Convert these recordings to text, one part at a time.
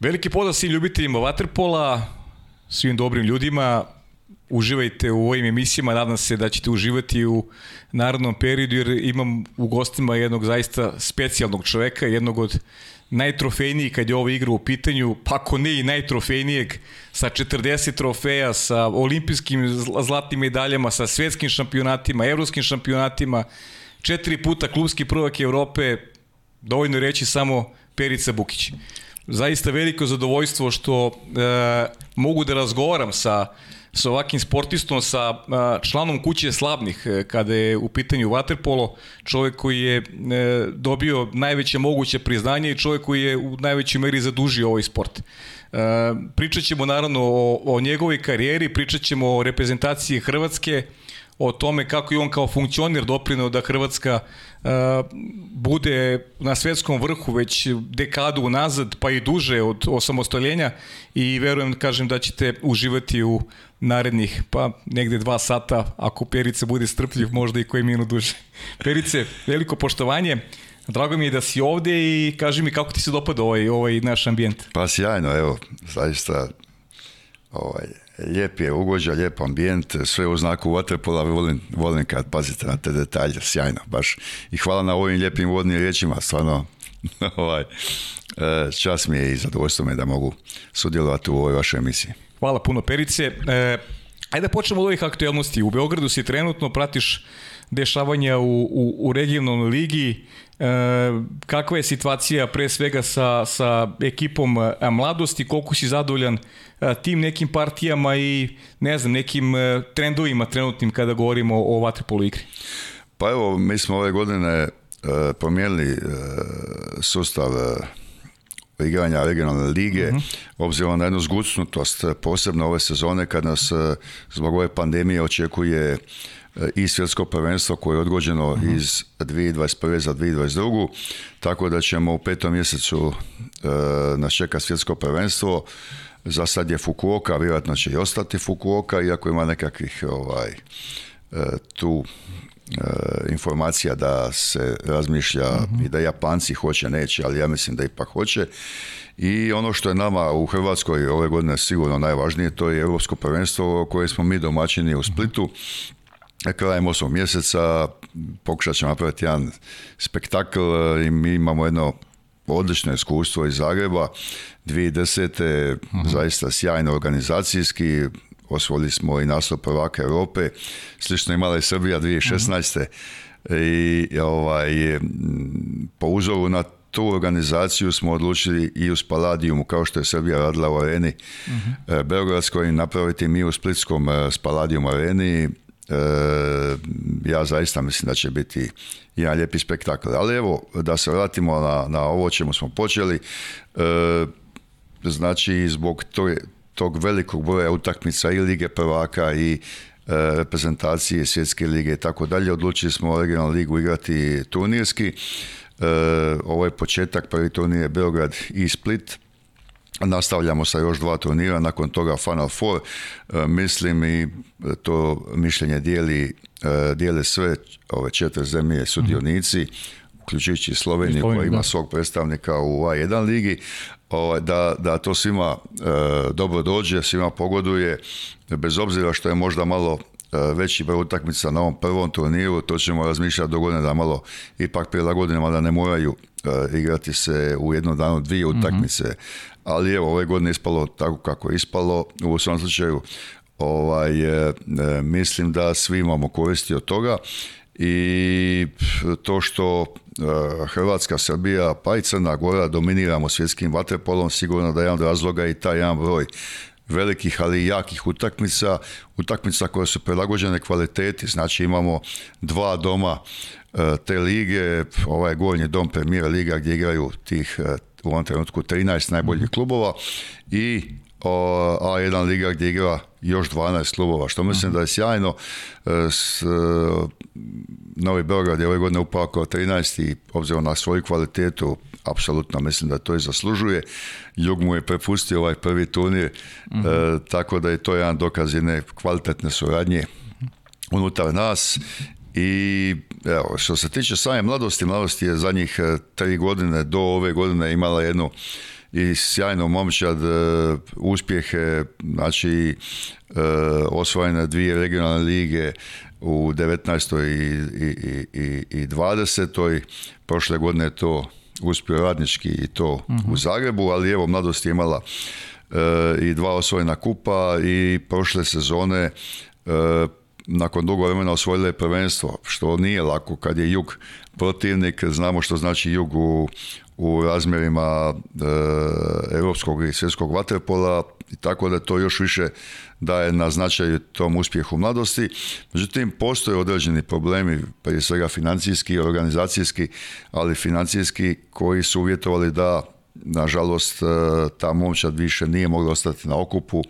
Veliki pozdrav svim ljubiteljima Waterpola, svim dobrim ljudima, uživajte u ovim emisijama, nadam se da ćete uživati u narodnom periodu jer imam u gostima jednog zaista specijalnog čoveka, jednog od najtrofejnijih kad je ova igra u pitanju, pa ako ne i najtrofejnijeg, sa 40 trofeja, sa olimpijskim zlatnim medaljama, sa svetskim šampionatima, evropskim šampionatima, četiri puta klubski prvak Evrope, dovoljno reći samo Perica Bukić zaista veliko zadovoljstvo što e, mogu da razgovaram sa sa ovakim sportistom, sa e, članom kuće slabnih, e, kada je u pitanju vaterpolo čovjek koji je dobio najveće moguće priznanje i čovjek koji je u najvećoj meri zadužio ovaj sport. Pričat ćemo naravno o, o njegovoj karijeri, pričat ćemo o reprezentaciji Hrvatske, o tome kako je on kao funkcioner doprinao da Hrvatska e, bude na svjetskom vrhu već dekadu unazad, pa i duže od osamostaljenja i verujem, kažem, da ćete uživati u narednih, pa negde dva sata, ako Perice bude strpljiv, možda i koji minu duže. Perice, veliko poštovanje. Drago mi je da si ovde i kaži mi kako ti se dopada ovaj, ovaj naš ambijent. Pa sjajno, evo, zaista ovaj, lijep je ugođa, lijep ambijent, sve u znaku Waterpola, volim, volim kad pazite na te detalje, sjajno, baš. I hvala na ovim lijepim vodnim riječima, stvarno, ovaj, e, čas mi je i zadovoljstvo me da mogu sudjelovati u ovoj vašoj emisiji. Hvala puno Perice. E, ajde da počnemo od ovih aktualnosti. U Beogradu si trenutno pratiš dešavanja u, u, u regionalnoj ligi, e, kakva je situacija pre svega sa, sa ekipom e, mladosti, koliko si zadovoljan e, tim nekim partijama i ne znam, nekim trendovima trenutnim kada govorimo o, o vaterpolu igri? Pa evo, mi smo ove godine promijenili sustav igranja regionalne lige, mhm. obzirom na jednu zgucnutost, posebno ove sezone kad nas zbog ove pandemije očekuje i svjetsko prvenstvo koje je odgođeno uh-huh. iz 2021. za 2022. Tako da ćemo u petom mjesecu e, nas čeka svjetsko prvenstvo. Za sad je Fukuoka, vjerojatno će i ostati Fukuoka, iako ima nekakvih ovaj, e, tu e, informacija da se razmišlja mhm. i da Japanci hoće, neće, ali ja mislim da ipak hoće. I ono što je nama u Hrvatskoj ove godine sigurno najvažnije, to je Europsko prvenstvo koje smo mi domaćini u Splitu krajem osmog mjeseca pokušat ćemo napraviti jedan spektakl eh, i mi imamo jedno odlično iskustvo iz Zagreba 2010. Mhm. zaista sjajno organizacijski osvojili smo i naslov prvaka Europe slično imala je Srbija 2016. Mhm. i ovaj, po uzoru na tu organizaciju smo odlučili i u Spaladijumu, kao što je Srbija radila u areni uh napraviti mi u Splitskom Spaladijum eh, areni ja zaista mislim da će biti jedan lijepi spektakl. Ali evo, da se vratimo na, na ovo čemu smo počeli, e, znači zbog tog, tog velikog broja utakmica i Lige prvaka i e, reprezentacije svjetske lige i tako dalje, odlučili smo regionalnu ligu igrati turnirski. E, ovo je početak, prvi turnir je Beograd i Split Nastavljamo sa još dva turnira, nakon toga Final Four. E, mislim i e, to mišljenje dijeli, e, dijele sve ove četiri zemlje sudionici, mhm. uključujući Sloveniju koja ima svog predstavnika u A1 ligi, ovaj, da, da to svima dobro dođe, svima pogoduje, bez obzira što je možda malo veći broj utakmica na ovom prvom turniru, to ćemo razmišljati godine da malo ipak prilagodimo, da ne moraju igrati se u jednom danu dvije mhm. utakmice ali evo, ove godine ispalo tako kako je ispalo. U svom slučaju, ovaj, e, e, mislim da svi imamo koristi od toga i to što e, Hrvatska, Srbija, pa i Crna Gora dominiramo svjetskim vaterpolom, sigurno da je jedan razloga i taj jedan broj velikih, ali i jakih utakmica, utakmica koje su prilagođene kvaliteti, znači imamo dva doma te lige, ovaj gornji dom premijera liga gdje igraju tih u ovom trenutku 13 najboljih mhm. klubova i A1 liga gdje igra još 12 klubova, što mislim mhm. da je sjajno. E, s, e, Novi Beograd je ove godine upao 13. i obzirom na svoju kvalitetu, apsolutno mislim da to i zaslužuje. Jug mu je prepustio ovaj prvi turnir, e, mhm. tako da je to jedan dokaz jedne kvalitetne suradnje unutar nas i evo, što se tiče same mladosti, mladosti je zadnjih e, tri godine do ove godine imala jednu i sjajno momčad e, uspjehe, znači e, osvojene dvije regionalne lige u 19. i, i, i, i 20. Prošle godine je to uspio radnički i to mhm. u Zagrebu, ali evo mladost je imala i dva osvojena kupa i prošle sezone nakon dugo vremena osvojile prvenstvo, što nije lako kad je jug protivnik, znamo što znači jug u, razmjerima e, europskog i svjetskog vaterpola, tako da to još više daje na značaju tom uspjehu mladosti. Međutim, postoje određeni problemi, prije svega financijski, organizacijski, ali financijski, koji su uvjetovali da Nažalost, e, ta momčad više nije mogla ostati na okupu.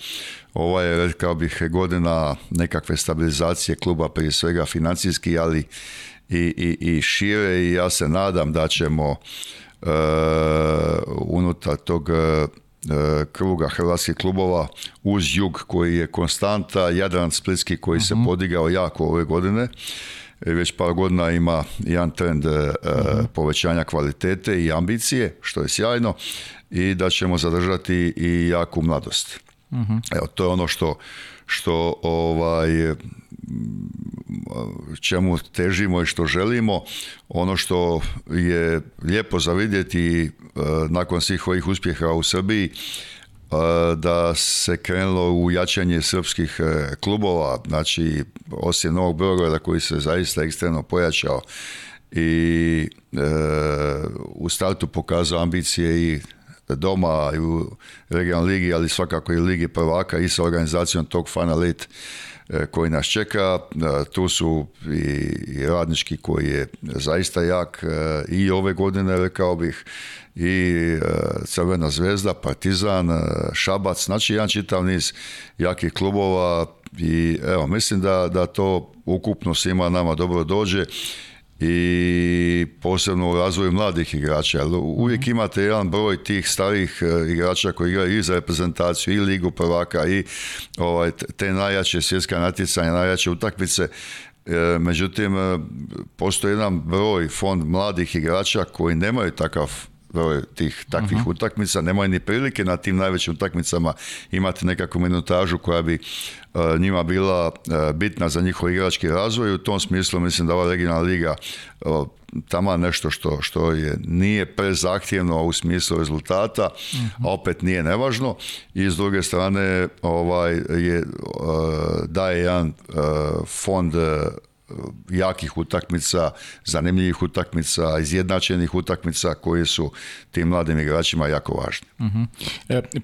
Ova je, rekao bih, godina nekakve stabilizacije kluba, prije svega financijski, ali i, i, i šire i ja se nadam da ćemo e, unutar tog e, kruga hrvatskih klubova uz jug koji je konstanta, Jadran Splitski koji se mhm. podigao jako ove godine E, već par godina ima jedan trend e, e, mhm. povećanja kvalitete i ambicije, što je sjajno, i da ćemo zadržati i jaku mladost. Mhm. Evo, to je ono što, što ovaj, čemu težimo i što želimo. Ono što je lijepo za vidjeti nakon svih ovih uspjeha u Srbiji pa da se krenulo u jačanje srpskih e, klubova, znači osim Novog Beograda koji se zaista ekstremno pojačao i e, u startu pokazao ambicije i doma i u regionalnoj ligi, ali svakako i ligi prvaka i sa organizacijom tog fana E, koji nas čeka. E, tu su i radnički koji je zaista jak e, i ove godine, rekao bih, i Crvena zvezda, Partizan, Šabac, znači jedan čitav niz jakih klubova i evo, mislim da, da to ukupno svima nama dobro dođe i posebno u razvoju mladih igrača. uvijek mhm. imate jedan broj tih starih e, igrača koji igraju i za reprezentaciju i ligu prvaka i ovaj, te najjače svjetska natjecanja, najjače utakmice. E, međutim, e, postoji jedan broj fond mladih igrača koji nemaju takav tih takvih mhm. utakmica, nemaju ni prilike na tim najvećim utakmicama imati nekakvu minutažu koja bi e, njima bila e, bitna za njihov igrački razvoj. U tom smislu mislim da ova regionalna liga tama nešto što, što je nije prezahtjevno u smislu rezultata, mhm. a opet nije nevažno i s druge strane ovaj je e, daje jedan fond jakih utakmica, zanimljivih utakmica, izjednačenih utakmica koje su tim mladim igračima jako važne. Uh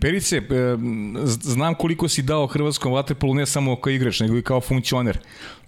Perice, e, znam koliko si dao Hrvatskom vaterpolu ne samo kao igrač, nego i kao funkcioner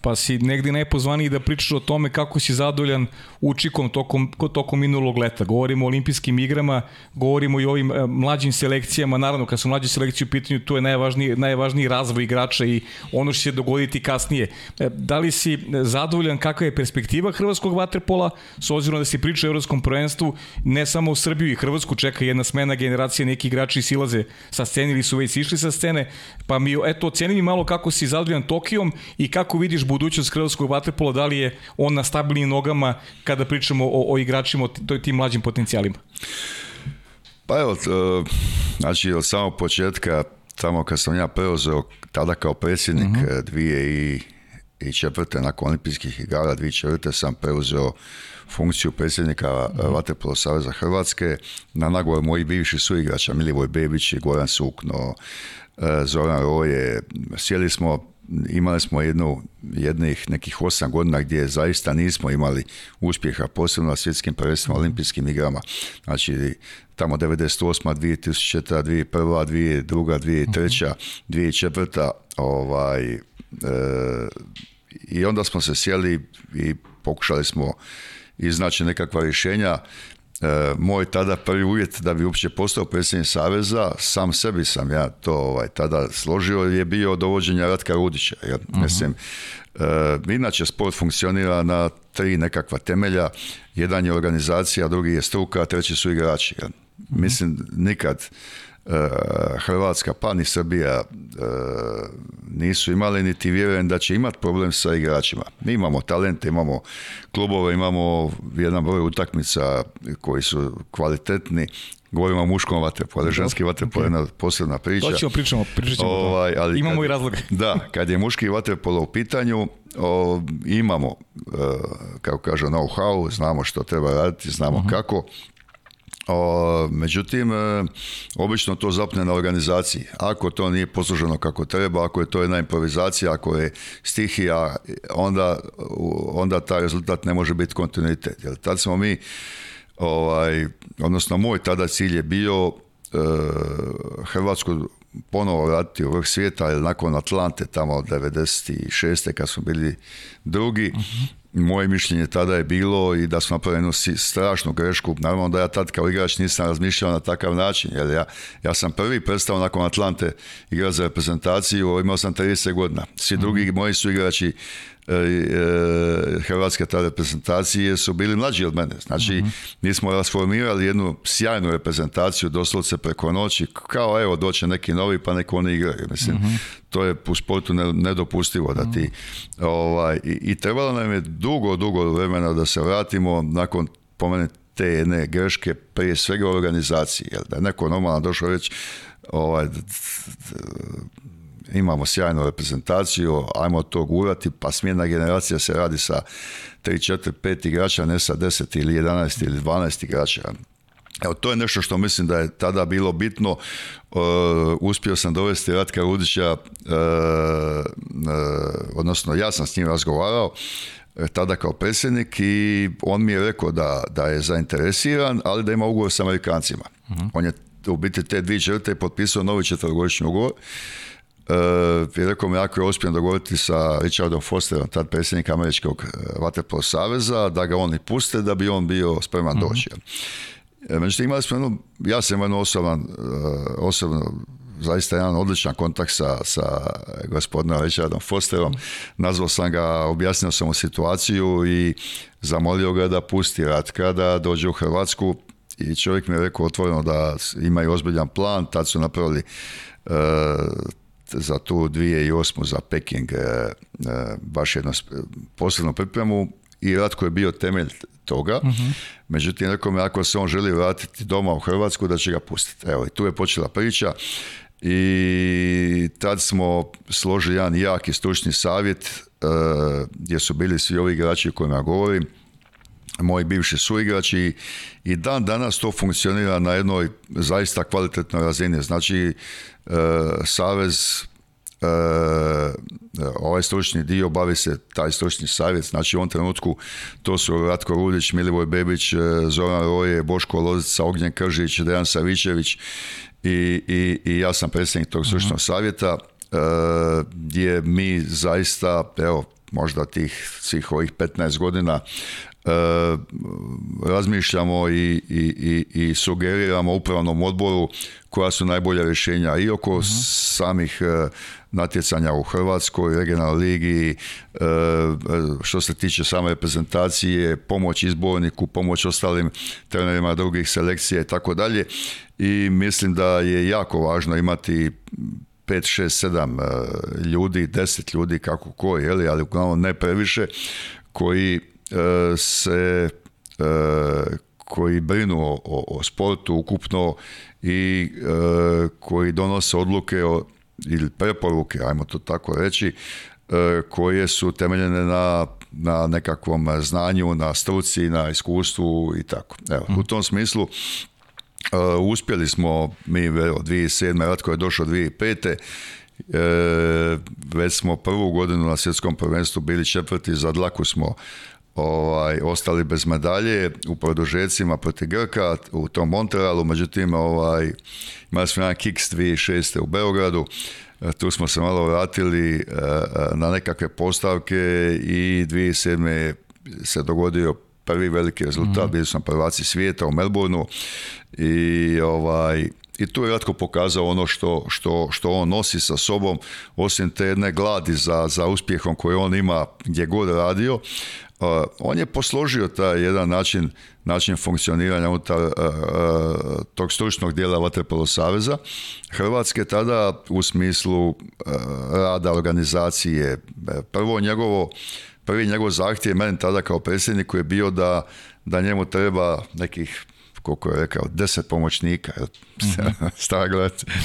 pa si negdje najpozvaniji da pričaš o tome kako si zadovoljan učikom tokom, tokom minulog leta. Govorimo o olimpijskim igrama, govorimo i o ovim e, mlađim selekcijama, naravno kad su mlađe selekcije u pitanju, tu je najvažniji, najvažniji razvoj igrača i ono što će se dogoditi kasnije. E, da li si zadovoljan kakva je perspektiva hrvatskog vaterpola, s obzirom da se priča o evropskom prvenstvu, ne samo u Srbiju i Hrvatsku čeka jedna smena generacije, neki igrači silaze sa scene ili su već išli sa scene, pa mi, eto, oceni mi malo kako si zadovoljan Tokijom i kako vidiš budućnost hrvatskog vaterpola, da li je on na stabilnim nogama kada pričamo o, o igračima, o tim mlađim potencijalima? Pa evo, e, znači od samog početka, tamo kad sam ja preuzeo tada kao predsjednik uh dvije i, i četvrte, nakon olimpijskih igara dvije četvrte sam preuzeo funkciju predsjednika uh Saveza Hrvatske na nagovor mojih bivših suigrača, Milivoj Bebić i Goran Sukno, Zoran Roje. Sjeli smo imali smo jednu, jednih nekih osam godina gdje zaista nismo imali uspjeha, posebno na svjetskim prvenstvima, mhm. olimpijskim igrama. Znači, tamo 98. 2000. 2001. 2002. 2003. 2004. Ovaj, e, I onda smo se sjeli i pokušali smo iznaći nekakva rješenja. E, moj tada prvi uvjet da bi uopće postao predsjednik Saveza, sam sebi sam ja to ovaj, tada složio, je bio dovođenja Ratka Rudića. Jer, mhm. Mislim, e, inače sport funkcionira na tri nekakva temelja. Jedan je organizacija, drugi je struka, treći su igrači. Mhm. Mislim, nikad Eh, Hrvatska pa ni Srbija eh, nisu imali niti vjerujem da će imati problem sa igračima. Mi imamo talente, imamo klubove, imamo jedan broj utakmica koji su kvalitetni. Govorimo o muškom vaterpolu, ženski vatrepo je posebna priča. To ćemo pričamo, ovaj, ali Imamo i razloge. da, kad je muški vaterpolo u pitanju, imamo, eh, kako kaže, know-how, znamo što treba raditi, znamo mhm. kako međutim, e, obično to zapne na organizaciji. Ako to nije posluženo kako treba, ako je to jedna improvizacija, ako je stihija, onda, onda taj rezultat ne može biti kontinuitet. Jer tad smo mi, ovaj, odnosno moj tada cilj je bio e, Hrvatsku ponovo vratiti u vrh svijeta, nakon Atlante tamo od 96. kad smo bili drugi, mhm moje mišljenje tada je bilo i da smo napravili jednu strašnu grešku. Naravno da ja tad kao igrač nisam razmišljao na takav način, jer ja, ja sam prvi prestao nakon Atlante igrati za reprezentaciju, imao sam 30 godina. Svi drugi moji su igrači E, e, hrvatske ta reprezentacije su bili mlađi od mene. Znači, mi mhm. smo rasformirali jednu sjajnu reprezentaciju doslovce preko noći, kao evo doće neki novi pa neko oni igraju. Mislim, mhm. to je u sportu nedopustivo da ti... Mhm. Ovaj, i, I trebalo nam je dugo, dugo vremena da se vratimo nakon po te jedne greške prije svega u organizaciji. Jel, da je neko normalno došao reći ovaj, imamo sjajnu reprezentaciju, ajmo to gurati, pa smjena generacija se radi sa 3, 4, 5 igrača, ne sa 10 ili 11 ili 12 igrača. Evo, to je nešto što mislim da je tada bilo bitno. E, uspio sam dovesti Ratka Rudića, e, e, odnosno ja sam s njim razgovarao, tada kao predsjednik i on mi je rekao da, da je zainteresiran, ali da ima ugovor s Amerikancima. Mhm. On je u biti te dvije črte potpisao novi četvrgovični ugovor E, je rekao mi jako je dogovoriti sa Richardom Fosterom, tad predsjednik Američkog vaterpolo e, saveza, da ga oni puste, da bi on bio spreman mhm. doći. E, međutim, imali smo jednu, ja sam imao osoban, osobno zaista jedan odličan kontakt sa, gospodinom Richardom Fosterom. Nazvao sam ga, objasnio sam mu situaciju i zamolio ga da pusti Ratka, da dođe u Hrvatsku i čovjek mi je rekao otvoreno da imaju ozbiljan plan, tad su napravili za tu 2008. za Peking e, e, baš jednu posebnu pripremu i Ratko je bio temelj toga. Mhm. Međutim, rekao mi ako se on želi vratiti doma u Hrvatsku, da će ga pustiti. Evo, i tu je počela priča i tad smo složili jedan jaki stručni savjet e, gdje su bili svi ovi igrači o kojima govorim moji bivši suigrači i, i dan danas to funkcionira na jednoj zaista kvalitetnoj razini. Znači, e, Savez e, ovaj stručni dio bavi se taj stručni savjet, znači u ovom trenutku to su Ratko Rudić, Milivoj Bebić, e, Zoran Roje, Boško Lozica, Ognjen Kržić, Dejan Savićević i, i, i ja sam predsjednik tog stručnog mhm. savjeta gdje mi zaista, evo, možda tih svih ovih 15 godina E, razmišljamo i, i, i sugeriramo upravnom odboru koja su najbolja rješenja i oko mhm. samih e, natjecanja u Hrvatskoj, regionalnoj ligi, e, što se tiče same reprezentacije, pomoć izborniku, pomoć ostalim trenerima drugih selekcija i tako dalje. I mislim da je jako važno imati 5, 6, 7 ljudi, 10 ljudi, kako ko, ali uglavnom ne previše, koji se e, koji brinu o, o, sportu ukupno i e, koji donose odluke o, ili preporuke, ajmo to tako reći, e, koje su temeljene na, na nekakvom znanju, na struci, na iskustvu i tako. Evo, u mhm. tom smislu uspjeli smo, mi vero, 2007. Ratko je došao 2005. E, već smo prvu godinu na svjetskom prvenstvu bili četvrti, za dlaku smo ovaj, ostali bez medalje u produžecima proti Grka u tom Montrealu, međutim ovaj, imali smo jedan kiks 2006. u Beogradu, e, tu smo se malo vratili e, e, na nekakve postavke i 2007. se dogodio prvi veliki rezultat, mm-hmm. bili smo prvaci svijeta u Melbourneu i ovaj, i tu je Ratko pokazao ono što, što, što, on nosi sa sobom, osim te jedne gladi za, za uspjehom koje on ima gdje god radio, on je posložio taj jedan način, način funkcioniranja unutar tog stručnog dijela Vatrepolo Saveza. Hrvatske tada u smislu rada organizacije, e, prvo njegovo, prvi njegov zahtjev meni tada kao predsjedniku je bio da, da njemu treba nekih koliko je rekao, deset pomoćnika. Mhm.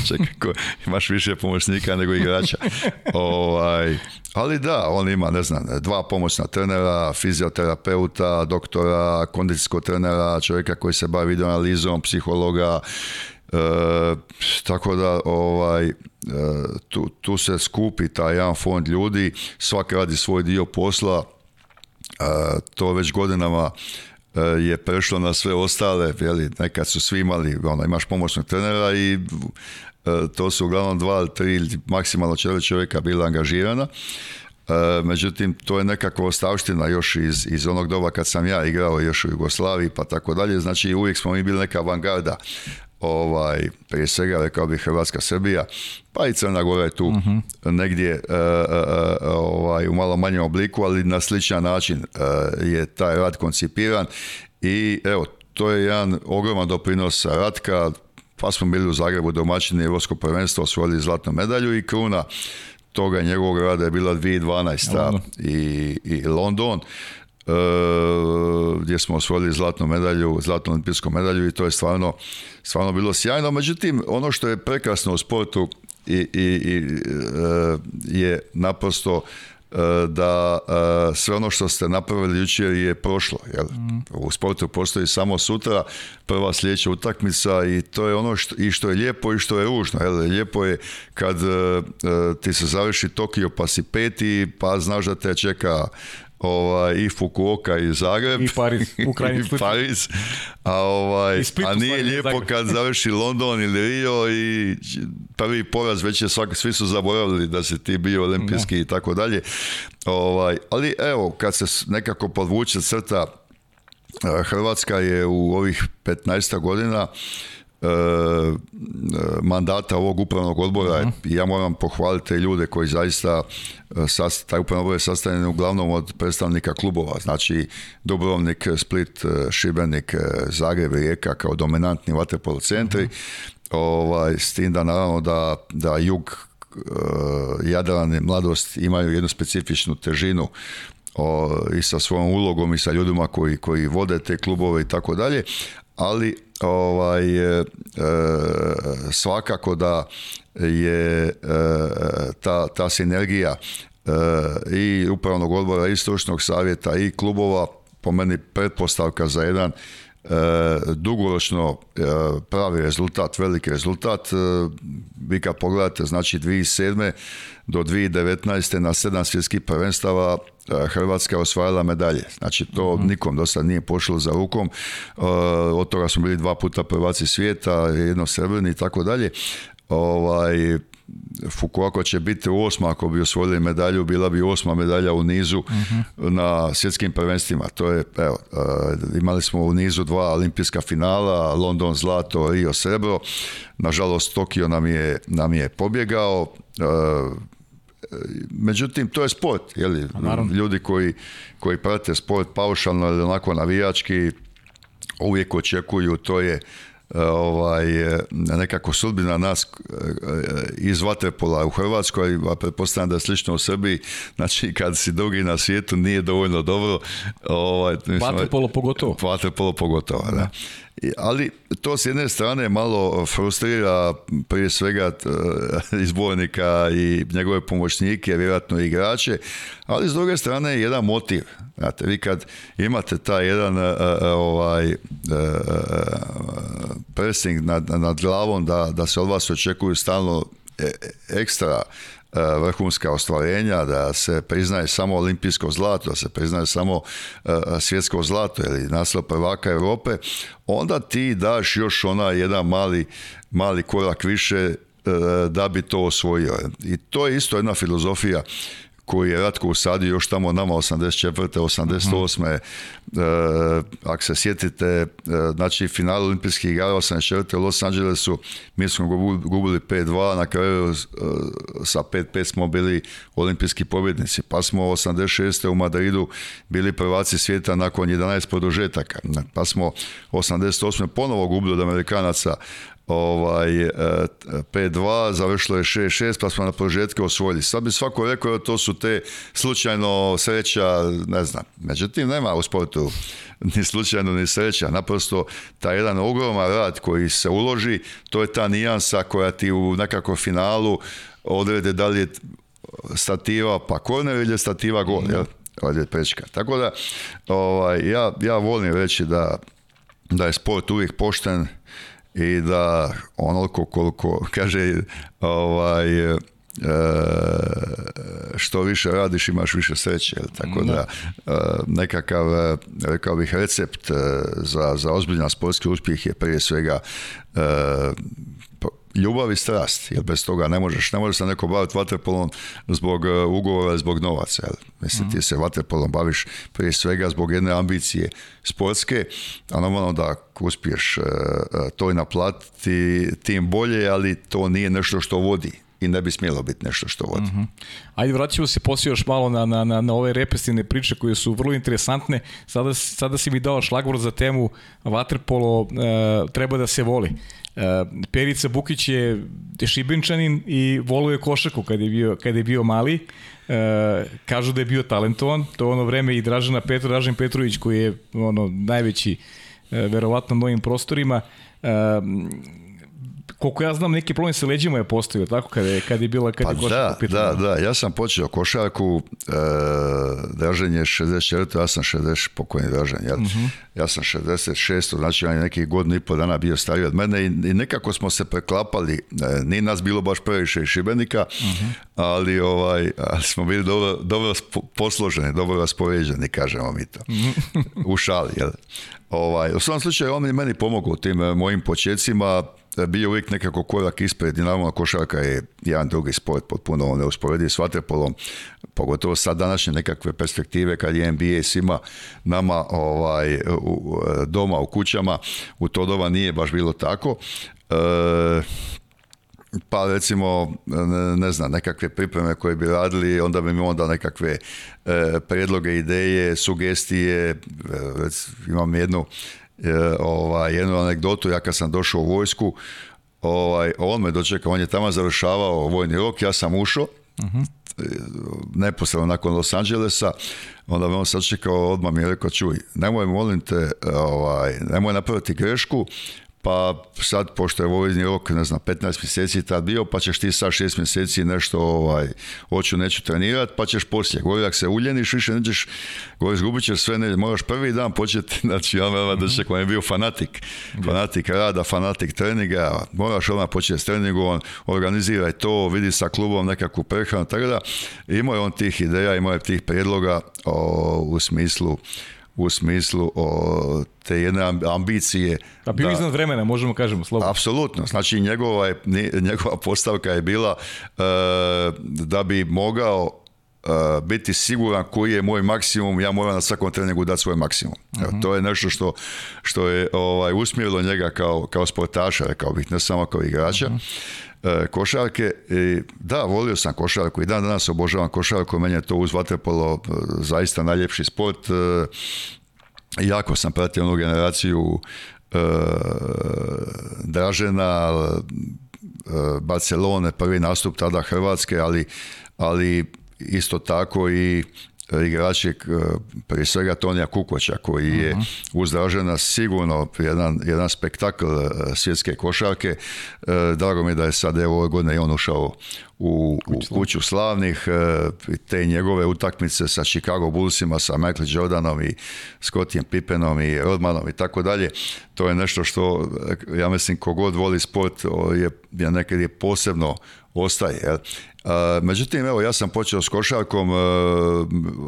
ko, imaš više pomoćnika nego igrača. ovaj, ali da, on ima, ne znam, dva pomoćna trenera, fizioterapeuta, doktora, kondicijskog trenera, čovjeka koji se bavi analizom psihologa, e, tako da ovaj, e, tu, tu se skupi taj jedan fond ljudi, svaki radi svoj dio posla, e, to već godinama je prešlo na sve ostale, nekad su svi imali, ono, imaš pomoćnog trenera i e, to su uglavnom dva tri, maksimalno četiri čovjeka bila angažirana. E, međutim, to je nekako ostavština još iz, iz onog doba kad sam ja igrao još u Jugoslaviji pa tako dalje. Znači, uvijek smo mi bili neka avangarda ovaj, prije svega, rekao bih, Hrvatska Srbija, pa i Crna Gora je tu mhm. negdje e, e, e, ovaj, u malo manjem obliku, ali na sličan način je taj rad koncipiran i evo, to je jedan ogroman doprinos Ratka, pa smo bili u Zagrebu domaćini Evropsko prvenstvo, osvojili zlatnu medalju i kruna toga njegovog rada je bila 2012. I, i London. E, gdje smo osvojili zlatnu medalju, zlatnu olimpijsku medalju i to je stvarno, stvarno bilo sjajno. Međutim, ono što je prekrasno u sportu i, i, i e, je naprosto e, da sve ono što ste napravili jučer je prošlo. Jel? Mm. U sportu postoji samo sutra prva sljedeća utakmica i to je ono što, i što je lijepo i što je ružno. Jel? Lijepo je kad ti se završi Tokio pa si peti pa znaš da te čeka ovaj, i Fukuoka i Zagreb. I Pariz, u Pariz, a, ovaj, nije lijepo kad završi London ili Rio i prvi poraz već je svi su zaboravili da se ti bio olimpijski i tako dalje. Ovaj, ali evo, kad se nekako podvuče crta eh, Hrvatska je u ovih 15 godina E, mandata ovog upravnog odbora mhm. ja moram pohvaliti te ljude koji zaista e, taj upravni odbor je sastavljen uglavnom od predstavnika klubova znači Dubrovnik, Split, e, Šibenik, Zagreb, Rijeka kao dominantni vaterpolo centri mhm. ovaj, s tim da naravno da, da jug Jadran i mladost imaju jednu specifičnu težinu i sa svojom ulogom i sa ljudima koji, koji vode te klubove i tako dalje ali ovaj, e, e, svakako da je e, ta, ta sinergija i upravnog odbora i stručnog savjeta i klubova po meni pretpostavka za jedan E, dugoročno e, pravi rezultat, veliki rezultat. E, vi kad pogledate, znači 2007. do 2019. na sedam svjetskih prvenstava Hrvatska je osvajala medalje. Znači to mhm. nikom dosta nije pošlo za rukom. Od toga smo bili dva puta prvaci svijeta, jedno srebrni i tako dalje. Ovaj, Fukuoka će biti osma, ako bi osvojili medalju, bila bi osma medalja u nizu na svjetskim prvenstvima. To je, evo, eh, imali smo u nizu dva olimpijska finala, London zlato, Rio srebro. Nažalost, Tokio nam je, nam je pobjegao. Eh, međutim, to je sport. Jeli? Pa Ljudi koji, koji prate sport paušalno ili onako navijački, uvijek očekuju, to je E, ovaj, e, nekako sudbina nas e, iz Vatrepola u Hrvatskoj, a pretpostavljam da je slično u Srbiji, znači kad si drugi na svijetu nije dovoljno dobro. Ovaj, mislim, Vatrepolo pogotovo. Vatrepolo pogotovo, da ali to s jedne strane malo frustrira prije svega izbornika i njegove pomoćnike, vjerojatno i igrače, ali s druge strane je jedan motiv. Znate, vi kad imate taj jedan e, e, ovaj, e, pressing nad, nad glavom da, da se od vas očekuju stalno ekstra Eh, vrhunska ostvarenja, da se priznaje samo olimpijsko zlato, da se priznaje samo eh, svjetsko zlato ili naslov prvaka Europe, onda ti daš još onaj jedan mali, mali korak više eh, da bi to osvojio. I to je isto jedna filozofija koji je Ratko usadio još tamo nama 84. 88. Uh, ako se sjetite, eh, znači final olimpijskih igara 84. u Los Angelesu, mi smo gubili 5-2, na kraju eh, sa 5-5 smo bili olimpijski pobjednici, pa smo 86. u Madridu bili prvaci svijeta nakon 11 produžetaka, pa smo 88. ponovo gubili od Amerikanaca, ovaj, e, p 2 završilo je 6-6, pa smo na prožetke osvojili. Sad bi svako rekao to su te slučajno sreća, ne znam. Međutim, nema u sportu ni slučajno ni sreća. Naprosto, ta jedan ogroman rad koji se uloži, to je ta nijansa koja ti u nekakvom finalu odrede da li je stativa pa korner ili je stativa gol, jel? prečka. Tako da, ovaj, ja, ja volim reći da, da je sport uvijek pošten, i da onoliko koliko, kaže, ovaj, e, što više radiš imaš više sreće tako da e, nekakav e, rekao bih recept za, za ozbiljan sportski uspjeh je prije svega ljubav i strast, jer bez toga ne možeš, ne možeš se neko baviti vaterpolom zbog e, ugovora, zbog novaca. Jel? Mislim, ti mhm. se vaterpolom baviš prije svega zbog jedne ambicije sportske, a normalno da uspiješ e, e, to i naplatiti, tim bolje, ali to nije nešto što vodi i ne bi smjelo biti nešto što vodi. Mm-hmm. Ajde, vraćamo se poslije još malo na, na, na, ove represivne priče koje su vrlo interesantne. Sada, sada si mi dao šlagvor za temu vaterpolo treba da se voli. E, Perica Bukić je šibenčanin i volio je košaku kada je bio, je bio mali. E, kažu da je bio talentovan. To je ono vreme i Dražana Petro, Petrović koji je ono najveći e, verovatno na novim prostorima. E, koliko ja znam, neki problem sa leđima je postavio, tako je, kad je bila kad je pa da, da, da, ja sam počeo košarku, e, držanje 64, ja sam 60, pokojni dražen, ja, mhm. ja sam 66, znači on je neki godinu i pol dana bio stariji od mene i, i nekako smo se preklapali, e, nije nas bilo baš previše iz Šibenika, mhm. ali, ovaj, ali smo bili dobro, dobro posloženi, dobro raspoređeni, kažemo mi to, mhm. u šali, jel? Ovaj, u svom slučaju on je meni pomogao u tim eh, mojim početcima, bio uvijek nekako korak ispred i naravno košarka je jedan drugi sport potpuno ono, neusporediv s vaterpolom, pogotovo sad današnje nekakve perspektive kad je NBA svima nama ovaj, doma u kućama, u to doba nije baš bilo tako. Eh, pa recimo, ne znam, nekakve pripreme koje bi radili, onda bi mi onda nekakve e, prijedloge, ideje, sugestije, e, imam jednu, e, ovaj, jednu anegdotu, ja kad sam došao u vojsku, ovaj, on me dočekao, on je tamo završavao vojni rok, ja sam ušao, uh neposredno nakon Los Angelesa, onda me on sačekao, odmah mi je rekao, čuj, nemoj molim te, e, ovaj, nemoj napraviti grešku, pa sad pošto je vojni rok, ne znam, 15 mjeseci tad bio, pa ćeš ti sad 6 mjeseci nešto, ovaj, hoću, neću trenirat, pa ćeš poslije. Govorio se uljeniš, više nećeš, govoriš izgubit ćeš sve, ne, moraš prvi dan početi, znači, ja da se, je bio fanatik, fanatik rada, fanatik treninga, moraš odmah početi s treningom, organiziraj to, vidi sa klubom nekakvu prehranu, tako da, imao je on tih ideja, imao je tih prijedloga u smislu u smislu o, te jedne ambicije. A bio da, iznad vremena, možemo kažemo slobodno. Apsolutno, znači njegova, je, njegova postavka je bila e, da bi mogao e, biti siguran koji je moj maksimum, ja moram na svakom treningu dati svoj maksimum. Mhm. To je nešto što, što je ovaj, usmjerilo njega kao, kao sportaša, rekao bih, ne samo kao igrača. Mhm. E, košarke. da, volio sam košarku i dan danas obožavam košarku. Meni je to uz vaterpolo e, zaista najljepši sport. E, jako sam pratio onu generaciju Dražena, Barcelone, prvi nastup tada Hrvatske, ali, ali isto tako i igrači, e, prije svega Tonija Kukoća, koji je mhm. uzdražena sigurno jedan, spektakl e, svjetske košarke. E, drago mi je da je sad evo ove godine i on ušao u, kuću slavnih, te njegove utakmice sa Chicago Bullsima, sa Michael Jordanom i Scottiem Pippenom i Rodmanom i tako dalje. To je nešto što, ja mislim, kogod voli sport je, je nekad je posebno ostaje. Jel? Međutim, evo, ja sam počeo s košarkom, e,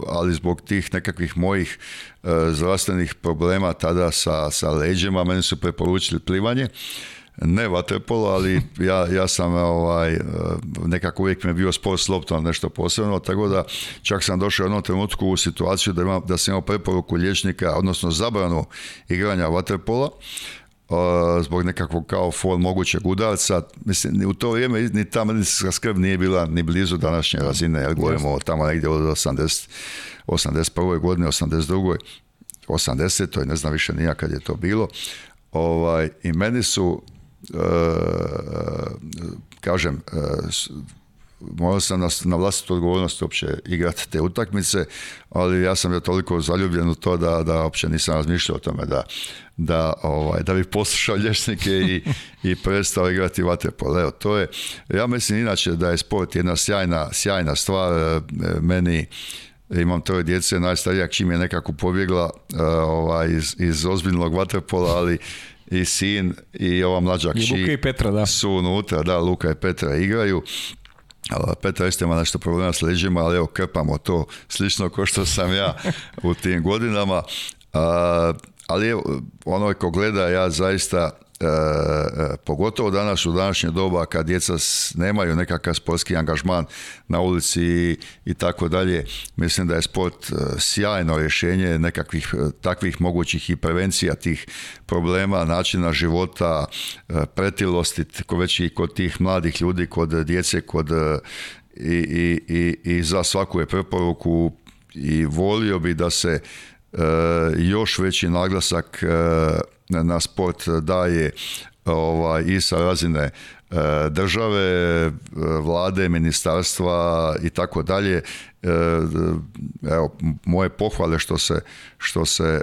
ali zbog tih nekakvih mojih e, zdravstvenih problema tada sa, sa leđima, meni su preporučili plivanje. Ne vaterpolo, ali ja, ja sam ovaj, e, nekako uvijek mi je bio sport s loptom nešto posebno, tako da čak sam došao u jednom trenutku u situaciju da, da sam imao preporuku liječnika, odnosno zabranu igranja vaterpola, zbog nekakvog kao fol mogućeg udarca. Mislim, u to vrijeme ni ta medicinska skrb nije bila ni blizu današnje razine, jer govorimo o tamo negdje od 80, 81. godine, 82. 80. To ne znam više nija kad je to bilo. Ovaj, I meni su, e, kažem, e, morao sam na, vlastitu odgovornost uopće igrati te utakmice, ali ja sam ja toliko zaljubljen u to da, da uopće nisam razmišljao o tome da, da, ovaj, da bih poslušao lješnike i, i prestao igrati vaterpol. Evo, to je, ja mislim inače da je sport jedna sjajna, sjajna stvar. E, meni imam troje djece, najstarija čim je nekako pobjegla e, ovaj, iz, iz ozbiljnog vaterpola, ali i sin i ova mlađa kći su unutra, da, Luka i Petra igraju. Petar isto ima nešto problema s leđima, ali evo krpamo to slično kao što sam ja u tim godinama. ali ono onoj ko gleda, ja zaista E, e, pogotovo danas u današnje doba kad djeca nemaju nekakav sportski angažman na ulici i tako dalje, mislim da je sport e, sjajno rješenje nekakvih e, takvih mogućih i prevencija tih problema, načina života, pretilosti, ko već i kod tih mladih ljudi, kod djece, kod i, i, i, za svaku je preporuku i volio bi da se još veći naglasak na sport daje ovaj, i sa razine e, države, e, vlade, ministarstva i tako dalje. E, evo, moje pohvale što se, što se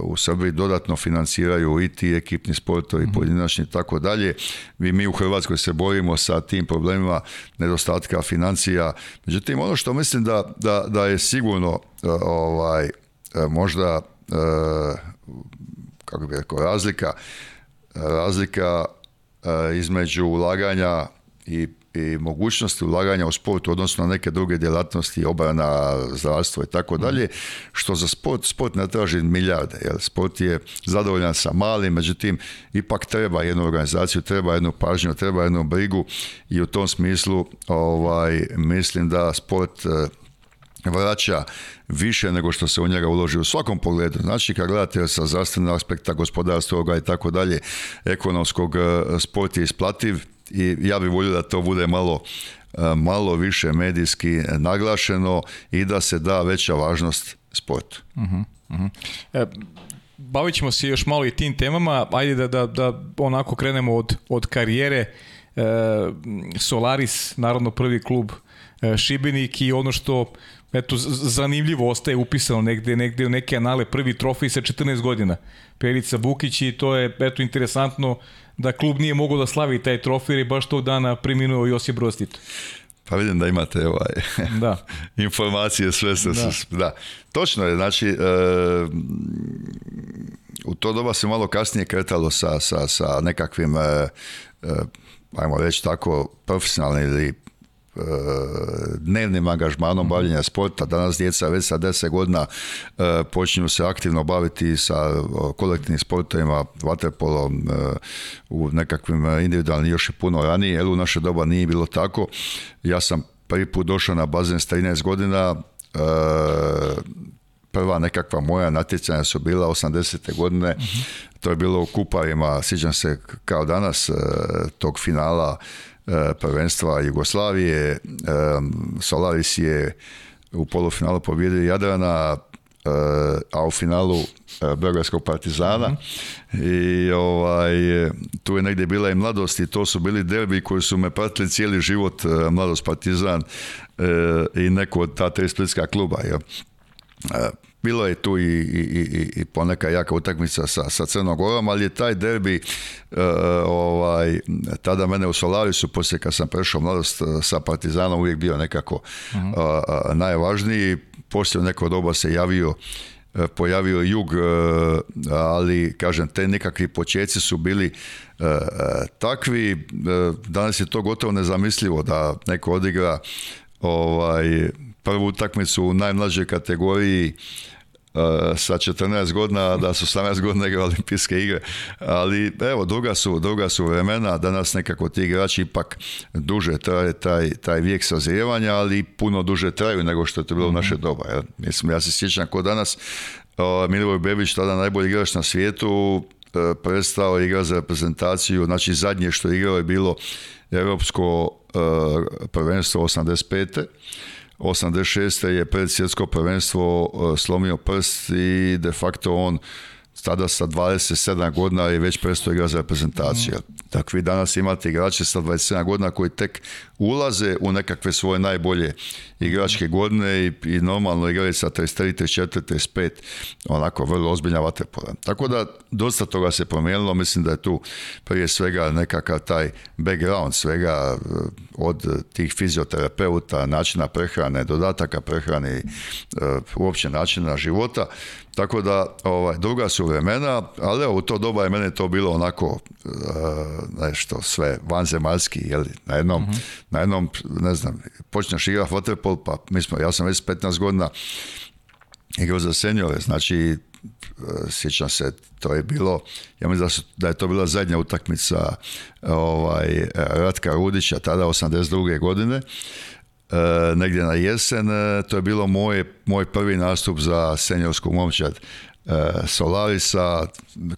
u Srbiji dodatno financiraju i ti ekipni sportovi, mhm. pojedinačni i tako dalje. Vi mi u Hrvatskoj se borimo sa tim problemima nedostatka financija. Međutim, ono što mislim da, da, da je sigurno ovaj, možda kako bi rekao, razlika, razlika e, između ulaganja i, i mogućnosti ulaganja u sport odnosno na neke druge djelatnosti, obrana, zdravstvo i tako mm. dalje, što za sport, sport ne traži milijarde, jer sport je zadovoljan sa malim, međutim, ipak treba jednu organizaciju, treba jednu pažnju, treba jednu brigu i u tom smislu ovaj, mislim da sport e, vraća više nego što se u njega uloži u svakom pogledu. Znači, kad gledate sa zdravstvenog aspekta gospodarstva i tako dalje, ekonomskog e, sport je isplativ i ja bih volio da to bude malo e, malo više medijski naglašeno i da se da veća važnost sportu. Uh bavit ćemo se još malo i tim temama. Ajde da, da, da onako krenemo od, od karijere. Solaris, naravno prvi klub Šibenik i ono što Eto, zanimljivo ostaje upisano negde, negde u neke anale prvi trofej sa 14 godina. Perica Bukić i to je, eto, interesantno da klub nije mogao da slavi taj trofej jer baš tog dana preminuo Josip Brostit. Pa vidim da imate ovaj, da. informacije, sve da. da. Točno je, znači, e, u to doba se malo kasnije kretalo sa, sa, sa nekakvim, e, e, ajmo reći tako, profesionalnim ili E, dnevnim angažmanom mhm. bavljenja sporta. Danas djeca već sa 10 godina e, počinju se aktivno baviti sa e, kolektivnim sportovima, vaterpolom, u nekakvim individualnim još i puno ranije, jer u naše doba nije bilo tako. Ja sam prvi put došao na bazen s 13 godina, prva nekakva moja natjecanja su bila 80. godine, mhm. to je bilo u Kuparima, sjećam se kao danas tog finala E, prvenstva Jugoslavije. E, Solaris je u polufinalu pobjedio Jadrana, e, a u finalu Beogradskog partizana mhm. i ovaj, tu je negdje bila i mladost i to su bili derbi koji su me pratili cijeli život mladost partizan i neko od ta tri splitska kluba bilo je tu i, i, i, i poneka jaka utakmica sa, sa Gorom, ali je taj derbi e, ovaj, tada mene u Solarisu, poslije kad sam prešao mladost e, sa Partizanom, uvijek bio nekako mhm. najvažniji. Poslije u neko doba se javio e, pojavio jug, ali kažem, te nekakvi počeci su bili takvi. Danas je to gotovo nezamislivo da neko odigra ovaj prvu utakmicu u najmlađoj kategoriji e, sa 14 godina, da su 18 godina igra olimpijske igre. Ali evo, druga su, su vremena, danas nekako ti igrači ipak duže traje taj, taj vijek sazrijevanja, ali puno duže traju nego što je to bilo u naše mhm. doba. ja, Mislim, ja se sjećam ko danas, Milivoj Bebić, tada najbolji igrač na svijetu, e, prestao igra za reprezentaciju, znači zadnje što je igrao je bilo Europsko e, prvenstvo 85. 86. je pred svjetsko prvenstvo e, slomio prst i de facto on tada sa 27 godina je već prestoji igra za reprezentaciju. Mm. Dakle, vi danas imate igrače sa 27 godina koji tek ulaze u nekakve svoje najbolje igračke mm. godine i, normalno igraju sa 33, 34, 35, onako vrlo ozbiljna vaterpola. Tako da dosta toga se promijenilo, mislim da je tu prije svega nekakav taj background svega eh, od tih fizioterapeuta, načina prehrane, dodataka prehrane, eh, uopće načina života tako da, ovaj, druga su vremena, ali u to doba je mene to bilo onako e, nešto sve vanzemalski, jel, na jednom, mhm. na jednom, ne znam, počneš igra pa mi smo, ja sam već 15 godina igrao za senjore, znači e, sjećam se, to je bilo, ja mislim da, je to bila zadnja utakmica ovaj, e, Ratka Rudića, tada 82. godine, E, negdje na jesen, e, to je bilo moj, moj prvi nastup za senjorsku momčad e, Solarisa,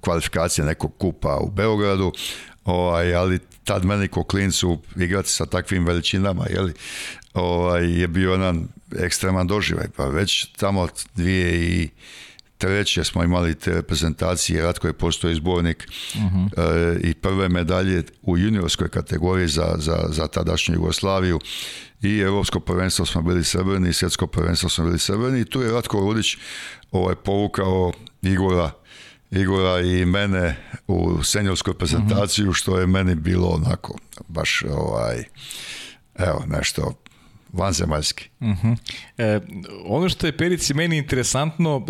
kvalifikacija nekog kupa u Beogradu, ovaj, ali tad meni ko klincu igrati sa takvim veličinama li ovaj, je bio jedan ekstreman doživaj. Pa već tamo dvije i treće smo imali te reprezentacije, Ratko je postoji zbornik mhm. i prve medalje u juniorskoj kategoriji za, za, za tadašnju Jugoslaviju i Europsko prvenstvo smo bili srebrni i svjetsko prvenstvo smo bili srebrni i tu je Ratko Rudić ovaj, povukao Igora Igora i mene u senjorsku prezentaciju, mhm. što je meni bilo onako, baš ovaj, evo, nešto vanzemaljski. Mhm. E, ono što je Perici meni interesantno,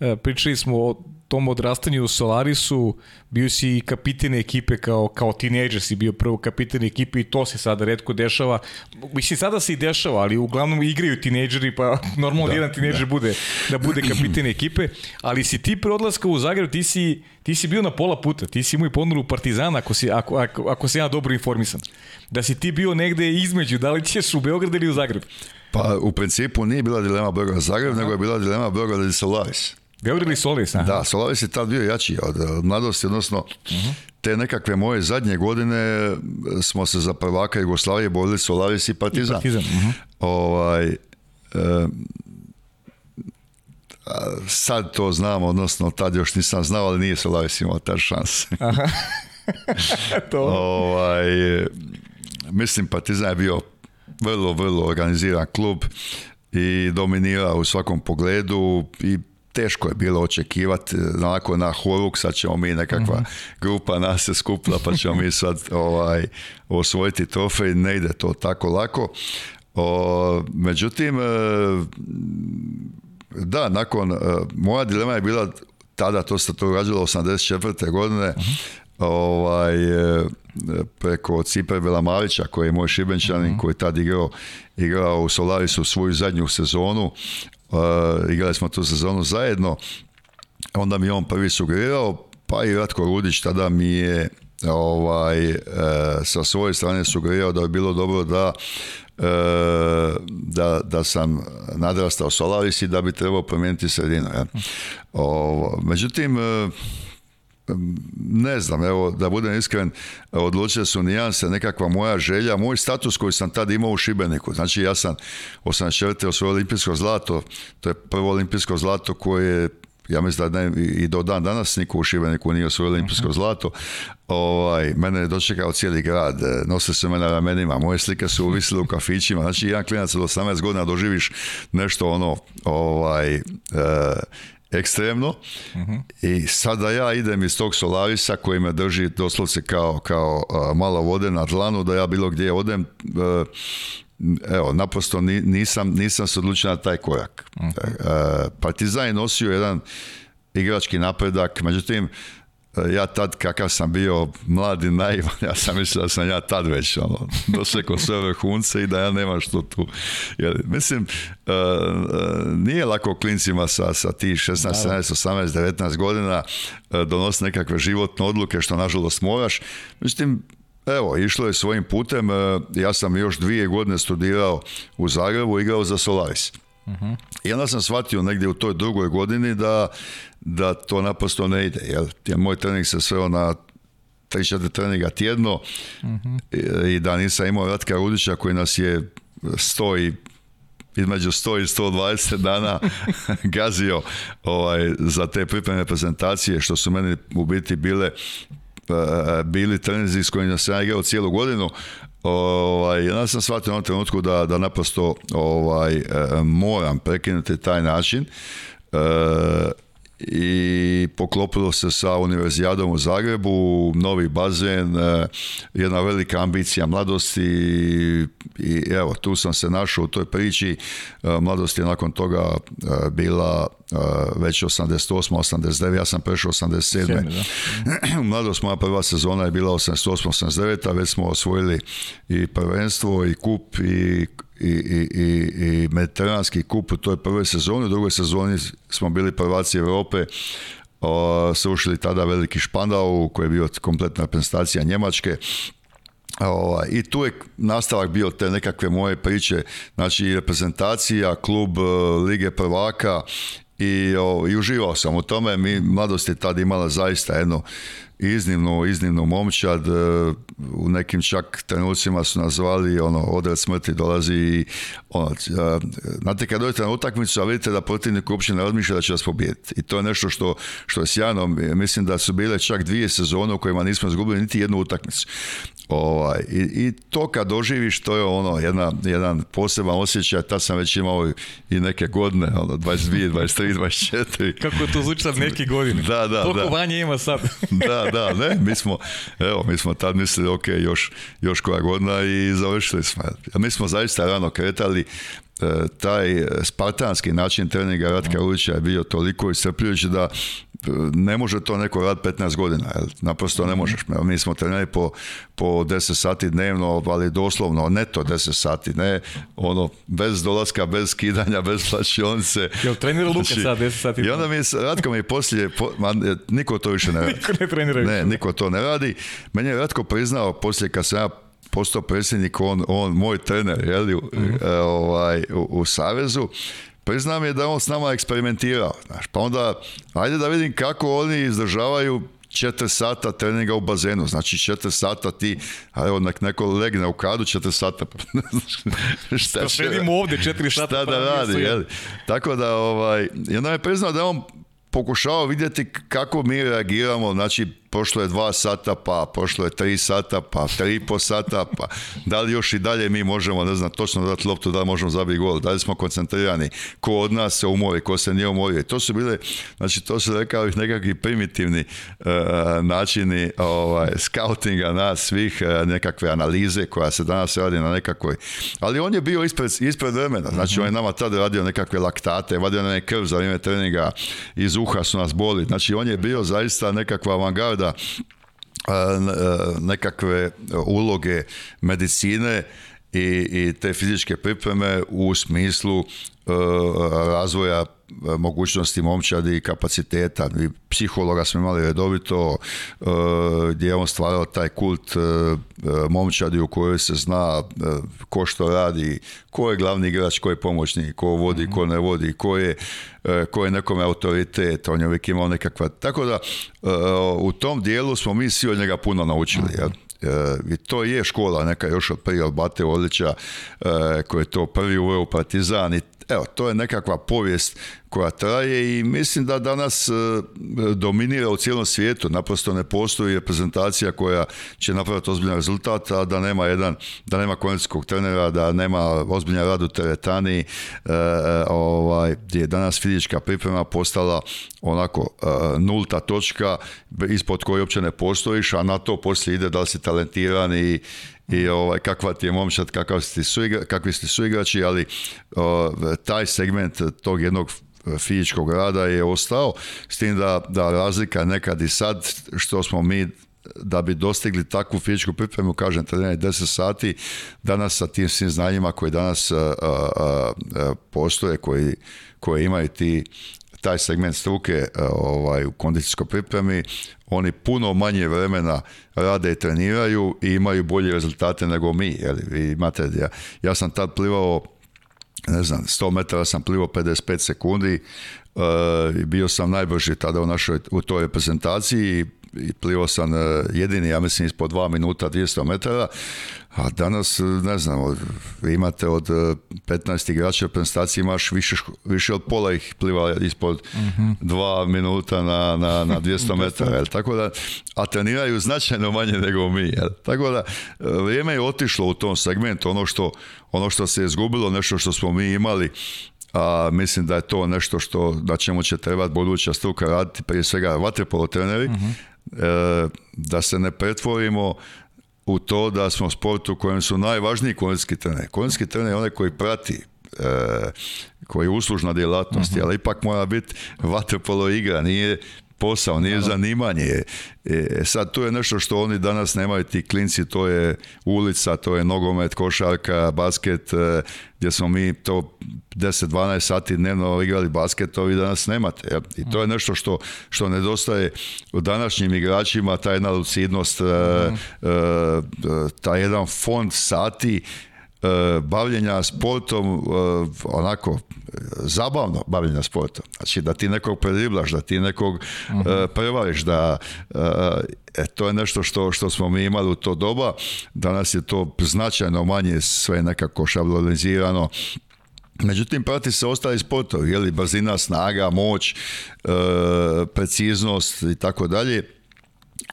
e, e pričali smo o tom odrastanju u Solarisu bio si i kapitan ekipe kao, kao tinejdžer si bio prvo kapitene ekipe i to se sada redko dešava. Mislim, sada se i dešava, ali uglavnom igraju tineđeri, pa normalno da, jedan tinejdžer bude da bude kapitan ekipe, ali si ti pre u Zagreb, ti si, ti si bio na pola puta, ti si imao i ponudu Partizana, ako, si, ako, ako, ako se ja dobro informisan. Da si ti bio negde između, da li ćeš u Beograd ili u Zagreb? Pa u principu nije bila dilema Beograd-Zagreb, nego je bila dilema Beograd Solaris. Gavrili Solis, Da, Solaris je tad bio jači od eh, mladosti, odnosno te nekakve moje zadnje godine eh, smo se za prvaka Jugoslavije borili Solaris i Partizan. Mhm. Ovaj, eh, sad to znam, odnosno tad još nisam znao, ali nije Solaris imao ta šanse. to. Ovaj, mislim, Partizan je bio vrlo, vrlo organiziran klub i dominirao u svakom pogledu i teško je bilo očekivati, e, nakon na horuk, sad ćemo mi nekakva mhm. grupa nas se skupila pa ćemo mi sad ovaj, osvojiti trofej, ne ide to tako lako. međutim, e, da, nakon, e, moja dilema je bila tada, to se to događalo 84. godine, mhm. ovaj, preko Cipe Marića koji je moj šibenčanin mhm. koji je tad igrao, igrao u Solarisu svoju zadnju sezonu igrali smo tu sezonu zajedno, onda mi je on prvi sugerirao, pa i Ratko Rudić tada mi je ovaj, e, sa svoje strane sugerirao da bi bilo dobro da e, da, da sam nadrastao Solaris i da bi trebao promijeniti sredinu. Ja. međutim, e, ne znam, evo da budem iskren, odlučile su nijanse, nekakva moja želja, moj status koji sam tad imao u Šibeniku. Znači ja sam 84. osvojio olimpijsko zlato, to je prvo olimpijsko zlato koje je ja mislim da i do dan danas niko u Šibeniku nije osvojio olimpijsko mhm. zlato. Ovaj, mene je dočekao cijeli grad, nose se mene na ramenima, moje slike su uvisile u kafićima, znači jedan klinac od 18 godina doživiš nešto ono, ovaj, e, ekstremno i sada ja idem iz tog Solarisa koji me drži doslovce kao, kao mala vode na dlanu da ja bilo gdje odem e, evo naprosto nisam, nisam se odlučio na taj korak uh Partizan je nosio jedan igrački napredak međutim E, ja tad kakav sam bio mladi naivan, ja sam mislio da sam ja tad već ono, dosekao sve ove hunce i da ja nemam što tu. mislim, e, e, nije lako klincima sa, sa ti 16, 17, 18, 19 godina uh, donositi nekakve životne odluke što nažalost moraš. Mislim, Evo, išlo je svojim putem, ja sam još dvije godine studirao u Zagrebu, igrao za Solaris. uh I onda sam shvatio negdje u toj drugoj godini da da to naprosto ne ide. Jel? Ja, moj trening se sveo na 3-4 treninga tjedno mhm. i da nisam imao Ratka Rudića koji nas je stoji između 100 i 120 dana gazio ovaj, za te pripremne prezentacije što su meni u biti bile e, bili trenizi s kojim sam ja igrao cijelu godinu ovaj, ja sam shvatio na ovom trenutku da, da naprosto ovaj, e, moram prekinuti taj način e, i poklopilo se sa univerzijadom u Zagrebu, novi bazen, e, jedna velika ambicija mladosti i evo, tu sam se našao u toj priči. E, mladost je nakon toga e, bila Eh, već 88. 89. Ja sam prešao 87. U mladost moja prva sezona je bila 88. 89. već smo osvojili i prvenstvo i kup i i, mediteranski kup u toj prvoj sezoni, u drugoj sezoni smo bili prvaci Europe, o, srušili tada veliki Špandau koji je bio kompletna reprezentacija Njemačke i tu je nastavak bio te nekakve moje priče, znači reprezentacija, klub eh, Lige prvaka i, o, i uživao sam u tome. Mi, mladost je tad imala zaista jednu iznimno, iznimno momčad, e, u nekim čak trenucima su nazvali ono, odred smrti dolazi i ono, e, znate kad dođete na utakmicu, a vidite da protivnik uopće ne odmišlja da će vas pobijediti. I to je nešto što, što je sjajno, e, mislim da su bile čak dvije sezone u kojima nismo izgubili niti jednu utakmicu. Ovaj, i, to kad doživiš, to je ono, jedna, jedan poseban osjećaj, tad sam već imao i neke godine, ono, 22, 23, 24. Kako to zvuči sad neke godine? Da, da, da. vanje ima sad. da, da, ne, mi smo, evo, mi smo tad mislili, ok, još, još koja godina i završili smo. Mi smo zaista rano kretali, E, taj e, spartanski način treninga Ratka mhm. Ulića je bio toliko iscrpljujući da e, ne može to neko rad 15 godina, jel? naprosto ne mhm. možeš. Mi smo trenirali po, po 10 sati dnevno, ali doslovno ne to 10 sati, ne ono bez dolaska, bez skidanja, bez plaćionce. Jel trenira Luka znači, sad 10 sati? I onda mi Ratko mi poslije, po, ma, niko to više ne radi. niko ne trenira više. Ne, niko to ne radi. Meni je Ratko priznao poslije kad sam ja postao predsjednik, on, on moj trener je li mhm. e, ovaj, u, u Savezu, priznam je da on s nama eksperimentirao. Pa onda, ajde da vidim kako oni izdržavaju četiri sata treninga u bazenu, znači četiri sata ti, a evo nek neko legne u kadu četiri sata, pa, šta pa će... 4 sata. Šta da pa radi, je. Tako da, ovaj, i onda je priznao da on pokušao vidjeti kako mi reagiramo, znači Pošlo je dva sata, pa pošlo je tri sata, pa tri po sata, pa da li još i dalje mi možemo, ne znam, točno dati loptu, da li možemo zabiti gol, da li smo koncentrirani, ko od nas se umori, ko se nije umorio. To su bile, znači to su rekao ih nekakvi primitivni e, načini ovaj, skautinga nas svih, e, nekakve analize koja se danas radi na nekakvoj. Ali on je bio ispred, ispred vremena, znači on je nama tada radio nekakve laktate, vadio nam je krv za vrijeme treninga, iz uha su nas boli, znači on je bio zaista nekakva avangarda pogleda e, e, nekakve uloge medicine i, i te fizičke pripreme u smislu e, razvoja E, mogućnosti momčadi i kapaciteta. I psihologa smo imali redovito e, gdje je on stvarao taj kult e, momčadi u kojoj se zna ko što radi, ko je glavni igrač, ko je pomoćnik, ko vodi, ko ne vodi, ko je, ko je nekome autoritet, on je uvijek imao nekakva... Tako da u tom dijelu smo mi svi od njega puno naučili. Jel? i to je škola neka još od prije od Bate Odlića koji je to prvi uveo u Partizan i Evo, to je nekakva povijest koja traje i mislim da danas e, dominira u cijelom svijetu. Naprosto ne postoji reprezentacija koja će napraviti ozbiljan rezultat, a da nema jedan, da nema konjenskog trenera, da nema ozbiljan rad u teretani, e, e, ovaj, gdje je danas fizička priprema postala onako nulta točka ispod koje uopće ne postojiš, a na to poslije ide da li si talentiran i, i ovaj, kakva ti je momčad, kakav ste suigra, kakvi ste suigrači, ali taj segment tog jednog fizičkog rada je ostao, s tim da, da razlika nekad i sad, što smo mi da bi dostigli takvu fizičku pripremu, kažem, trenaj 10 sati, danas sa tim svim znanjima koji danas postoje, koji, koje imaju ti taj segment struke e, ovaj, u kondicijskoj pripremi, oni puno manje vremena rade i treniraju i imaju bolje rezultate nego mi. Jeli? Vi imate, ja, ja sam tad plivao ne znam, 100 metara sam plivao 55 sekundi, e, i bio sam najbrži tada u našoj u toj reprezentaciji i plivao sam e, jedini, ja mislim, ispod dva minuta 200 metara, a danas, e, ne znam, imate od 15 e, igrača u prestaciji imaš više, od pola ih pliva ispod mm dva minuta na, na, na 200 metara, jel? tako da, a treniraju značajno manje nego mi, jel? tako da, vrijeme je otišlo u tom segmentu, ono što, ono što se je izgubilo, nešto što smo mi imali, a mislim da je to nešto što na čemu će trebati buduća struka raditi prije svega vaterpolo treneri mhm. E, da se ne pretvorimo u to da smo sport u kojem su najvažniji konjski trener. Konjski trener je onaj koji prati, e, koji je uslužna djelatnost, uh ali ipak mora biti vaterpolo igra, nije posao, nije zanimanje. E, sad tu je nešto što oni danas nemaju ti klinci, to je ulica, to je nogomet, košarka, basket, e, gdje smo mi to 10-12 sati dnevno igrali basket, to vi danas nemate. I to je mhm. nešto što, što nedostaje u današnjim igračima, ta jedna lucidnost, e, mhm. e, e taj jedan fond sati E, bavljenja sportom e, onako zabavno bavljenja sportom. Znači da ti nekog predriblaš, da ti nekog uh e, mhm. prevariš, da e, to je nešto što, što smo mi imali u to doba. Danas je to značajno manje sve nekako šablonizirano. Međutim, prati se ostali sportovi, je li brzina, snaga, moć, preciznost i tako dalje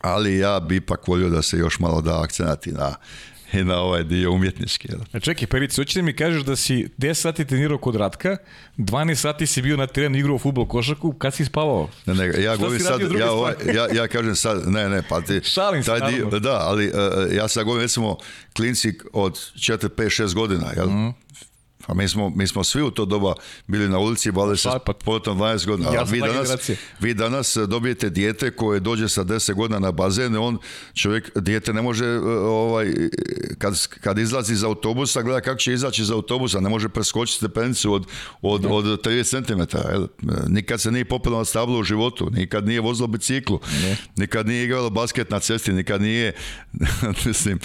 ali ja bi ipak volio da se još malo da akcenati na i na ovaj dio umjetnički. Jel? A e, čekaj, Perica, hoćete mi kažeš da si 10 sati trenirao kod Ratka, 12 sati si bio na terenu igrao futbol košaku, kad si spavao? Ne, ne, ja govorim sad, ja, ovaj, ja, ja kažem sad, ne, ne, pa ti... Šalim se, Da, ali uh, ja sad govorim, recimo, klinci od 4, 5, 6 godina, jel? Mm. A pa mi smo, mi smo svi u to doba bili na ulici bavili se pa, potom godina. Ja vi, danas, vi e, danas dobijete dijete koje dođe sa 10 godina na bazen i on, čovjek, dijete ne može, e, ovaj, kad, kad izlazi iz autobusa, gleda kako će izaći iz autobusa, ne može preskočiti stepenicu od, od, od 30 cm. E, nikad se nije popilo na stablo u životu, nikad nije vozilo biciklu, nikad nije igralo basket na cesti, nikad nije, mislim,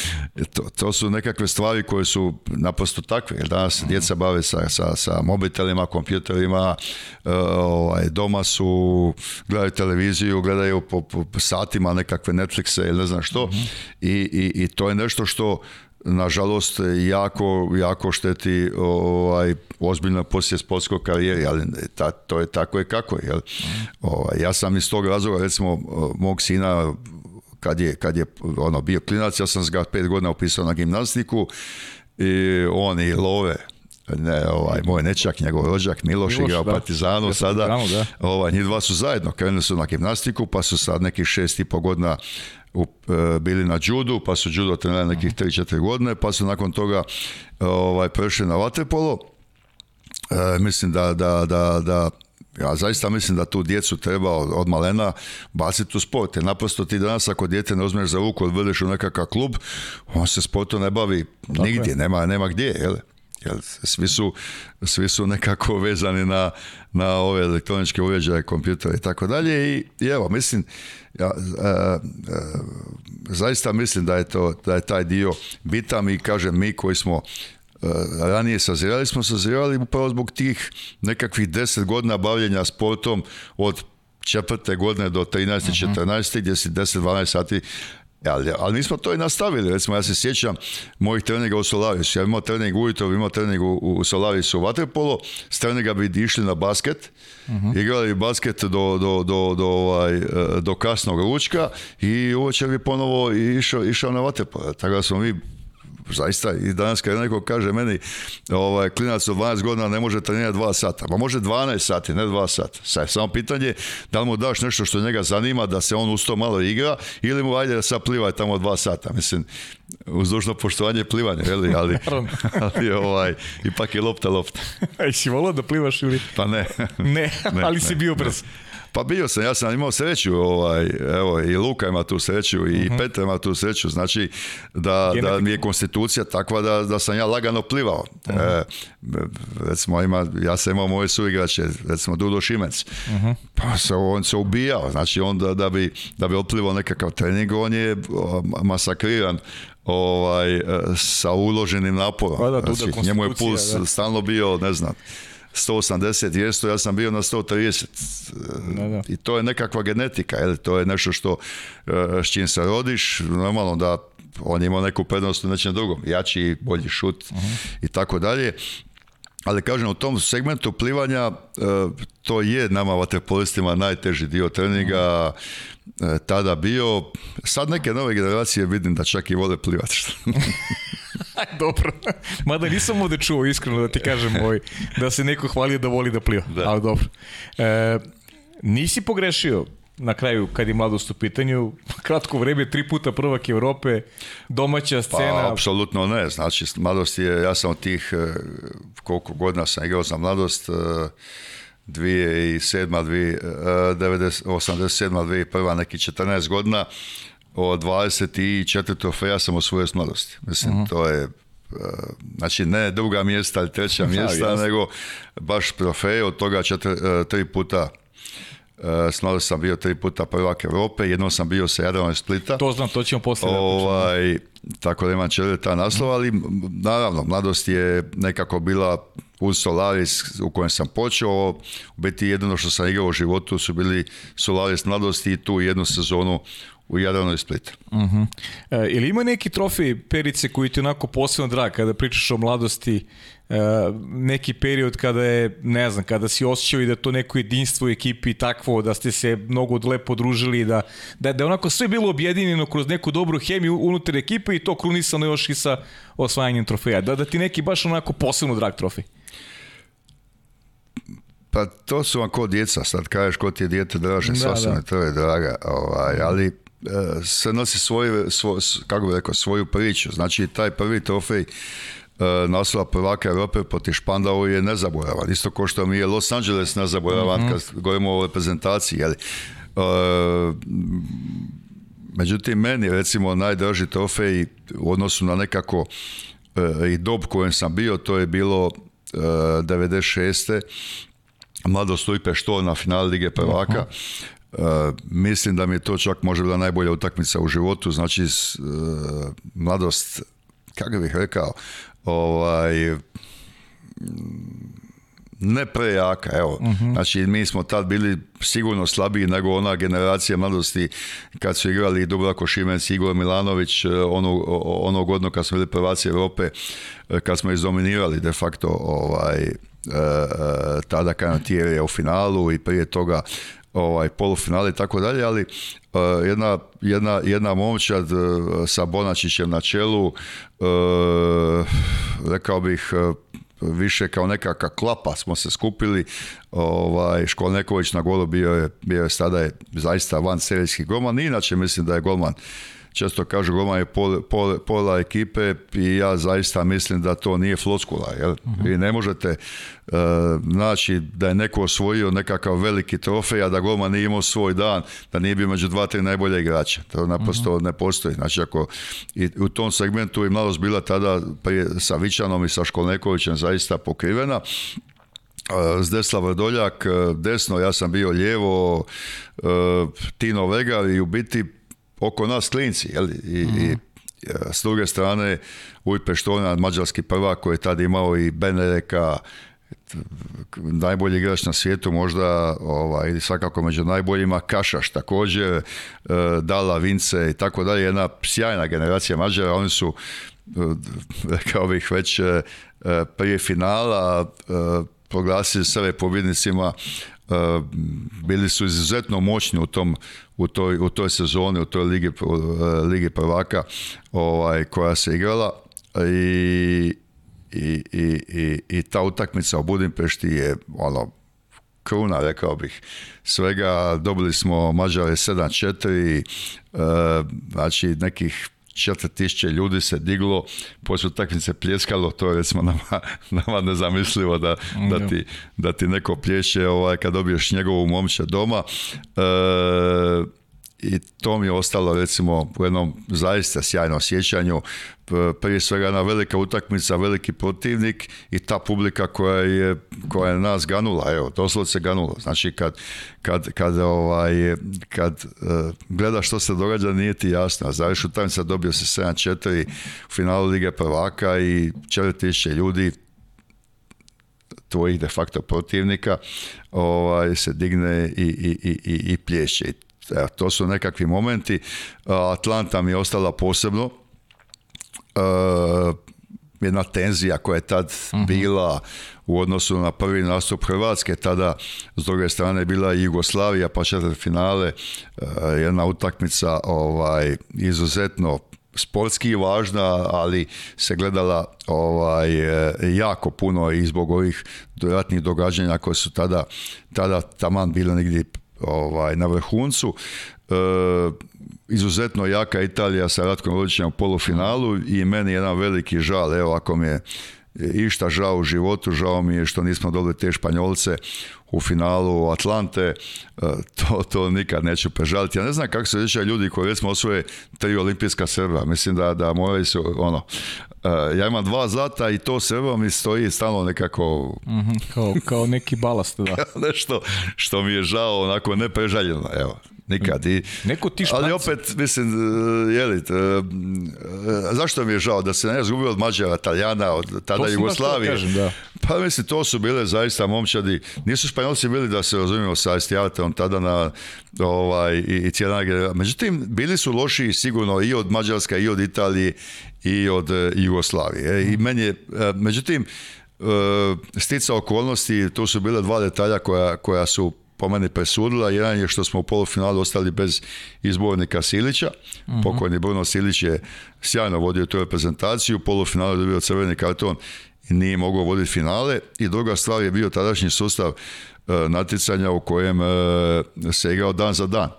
to, to su nekakve stvari koje su naprosto takve, jer danas mhm. djeca se bave sa, sa, mobitelima, kompjuterima, e, ovaj, doma su, gledaju televiziju, gledaju po, po, satima nekakve Netflixe ili ne znam što mhm. I, i, i to je nešto što nažalost jako, jako šteti ovaj, ozbiljno poslije sportskog karijere ali to je tako je kako je. Mhm. Ovaj, ja sam iz tog razloga, recimo, mog sina kad je, kad je ono, bio klinac, ja sam ga pet godina upisao na gimnastiku i je love, ne, ovaj, moj nečak, njegov rođak, Miloš, Miloš igrao Partizanu, sada, ovaj, njih dva su zajedno, krenuli su na gimnastiku, pa su sad nekih šest i pol godina e, bili na judu, pa su judo trenirali nekih tri četiri godine, pa su nakon toga ovaj, prešli na vaterpolo. E, mislim da, da, da, da ja zaista mislim da tu djecu treba od malena baciti u sport. Jer naprosto ti danas ako dijete ne uzmeš za ruku, odvedeš u nekakav klub, on se sportom ne bavi nigdje, nema, nema gdje. Jel? Jel, svi, su, svi su nekako vezani na, na ove elektroničke uređaje, kompjutere i tako dalje i evo, mislim, ja, e, e, zaista mislim da je, to, da je taj dio bitan i kažem mi koji smo e, ranije sazirali smo sazirali upravo zbog tih nekakvih deset godina bavljenja sportom od četvrte godine do 13. Uh 14. gdje si 10-12 sati ali, ali mi smo to i nastavili, recimo ja se sjećam mojih treninga u Solarisu, ja imao trening ujutro, imao trening u, u Solavisu u Vaterpolo, s treninga bi išli na basket, uh-huh. igrali basket do, do, do, ovaj, e, do kasnog ručka i uvečer bi ponovo išao, išao na Vaterpolo, tako da smo mi zaista i danas kad neko kaže meni ovaj, klinac od 12 godina ne može trenirati dva sata, pa može 12 sati, ne dva sata. Sad, samo pitanje da li mu daš nešto što njega zanima da se on usto malo igra ili mu ajde da sad plivaj tamo dva sata. Mislim, uz dužno poštovanje plivanje, ali, ali, ali ovaj, ipak je lopta lopta. Aj, si volao da plivaš ili? Pa ne. ne, ali si bio brz. Pa bio sam, ja sam imao sreću, ovaj, evo, i Luka ima tu sreću, i uh mhm. Petra ima tu sreću, znači da, da mi je konstitucija takva da, da sam ja lagano plivao. Uh-huh. E, recimo, ima, ja sam imao moje suigrače, recimo Dudo Šimec uh pa se, on se ubijao, znači on da, da bi, da bi oplivao nekakav trening, on je masakriran ovaj, e, sa uloženim naporom. Pa da, znači, njemu je puls stalno bio, ne znam, 180, 200, ja sam bio na 130. E, I to je nekakva genetika, jel? to je nešto što e, s čim se rodiš, normalno da on ima neku prednost u nečem drugom, jači, bolji šut mhm. i tako dalje. Ali kažem, u tom segmentu plivanja e, to je nama vaterpolistima najteži dio treninga mhm. tada bio. Sad neke nove generacije vidim da čak i vole plivati. dobro. Mada nisam ovde čuo, iskreno da ti kažem, moj, ovaj, da se neko hvalio da voli da pliva. Da. Ali dobro. E, nisi pogrešio na kraju, kad je mladost u pitanju, kratko vreme, tri puta prvak Evrope, domaća pa, scena. Pa, apsolutno ne. Ono znači, mladost je, ja sam od tih, e, koliko godina sam igrao za mladost, 2007, 87, 2001, neki 14 godina, od 24. trofeja sam osvojio s mladosti. Mislim, mhm. to je e, znači ne druga mjesta ali treća mjesta, nego baš trofej, od toga e, tri puta e, s mladosti sam bio tri puta prvak Europe, jednom sam bio sa Jadranom Splita. To znam, to ćemo poslije. Ovaj, tako da imam četiri ta naslova, ali naravno, mladost je nekako bila uz Solaris u kojem sam počeo. U biti jedino što sam igrao u životu su bili Solaris mladosti i tu jednu sezonu u Jadranu i mhm. e, ili ima neki trofej Perice koji ti onako posebno drag kada pričaš o mladosti, e, neki period kada je, ne znam, kada si osjećao i da to neko jedinstvo u ekipi takvo, da ste se mnogo lepo družili, da, da, da je onako sve bilo objedinjeno kroz neku dobru hemiju unutar ekipe i to krunisano još i sa osvajanjem trofeja. Da, da ti neki baš onako posebno drag trofej. Pa to su vam ko djeca, sad kažeš ko ti je djete draže, da, to je draga, ovaj, ali se nosi svoju, kako bi rekao, svoju priču. Znači, taj prvi trofej e, naslova prvaka Europe protiv Špandao je nezaboravan. Isto kao što mi je Los Angeles nezaboravan mm kad govorimo o reprezentaciji. Jeli. E, međutim, meni recimo najdraži trofej u odnosu na nekako e, i dob kojem sam bio, to je bilo 96. Mladost Lipe što na finali Lige prvaka. Mhm. E, mislim da mi je to čak može bila najbolja utakmica u životu, znači e, mladost, kako bih rekao, ovaj, mm, ne prejaka, evo. Mhm. Znači, mi smo tad bili sigurno slabiji nego ona generacija mladosti kad su igrali Dubrako Šimenc, Igor Milanović, e, ono, ono godno kad smo bili prvaci Europe, kad smo izdominirali de facto ovaj, tada u finalu i prije toga ovaj, polufinale i tako dalje, ali eh, jedna, jedna, jedna momčad eh, sa Bonačićem na čelu, eh, rekao bih, više kao nekaka klapa smo se skupili. Ovaj, Školneković na golu bio je, bio je sada je zaista van serijski golman. Inače mislim da je golman često kažu Goma je pol, pola ekipe i ja zaista mislim da to nije floskula. Jel? uh Vi ne možete e, naći da je neko osvojio nekakav veliki trofej, a da Goma nije imao svoj dan, da nije bio među dva, tri najbolje igrača. To naprosto uh ne postoji. Znači, ako i u tom segmentu je mladost bila tada prije, sa Vičanom i sa Školnekovićem zaista pokrivena. E, Zdeslav Vrdoljak e, desno, ja sam bio lijevo, Tino Vegar i u biti oko nas klinci, jel? I, i mhm. e, s druge strane Ujpe Štona, mađarski prvak koji je tada imao i Benereka, najbolji igrač na svijetu možda ovaj, ili svakako među najboljima Kašaš također e, Dala Vince i tako dalje jedna sjajna generacija Mađara oni su e, rekao bih već prije finala proglasili sebe pobjednicima bili su izuzetno moćni u tom u toj, u toj sezoni, u toj ligi, eh, ligi prvaka ovaj, koja se igrala i, i, i, i ta utakmica u Budimpešti je ono, kruna, rekao bih. Svega dobili smo Mađare 7-4, eh, znači nekih 4000 ljudi se diglo, poslije utakmice pljeskalo, to je recimo nama, nama nezamislivo da, da, ti, da ti neko plješe ovaj, kad dobiješ njegovu momća doma. E, i to mi je ostalo recimo u jednom zaista sjajnom sjećanju prije svega jedna velika utakmica, veliki protivnik i ta publika koja je, koja nas ganula, evo, doslovce ganula. Znači kad, kad, kad, ovaj, kad e, gledaš što se događa nije ti jasno. A zaviš utakmica dobio se 7-4 u finalu Lige prvaka i 4000 ljudi tvojih de facto protivnika ovaj, se digne i, i, i, i plješće. E, to su nekakvi momenti. E, Atlanta mi je ostala posebno. E, jedna tenzija koja je tad mhm. bila u odnosu na prvi nastup Hrvatske, tada s druge strane bila i Jugoslavija, pa četiri finale, e, jedna utakmica ovaj, izuzetno sportski važna, ali se gledala ovaj, e, jako puno i zbog ovih dodatnih događanja koje su tada, tada taman bilo negdje ovaj, na vrhuncu. E, izuzetno jaka Italija sa Ratkom Rodićem u polufinalu i meni jedan veliki žal, evo ako mi je išta žao u životu, žao mi je što nismo dobili te Španjolce u finalu Atlante, e, to, to nikad neću prežaliti. Ja ne znam kako se osjećaju ljudi koji recimo osvoje tri olimpijska Srba mislim da, da moraju se ono, Eh, ja imam dva zlata i to se evo mi stoji stalno nekako... Mhm, kao, kao neki balast, da. nešto što mi je žao, onako nepežaljeno evo nikad. I, Neko ti Ali opet, mislim, e, jelit, e, e, zašto mi je žao da se ne razgubio od Mađara, Italijana, od tada Jugoslavije. Pa mislim, to su bile zaista momčadi. Nisu Španjolci bili da se razumijemo sa Estijatom tada na ovaj, i, i Međutim, bili su loši sigurno i od Mađarska, i od Italije, i od Jugoslavije. I meni je, međutim, stica okolnosti, to su bile dva detalja koja, koja su po meni presudila. Jedan je što smo u polufinalu ostali bez izbornika Silića. Mhm. Pokojni Bruno Silić je sjajno vodio tu reprezentaciju. U polufinalu je dobio crveni karton i nije mogao voditi finale. I druga stvar je bio tadašnji sustav e, natjecanja u kojem e, se igrao dan za dan.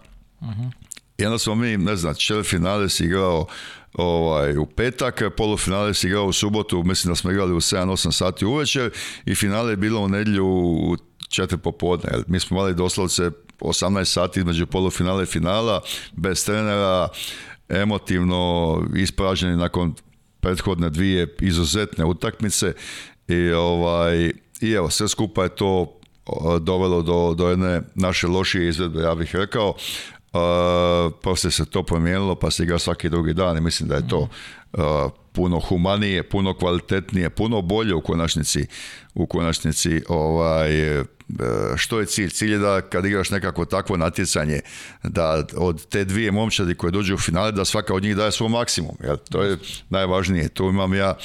mm I smo mi, ne znam, čel finale si igrao ovaj, u petak, polufinale si igrao u subotu, mislim da smo igrali u 7-8 sati uvečer i finale je bilo u nedjelju u četiri popodne. mi smo imali doslovce 18 sati između polufinale i finala, bez trenera, emotivno ispražnjeni nakon prethodne dvije izuzetne utakmice i ovaj i evo sve skupa je to dovelo do, do jedne naše lošije izvedbe, ja bih rekao. Uh, poslije se to promijenilo, pa se igra svaki drugi dan i mislim da je to e, puno humanije, puno kvalitetnije, puno bolje u konačnici, u konačnici ovaj, E, što je cilj? Cilj je da kad igraš nekako takvo natjecanje, da od te dvije momčadi koje dođu u finale, da svaka od njih daje svoj maksimum. jel to je najvažnije. Tu imam ja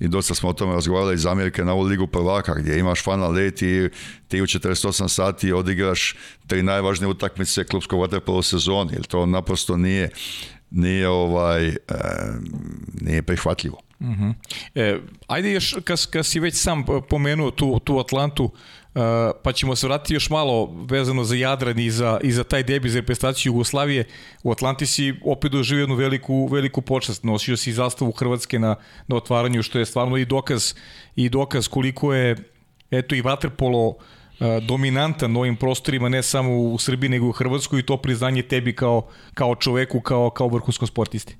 i dosta smo o tome razgovarali iz Amerike na ovu ligu prvaka gdje imaš final let i ti u 48 sati odigraš tri najvažnije utakmice klubskog vaterpolo sezoni. Jer to naprosto nije nije ovaj e, nije prihvatljivo. Uh e, ajde još kad, si već sam pomenuo tu, tu Atlantu Eh, pa ćemo se vratiti još malo vezano za Jadran i za, i za taj debi za reprezentaciju Jugoslavije. U Atlantisi si opet doživio jednu veliku, veliku počast. Nosio si zastavu Hrvatske na, na otvaranju, što je stvarno i dokaz, i dokaz koliko je eto i Vaterpolo eh, dominantan na ovim prostorima, ne samo u Srbiji, nego u Hrvatskoj i to priznanje tebi kao, kao čoveku, kao, kao vrhunskom sportisti?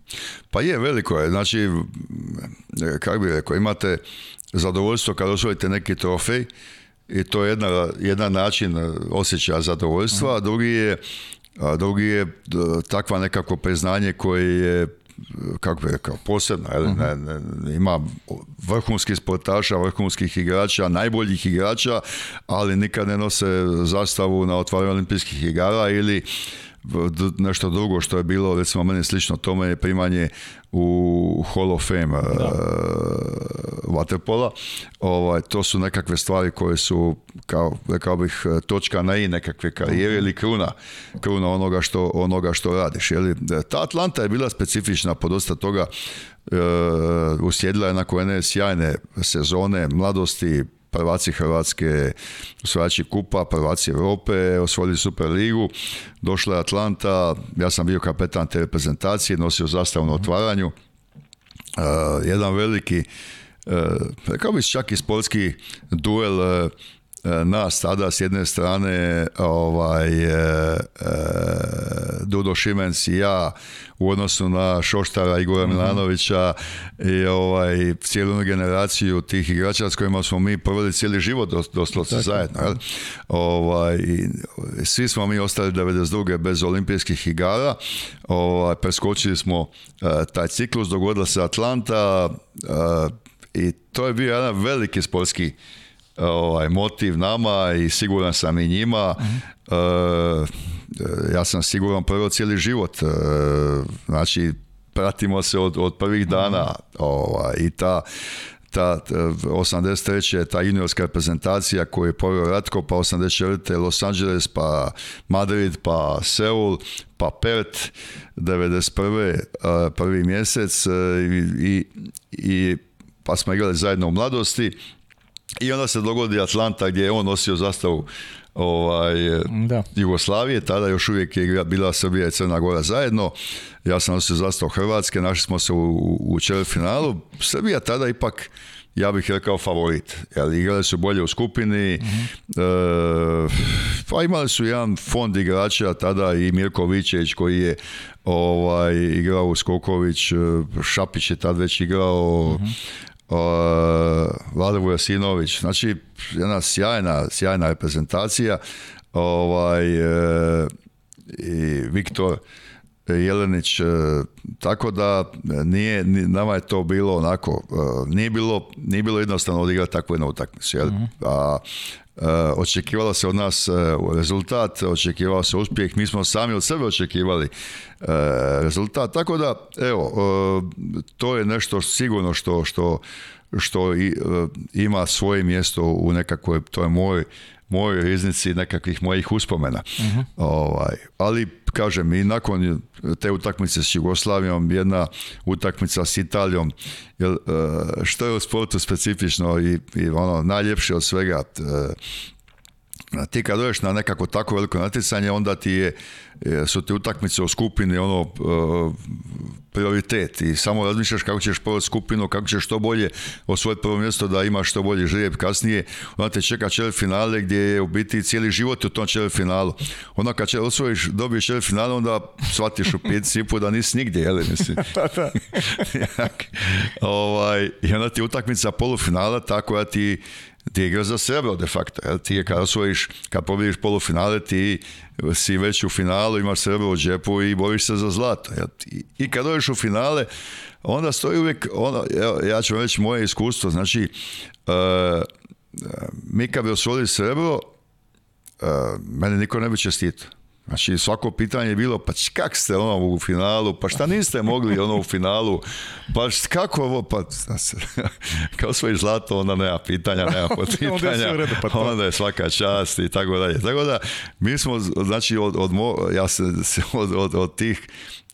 Pa je, veliko je. Znači, eh, kako bih rekao, imate zadovoljstvo kada osvojite neki trofej, i to je jedna, jedan način e, osjećaja zadovoljstva, a drugi je, a drugi je e, takva nekako priznanje koje je e, kako bi rekao, posebno, mhm. ima vrhunskih sportaša, vrhunskih igrača, najboljih igrača, ali nikad ne nose zastavu na otvaranju olimpijskih igara ili nešto drugo što je bilo, recimo meni slično tome je primanje u Hall of Fame da. Eh, waterpola. Ovaj, to su nekakve stvari koje su, kao, rekao bih, eh, točka na i nekakve karijere ili kruna, onoga što, onoga što radiš. Jeli? Ta Atlanta je bila specifična po dosta toga. Uh, eh, usjedila je nakon jedne sjajne sezone mladosti, prvaci Hrvatske osvajači kupa, prvaci Europe, osvojili Super ligu, došla je Atlanta, ja sam bio kapetan te reprezentacije, nosio zastavu na mhm. otvaranju, eh, jedan veliki, uh, rekao bih čak i sportski duel eh, E, nas tada s jedne strane ovaj, e, e, Dudo Šimenc i ja u odnosu na Šoštara i Gora mhm. Milanovića i ovaj, cijelu generaciju tih igrača s kojima smo mi proveli cijeli život doslovce zajedno. Jel? Ovaj, svi smo mi ostali 92. bez olimpijskih igara. Ovaj, preskočili smo e, taj ciklus, dogodila se Atlanta e, i to je bio jedan veliki sportski ovaj, motiv nama i siguran sam i njima. Mhm. Eh, eh, ja sam siguran prvo cijeli život. E, znači, pratimo se od, od prvih dana mhm. ovaj, i ta ta 83. ta juniorska reprezentacija koju je poveo Ratko, pa 84. Los Angeles, pa Madrid, pa Seul, pa Pert, 91. prvi mjesec i, i, i pa smo igrali zajedno u mladosti i onda se dogodi Atlanta gdje je on nosio zastavu ovaj, Jugoslavije, tada još uvijek je bila Srbija i Crna Gora zajedno. Ja sam nosio zastavu Hrvatske, našli smo se u, u, finalu. Srbija tada ipak ja bih rekao favorit. Jer igrali su bolje u skupini, mhm. e, pa imali su jedan fond igrača tada i Mirko koji je ovaj, igrao u Skoković, e, Šapić je tad već igrao, mhm. Vlada Vujasinović, znači jedna sjajna, sjajna reprezentacija, ovaj, e, i Viktor Jelenić, e, tako da nije, nama je to bilo onako, e, nije bilo, nije bilo jednostavno odigrati takvu jednu utakmicu, mhm. A Eh, očekivalo se od nas eh, rezultat, očekivao se uspjeh, mi smo sami od sebe očekivali eh, rezultat. Tako da, evo, to je nešto sigurno što, što, što ima svoje mjesto u nekakvoj, to je moj mojoj riznici nekakvih mojih uspomena. Ovaj, ali kažem i nakon te utakmice s Jugoslavijom, jedna utakmica s Italijom, e, što je u sportu specifično i, i ono najljepše od svega e, ti kad dođeš na nekako tako veliko natjecanje, onda ti je, e, su ti utakmice u skupini ono e, prioritet i samo razmišljaš kako ćeš provati skupinu, kako ćeš što bolje osvojiti prvo mjesto da imaš što bolji žrijeb kasnije. Onda te čeka čel finale gdje je u biti cijeli život u tom čel finalu. Onda kad će osvojiš, dobiješ čel finale, onda shvatiš u principu da nisi nigdje, jel? Mislim. ovaj, I onda ti utakmica polufinala tako da ti ti igraš za sebe de facto. Jel? Ti je kad osvojiš, kad pobjediš polufinale, ti si već u finalu, imaš srebro u džepu i boriš se za zlato. Jel? I kad dođeš u finale, onda stoji uvijek, ono, ja ću vam reći moje iskustvo, znači, e, e, mi kad bi osvojili srebro, uh, mene niko ne bi čestitao. Znači svako pitanje je bilo, pa kak ste ono u finalu, pa šta niste mogli ono u finalu, pa kako ovo, pa kao svoj zlato, onda nema pitanja, nema potpitanja, pa onda, je, svaka čast i tako dalje. Tako da, mi smo, znači, od, od ja se, od, od, od tih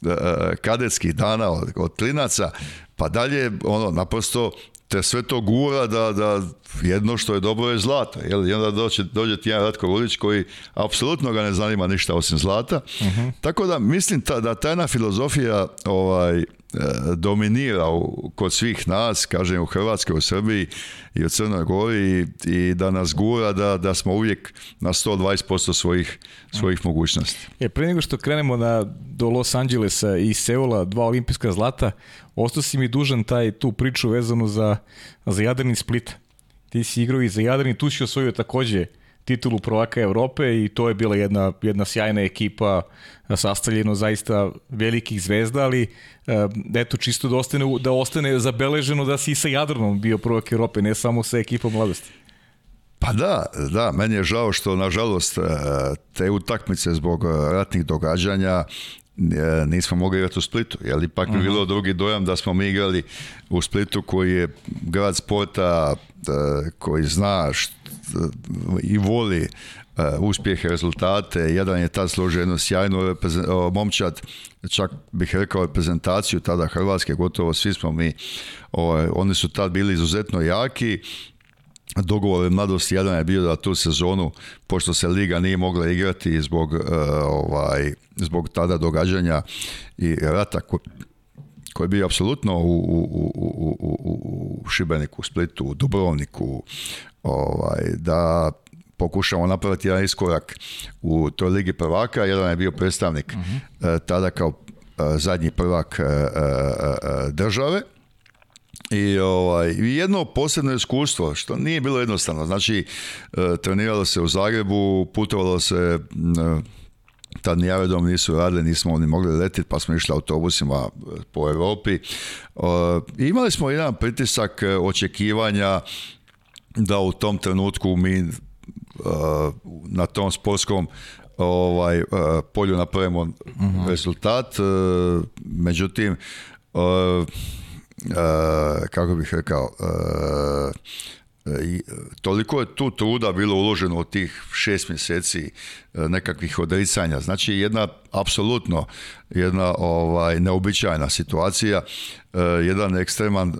e, e, kadetskih dana, od, od klinaca, pa dalje, ono, naprosto, te sve to gura da, da jedno što je dobro je zlato, Jel? I onda dođe, dođe ti jedan Ratko vodić koji apsolutno ga ne zanima ništa osim zlata. Mhm. Tako da mislim da tajna filozofija ovaj, E, dominira kod svih nas, kažem u Hrvatskoj, u Srbiji i u Crnoj Gori i, i da nas gura da, da smo uvijek na 120% svojih, svojih mogućnosti. E, pre nego što krenemo na, do Los Angelesa i Seula, dva olimpijska zlata, ostao si mi dužan taj, tu priču vezanu za, za Jadrni Split. Ti si igrao i za Jadrni, tu si osvojio takođe titulu prvaka Europe i to je bila jedna, jedna sjajna ekipa eh, sastavljeno zaista velikih zvezda, ali eh, eto čisto da ostane, da ostane zabeleženo da si i sa Jadronom bio prvak Europe, ne samo sa ekipom mladosti. Pa da, da, meni je žao što nažalost eh, te utakmice zbog ratnih događanja nismo mogli igrati u Splitu, jer ipak bi mhm. bilo drugi dojam da smo mi igrali u Splitu koji je grad sporta koji zna što i voli e, uspjehe, rezultate. Jedan je tad složio jednu sjajnu e, momčad, čak bih rekao reprezentaciju tada Hrvatske, gotovo svi smo mi. Oni su tad bili izuzetno jaki, dogovor mladosti jedan je bio da tu sezonu, pošto se liga nije mogla igrati zbog, e, ovaj, zbog tada događanja i rata koji je bio apsolutno u, u, u, u, Šibeniku, Splitu, u Dubrovniku, ovaj, da pokušamo napraviti jedan iskorak u toj ligi prvaka, jedan je bio predstavnik mhm. eh, tada kao eh, zadnji prvak eh, države, i ovaj, jedno posebno iskustvo, što nije bilo jednostavno. Znači, treniralo se u Zagrebu, putovalo se mm, tad ni aerodrom nisu radili, nismo ni mogli letiti, pa smo išli autobusima e, po Europi. E, imali smo jedan pritisak e, očekivanja da u tom trenutku mi na tom sportskom ovaj, polju napravimo mhm. rezultat. Međutim, kako bih rekao, E, e, toliko je tu truda bilo uloženo od tih šest mjeseci e, nekakvih odricanja. Znači jedna apsolutno jedna ovaj neobičajna situacija, jedan ekstreman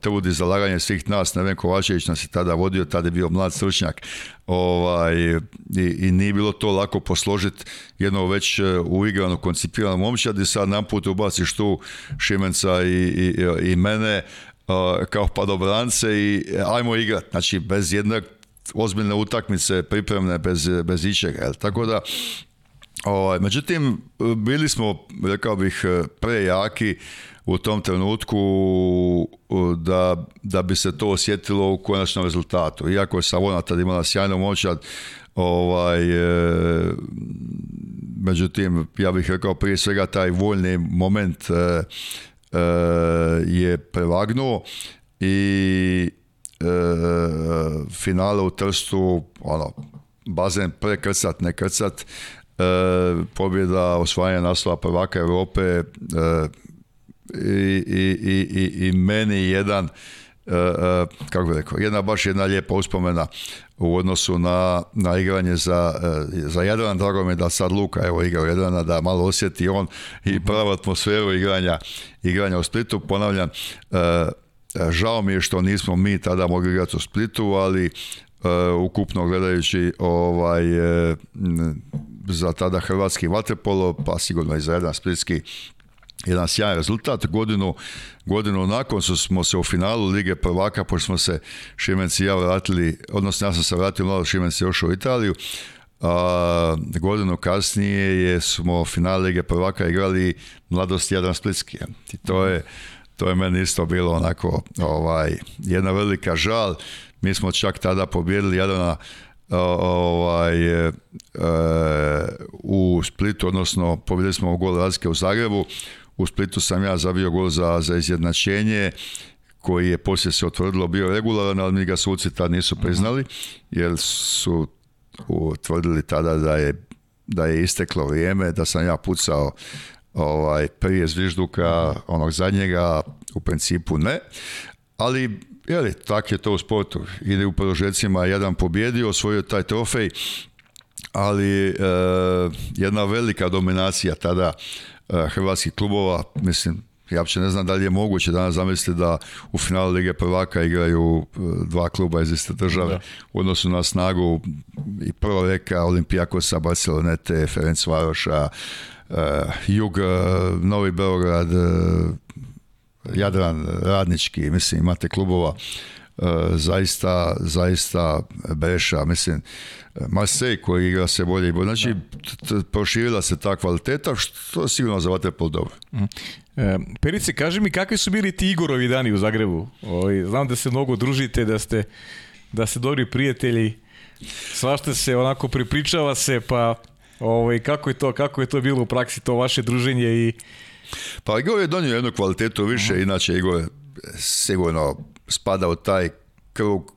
trud i zalaganje svih nas. Neven Kovačević nas je tada vodio, tada je bio mlad stručnjak ovaj, i, nije bilo to lako posložiti jedno već uigrano, koncipirano momčad i sad nam put ubaciš tu Šimenca i, i mene E, kao pa dobrance i e, ajmo igrat. Znači, bez jedne ozbiljne utakmice pripremne, bez, bez ičega. Jel? Tako da, ovaj, međutim, bili smo, rekao bih, e, prejaki u tom trenutku da, da bi se to osjetilo u konačnom rezultatu. Iako je Savona tad imala sjajnu moć, ovaj, međutim, ja bih rekao prije svega taj voljni moment E, je prevagnuo i e, finale u Trstu, ono, bazen prekrcat, ne krcat, e, pobjeda osvajanja naslova prvaka Europe e, i, i, i, i, meni jedan E, e, kako bi rekao, jedna baš jedna lijepa uspomena u odnosu na, na igranje za, e, za Jadran, drago mi da sad Luka evo igrao Jadrana, da malo osjeti on i mhm. pravu atmosferu igranja, igranja u Splitu, ponavljam, žao mi je što nismo mi tada mogli igrati u Splitu, ali ukupno gledajući ovaj, za tada hrvatski vaterpolo, pa sigurno i za jedan splitski jedan sjajan rezultat. Godinu, godinu nakon što smo se u finalu Lige prvaka, pošto smo se Šimenci ja vratili, odnosno ja sam se vratio mlado Šimenci još u Italiju, a, godinu kasnije je smo final Lige prvaka igrali Mladosti Jadran Splitski. I to je, to je meni isto bilo onako ovaj, jedna velika žal. Mi smo čak tada pobijedili Jadrana ovaj, e, e, u Splitu, odnosno pobjedili smo u gol razlike u Zagrebu. U Splitu sam ja zavio gol za, za izjednačenje koji je poslije se otvrdilo bio regularan, ali mi ga suci tad nisu mhm. priznali, jer su utvrdili tada da je, isteklo vrijeme, da sam ja pucao ovaj, prije zvižduka, mhm. onog zadnjega, u principu ne, ali je tak je to u sportu. Ide u prožecima jedan pobjedio, osvojio taj trofej, ali eh, jedna velika dominacija tada E, hrvatskih klubova, mislim, ja uopće ne znam da li je moguće danas zamislite da u finalu Lige prvaka igraju e, dva kluba iz iste države u odnosu na snagu i prva reka Olimpijakosa, Barcelonete, Ferenc Varoša, e, Jug, Novi Beograd, Jadran, Radnički, mislim imate klubova E, zaista, zaista breša. Mislim, koji igra se bolje i bolje. Znači, proširila se ta kvaliteta, što sigurno za Vatepol dobro. Mm. E, Perice, kaži mi kakvi su bili ti Igorovi dani u Zagrebu? znam da se mnogo družite, da ste, da ste dobri prijatelji. Svašta se onako pripričava se, pa ovaj, kako, je to, kako je to bilo u praksi, to vaše druženje i... Pa Igor je donio jednu kvalitetu više, mhm. inače Igor sigurno spada u taj krug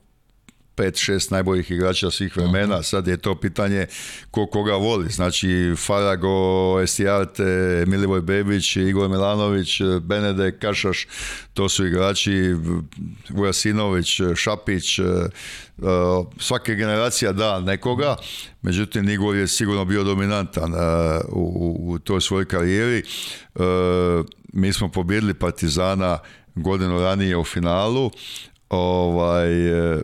pet, šest najboljih igrača svih vremena. Sad je to pitanje ko koga voli. Znači, Farago, Estijarte, Milivoj Bebić, Igor Milanović, Benede Kašaš, to su igrači, Vujasinović, Šapić, e, e, svake generacija da nekoga, međutim Igor je sigurno bio dominantan e, u, u toj svojoj karijeri. Mi smo pobjedili Partizana godinu ranije u finalu. Ovaj, e,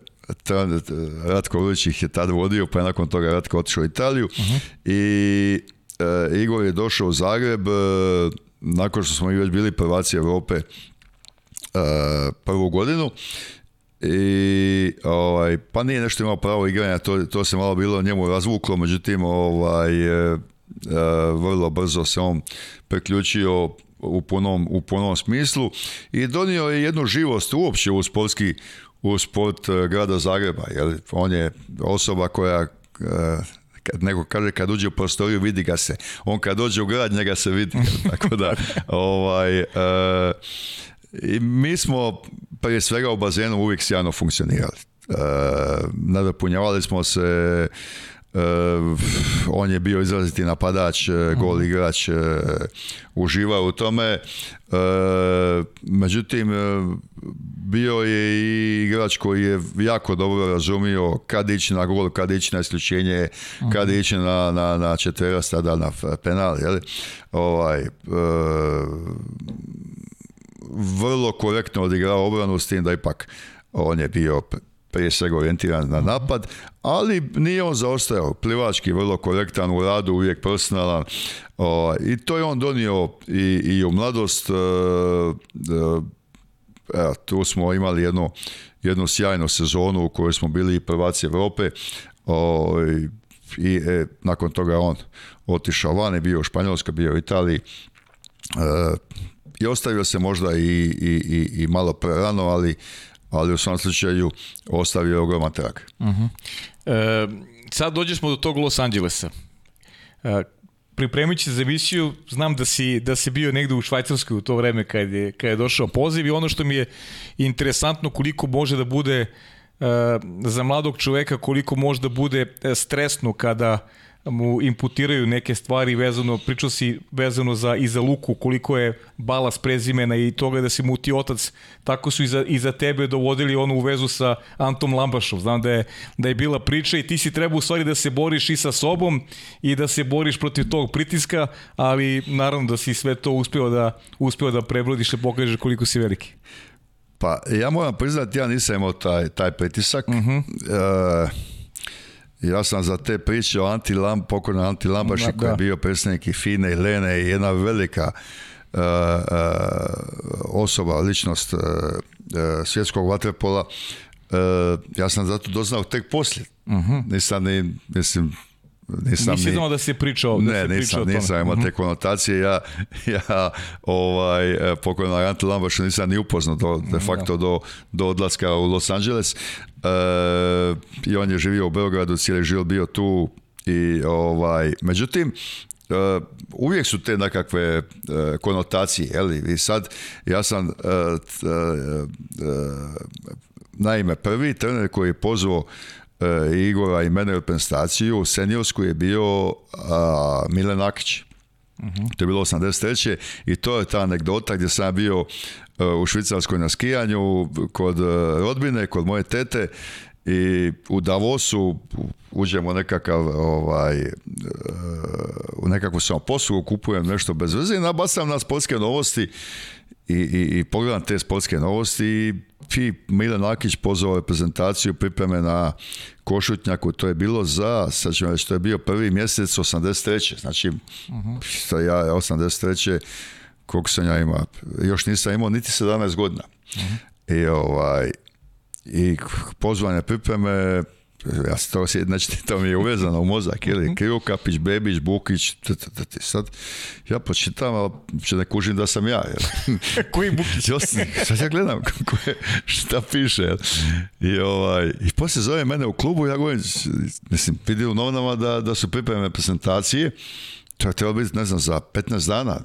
Ratko ih je tad vodio, pa je nakon toga Ratko otišao u Italiju. Mhm. I e, Igor je došao u Zagreb e, nakon što smo i već bili prvaci Europe prvu godinu i ovaj, pa nije nešto imao pravo igranja, to, to se malo bilo njemu razvuklo, međutim ovaj, vrlo brzo se on priključio u punom, u smislu i donio je jednu živost uopće u sportski u sport e, grada Zagreba. Jer on je osoba koja e, kad neko kaže kad uđe u prostoriju vidi ga se. On kad dođe u grad njega se vidi. Tako da ovaj, e, i mi smo prije svega u bazenu uvijek sjajno funkcionirali. E, nadopunjavali smo se Eh, on je bio izraziti napadač, eh, mhm. gol igrač, eh, uživa u tome. Međutim, bio je i igrač koji je jako dobro razumio kad ići na gol, kad ići na isključenje, mhm. kad ići na, na, na na penal. Jel? Ovaj, vrlo korektno odigrao obranu s tim da ipak on je bio prije svega orijentiran na napad, ali nije on zaostao Plivački vrlo korektan u radu, uvijek personalan. I to je on donio i, i u mladost. E, e tu smo imali jednu, jednu sjajnu sezonu u kojoj smo bili prvaci Europe. i, e, nakon toga on otišao van, je bio u Španjolskoj, bio u Italiji. E, I ostavio se možda i, i malo prerano, ali ali u svom slučaju ostavio ogroman trag. Uh sad dođemo do tog Los Angelesa. E, se za emisiju, znam da si, da si bio negde u Švajcarskoj u to vreme kad je, kad je došao poziv i ono što mi je interesantno koliko može da bude e, za mladog čoveka, koliko može da bude e, stresno kada mu imputiraju neke stvari vezano, pričao si vezano za, i za Luku, koliko je balas prezimena i toga da si mu ti otac, tako su i za, i za tebe dovodili onu u vezu sa Antom Lambašom. Znam da je, da je bila priča i ti si trebao u stvari da se boriš i sa sobom i da se boriš protiv tog pritiska, ali naravno da si sve to uspio da, uspeo da prebrodiš i pokažeš koliko si veliki. Pa ja moram priznati, ja nisam imao taj, taj pritisak. Uh ja sam za te priče o Anti Lamp, pokojnom Anti koji je bio predsjednik i Fine i Lene i jedna velika e, e, osoba, ličnost e, svjetskog vaterpola, ja sam zato doznao tek poslije. Mhm. Nisam ni, mislim, nisam da se priča ovdje. Ne, da nisam, mhm. te konotacije. Ja, ja ovaj, e, pokojno Lambašu nisam ni upoznao do, de mhm, facto do, do odlaska u Los Angeles. E, I on je živio u Beogradu, cijeli život bio tu. I, ovaj, međutim, Uh, uvijek su te nekakve uh, konotacije, I sad, ja sam uh, naime prvi trener koji je pozvao e, Igora i mene reprezentaciju, seniorsku je bio a, Milan Akić. Mhm. To je bilo 83. i to je ta anegdota gdje sam bio e, u Švicarskoj na skijanju kod e, rodbine, kod moje tete i u Davosu uđemo nekakav ovaj, e, u nekakvu sam poslu kupujem nešto bez veze i nabacam na sportske novosti i, i, i pogledam te sportske novosti i Milan nakić pozvao reprezentaciju pripreme na Košutnjaku, to je bilo za, sad ćemo reći, to je bio prvi mjesec 83. Znači, uh -huh. ja, 83. koliko sam ja ima? još nisam imao niti 17 godina. Mhm. I ovaj, i pozvanje pripreme, ja se to sjedim, znači to mi je uvezano u mozak, ili mhm. Krivokapić, Bebić, Bukić, sad ja počitam, ali će ne kužim da sam ja. Jel. Koji Bukić? sad ja gledam šta piše. I, ovaj, I poslije zove mene u klubu, ja govorim, mislim, vidi u novinama da, da su pripremljene prezentacije, to je trebalo biti, ne znam, za 15 dana.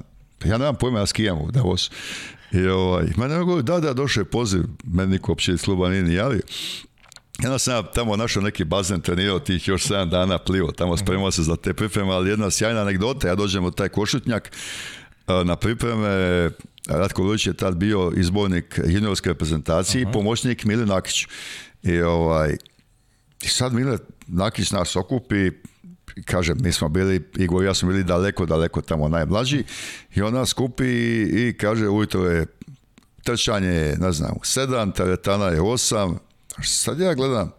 Ja nemam pojma, ja skijam u Davos I ovaj, mene govori, da, da, došao je poziv, meni niko uopće iz kluba nije ni jedna sam tamo našao neki bazen trenirao tih još 7 dana plivo, tamo mhm. spremao se za te pripreme, ali jedna sjajna anegdota, ja dođem u taj košutnjak e, na pripreme, Ratko Lulić je tad bio izbornik juniorske reprezentacije i pomoćnik Mili Nakić. I, ovaj, sad Mile Nakić nas okupi, kaže, mi smo bili, Igor i ja smo bili daleko, daleko tamo najmlađi i on nas kupi i, kaže ujutro je trčanje, ne znam, sedam, teretana je osam, Sad ja gledam,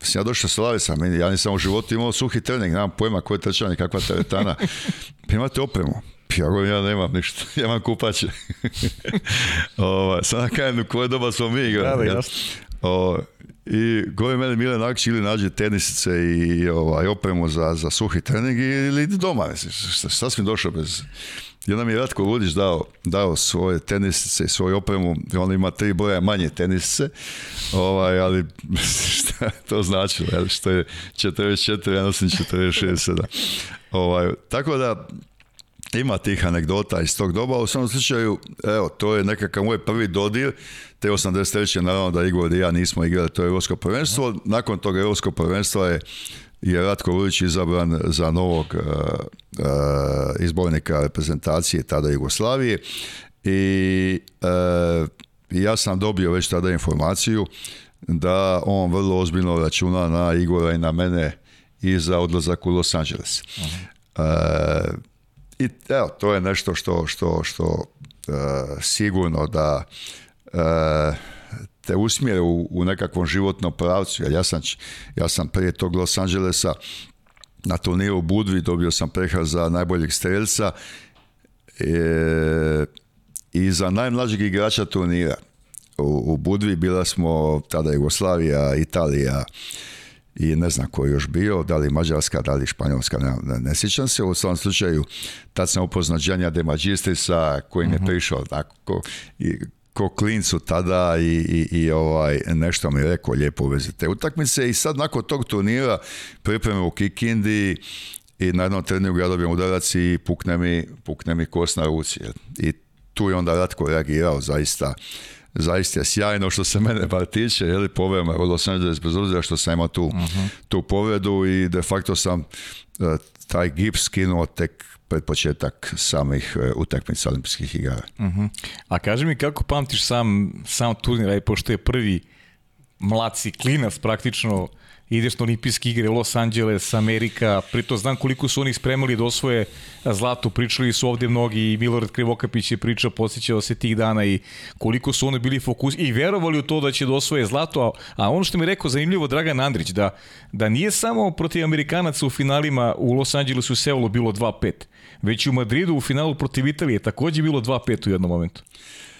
sam ja došao sa lavica ja nisam u životu imao suhi trening, nemam pojma koje trčanje, kakva teretana. Pa imate opremu. Pa ja govorim, ja nemam ništa, ja imam kupače. Ovaj, Sada kajem, u koje doba smo mi igrali. Ja, o, I govorim, mene Mile Nakić ili nađe tenisice i ovaj, opremu za, za suhi trening ili doma. Šta, sam došao bez... Jedan mi je Ratko Ludić dao, dao svoje tenisice i svoju opremu, on ima tri broja manje tenisice, ovaj, ali šta to značilo, jel? što je 44, ja nosim 46, Ovaj, tako da, ima tih anegdota iz tog doba, u svom slučaju, evo, to je nekakav moj prvi dodir, te 83. naravno da Igor i ja nismo igrali to je Evropsko prvenstvo, nakon toga Evropsko prvenstvo je je Ratko Ulić izabran za novog e, e, izbornika reprezentacije tada Jugoslavije i e, ja sam dobio već tada informaciju da on vrlo ozbiljno računa na Igora i na mene i za odlazak u Los Angeles. Mhm. I evo, to je nešto što, što, što sigurno da te usmjere u, u nekakvom životnom pravcu, jer ja sam, ja sam prije tog Los Angelesa na turniru u Budvi dobio sam prehaz za najboljeg strelca e, i za najmlađeg igrača turnira. U, u Budvi bila smo tada Jugoslavija, Italija i ne znam ko još bio, da li Mađarska, da li Španjolska, ne, sjećam se. U svom slučaju, tad sam upoznat Đanja de Magistri sa je mhm. prišao tako, i ko klincu tada i, i, i, ovaj, nešto mi je rekao lijepo uvezi te utakmice i sad nakon tog turnira pripreme u Kikindi i na jednom treningu ja dobijem udarac i pukne mi, pukne kost na ruci. I tu je onda Ratko reagirao zaista zaista je sjajno što se mene bar tiče, je od Los Angeles bez obzira što sam imao tu, uh tu povredu i de facto sam eh, taj gips skinuo tek pred početak samih e, utakmica olimpijskih igara. uh A kaži mi kako pamtiš sam, sam turniraj, pošto je prvi mlaci klinac praktično ideš na olimpijske igre Los Angeles, Amerika, prito znam koliko su oni spremali da osvoje zlatu, pričali su ovde mnogi i Milorad Krivokapić je pričao, posjećao se tih dana i koliko su oni bili fokus i verovali u to da će da osvoje zlato, a, a ono što mi je rekao zanimljivo Dragan Andrić, da, da nije samo protiv Amerikanaca u finalima u Los Angelesu i Seulu bilo 2 već i u Madridu u finalu protiv Italije takođe bilo 2-5 u jednom momentu.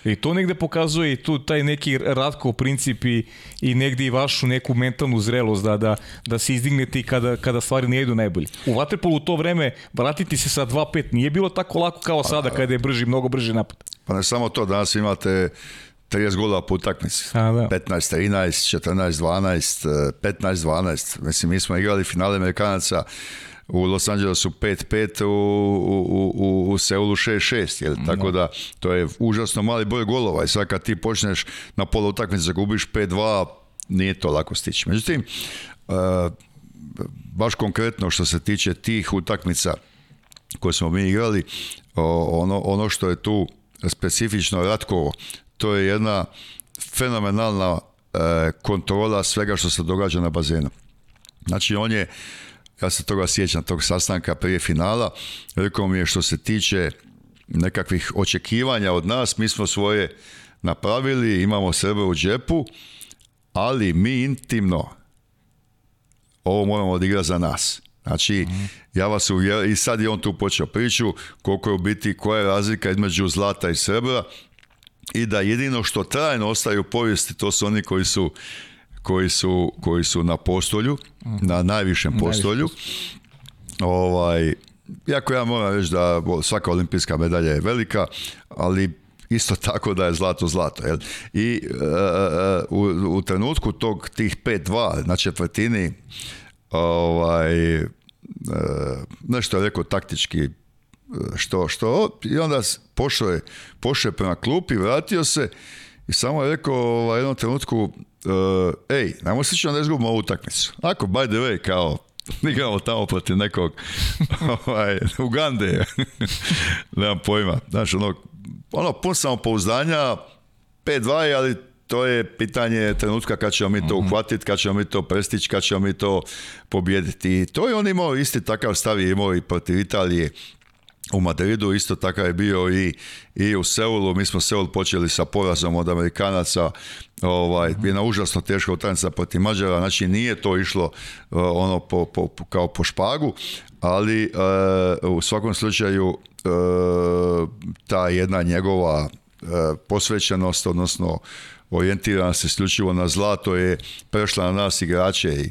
I to negde pokazuje i tu taj neki Ratko princip i, i negde i vašu neku mentalnu zrelost da, da, da se izdignete i kada, kada stvari ne idu najbolje. U Waterpolu u to vreme vratiti se sa 2-5 nije bilo tako lako kao pa, sada kada je brži, mnogo brži napad. Pa ne samo to, danas imate 30 godina po utakmici. da. 15, 13, 14, 12, 15, 12. Mislim, mi smo igrali finale Amerikanaca u Los Angelesu 5-5, u, u, u, u Seulu 6-6, jel? tako da to je užasno mali broj golova i sad kad ti počneš na polu utakmice gubiš 5-2, nije to lako stići. Međutim, e, baš konkretno što se tiče tih utakmica koje smo mi igrali, ono, ono što je tu specifično Ratkovo, to je jedna fenomenalna e, kontrola svega što se događa na bazenu. Znači, on je ja se toga sjećam, tog sastanka prije finala, rekao mi je što se tiče nekakvih očekivanja od nas, mi smo svoje napravili, imamo sebe u džepu, ali mi intimno ovo moramo odigrati za nas. Znači, mhm. ja vas uvjer... i sad je on tu počeo priču koliko je u biti, koja je razlika između zlata i srebra i da jedino što trajno ostaje u povijesti, to su oni koji su koji su, koji su na postolju, na najvišem postolju. Ovaj, iako ja moram reći da svaka olimpijska medalja je velika, ali isto tako da je zlato zlato. Jel? I e, e, u, u, trenutku tog tih 5-2 na četvrtini ovaj, e, nešto je rekao taktički što, što i onda pošao je, pošao je prema klupi, vratio se i samo je rekao ovaj, u jednom trenutku, uh, ej, nemoj se da izgubimo ovu utakmicu. Ako, by the way, kao, igramo tamo protiv nekog ovaj, Ugande, nemam pojma. Znaš, ono, ono pun samopouzdanja, 5-2, ali to je pitanje trenutka kad ćemo mi to mhm. uhvatiti, kad ćemo mi to prestići, kad ćemo mi to pobijediti. I to je on imao isti takav stav je imao i protiv Italije u Madridu, isto takav je bio i, i u Seulu, mi smo Seul počeli sa porazom od Amerikanaca, ovaj, mhm. jedna užasno teška utakmica protiv Mađara, znači nije to išlo eh, ono po, po, kao po špagu, ali eh, u svakom slučaju eh, ta jedna njegova posvećenost, odnosno orijentirana se isključivo na zlato je prešla na nas igrače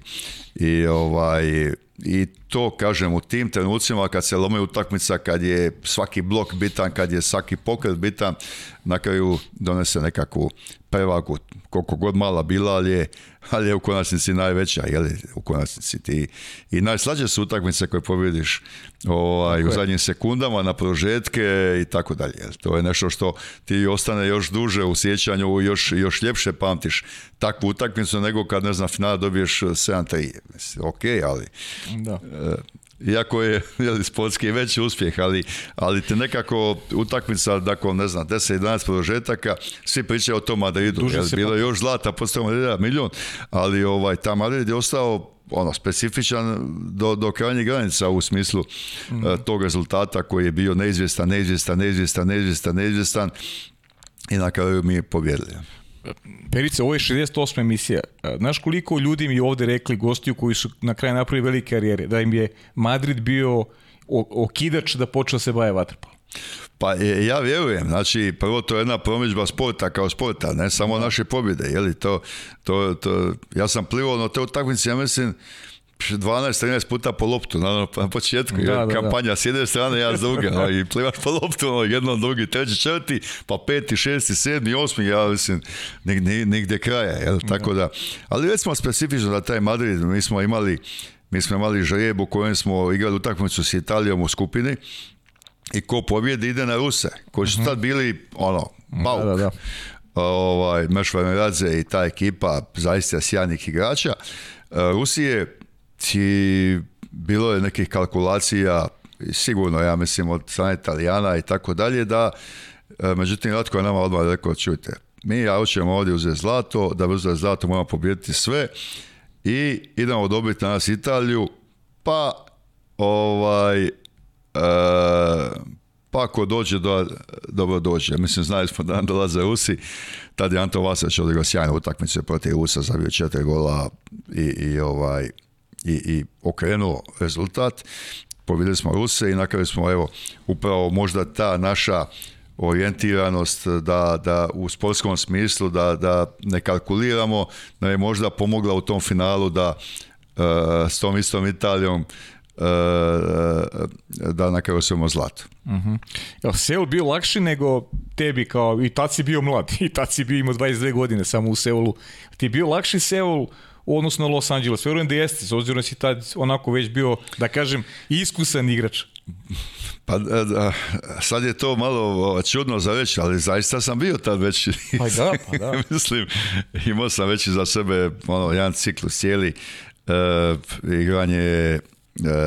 i ovaj i to kažem u tim trenucima kad se lome utakmica, kad je svaki blok bitan, kad je svaki pokret bitan, na kraju donese nekakvu prevagu, koliko god mala bila, ali je, ali je u konačnici najveća, je li, u konačnici ti. I najslađe su utakmice koje pobjediš ovaj, u zadnjim sekundama, na prožetke i tako dalje. To je nešto što ti ostane još duže u sjećanju, još, još ljepše pamtiš takvu utakmicu nego kad, ne znam, finala dobiješ 7-3. Ok, ali da. E, iako je sportski veći uspjeh, ali, ali te nekako utakmica, dakle, ne znam, 10-11 produžetaka, svi pričaju o tom Madridu. Jel, bilo je još zlata, postao Madrida milion, ali ovaj, ta Madrid je ostao ono specifičan do, do krajnjih granica u smislu mhm. e, tog rezultata koji je bio neizvjestan, neizvjestan, neizvjestan, neizvjestan, neizvjestan i na kraju mi je Perice, ovo je 68. emisija. Znaš koliko ljudi mi ovdje rekli, gostiju koji su na kraju napravili velike karijere, da im je Madrid bio okidač da počne se baje vaterpolom? Pa e, ja vjerujem, znači prvo to je jedna promičba sporta kao sporta, ne samo naše pobjede, je to, to, to ja sam plivao na te utakmice, ja mislim 12-13 puta po loptu na, na početku. Da, kampanja s jedne strane, ja s druge. I plivaš po loptu, ono, jednom, drugi, treći, četvrti, pa peti, šesti, sedmi, osmi, ja mislim, negdje kraja. Jel? Tako da. Ali smo specifično za taj Madrid, mi smo imali mi smo imali žreb u kojem smo igrali utakmicu s Italijom u skupini i ko pobjede ide na Ruse, koji su mhm. tad bili, ono, bauk. Da, da, ovaj, da. i ta ekipa, zaista sjajnih igrača. Rusije i znači, bilo je nekih kalkulacija, sigurno ja mislim od strane Italijana i tako dalje, da e, međutim Ratko je nama odmah rekao, čujte, mi ja hoćemo ovdje uzeti zlato, da bi uzeti zlato moramo pobijediti sve i idemo dobiti na nas Italiju, pa ovaj, e, pa ako dođe, do, dobro dođe. Mislim, znali smo da nam dolaze Rusi, tad je Anto Vasać odigrao sjajnu utakmicu protiv Rusa, zabio četiri gola i, i ovaj, i, i okrenuo rezultat. Pobjedili smo Ruse i na smo evo upravo možda ta naša orijentiranost da, da u sportskom smislu da, da ne kalkuliramo da je možda pomogla u tom finalu da e, s tom istom Italijom e, e, da na kraju imamo zlato. Mhm. Jel Seul bio lakši nego tebi kao i tad si bio mlad i tad si bio imao 22 godine samo u Seulu. Ti je bio lakši Seul u odnosu na Los Angeles. Verujem da jeste, s obzirom da si tad onako već bio, da kažem, iskusan igrač. Pa da, sad je to malo čudno za reći, ali zaista sam bio tad već. Pa pa da. Mislim, imao sam već za sebe ono, jedan ciklus cijeli e, igranje e, e,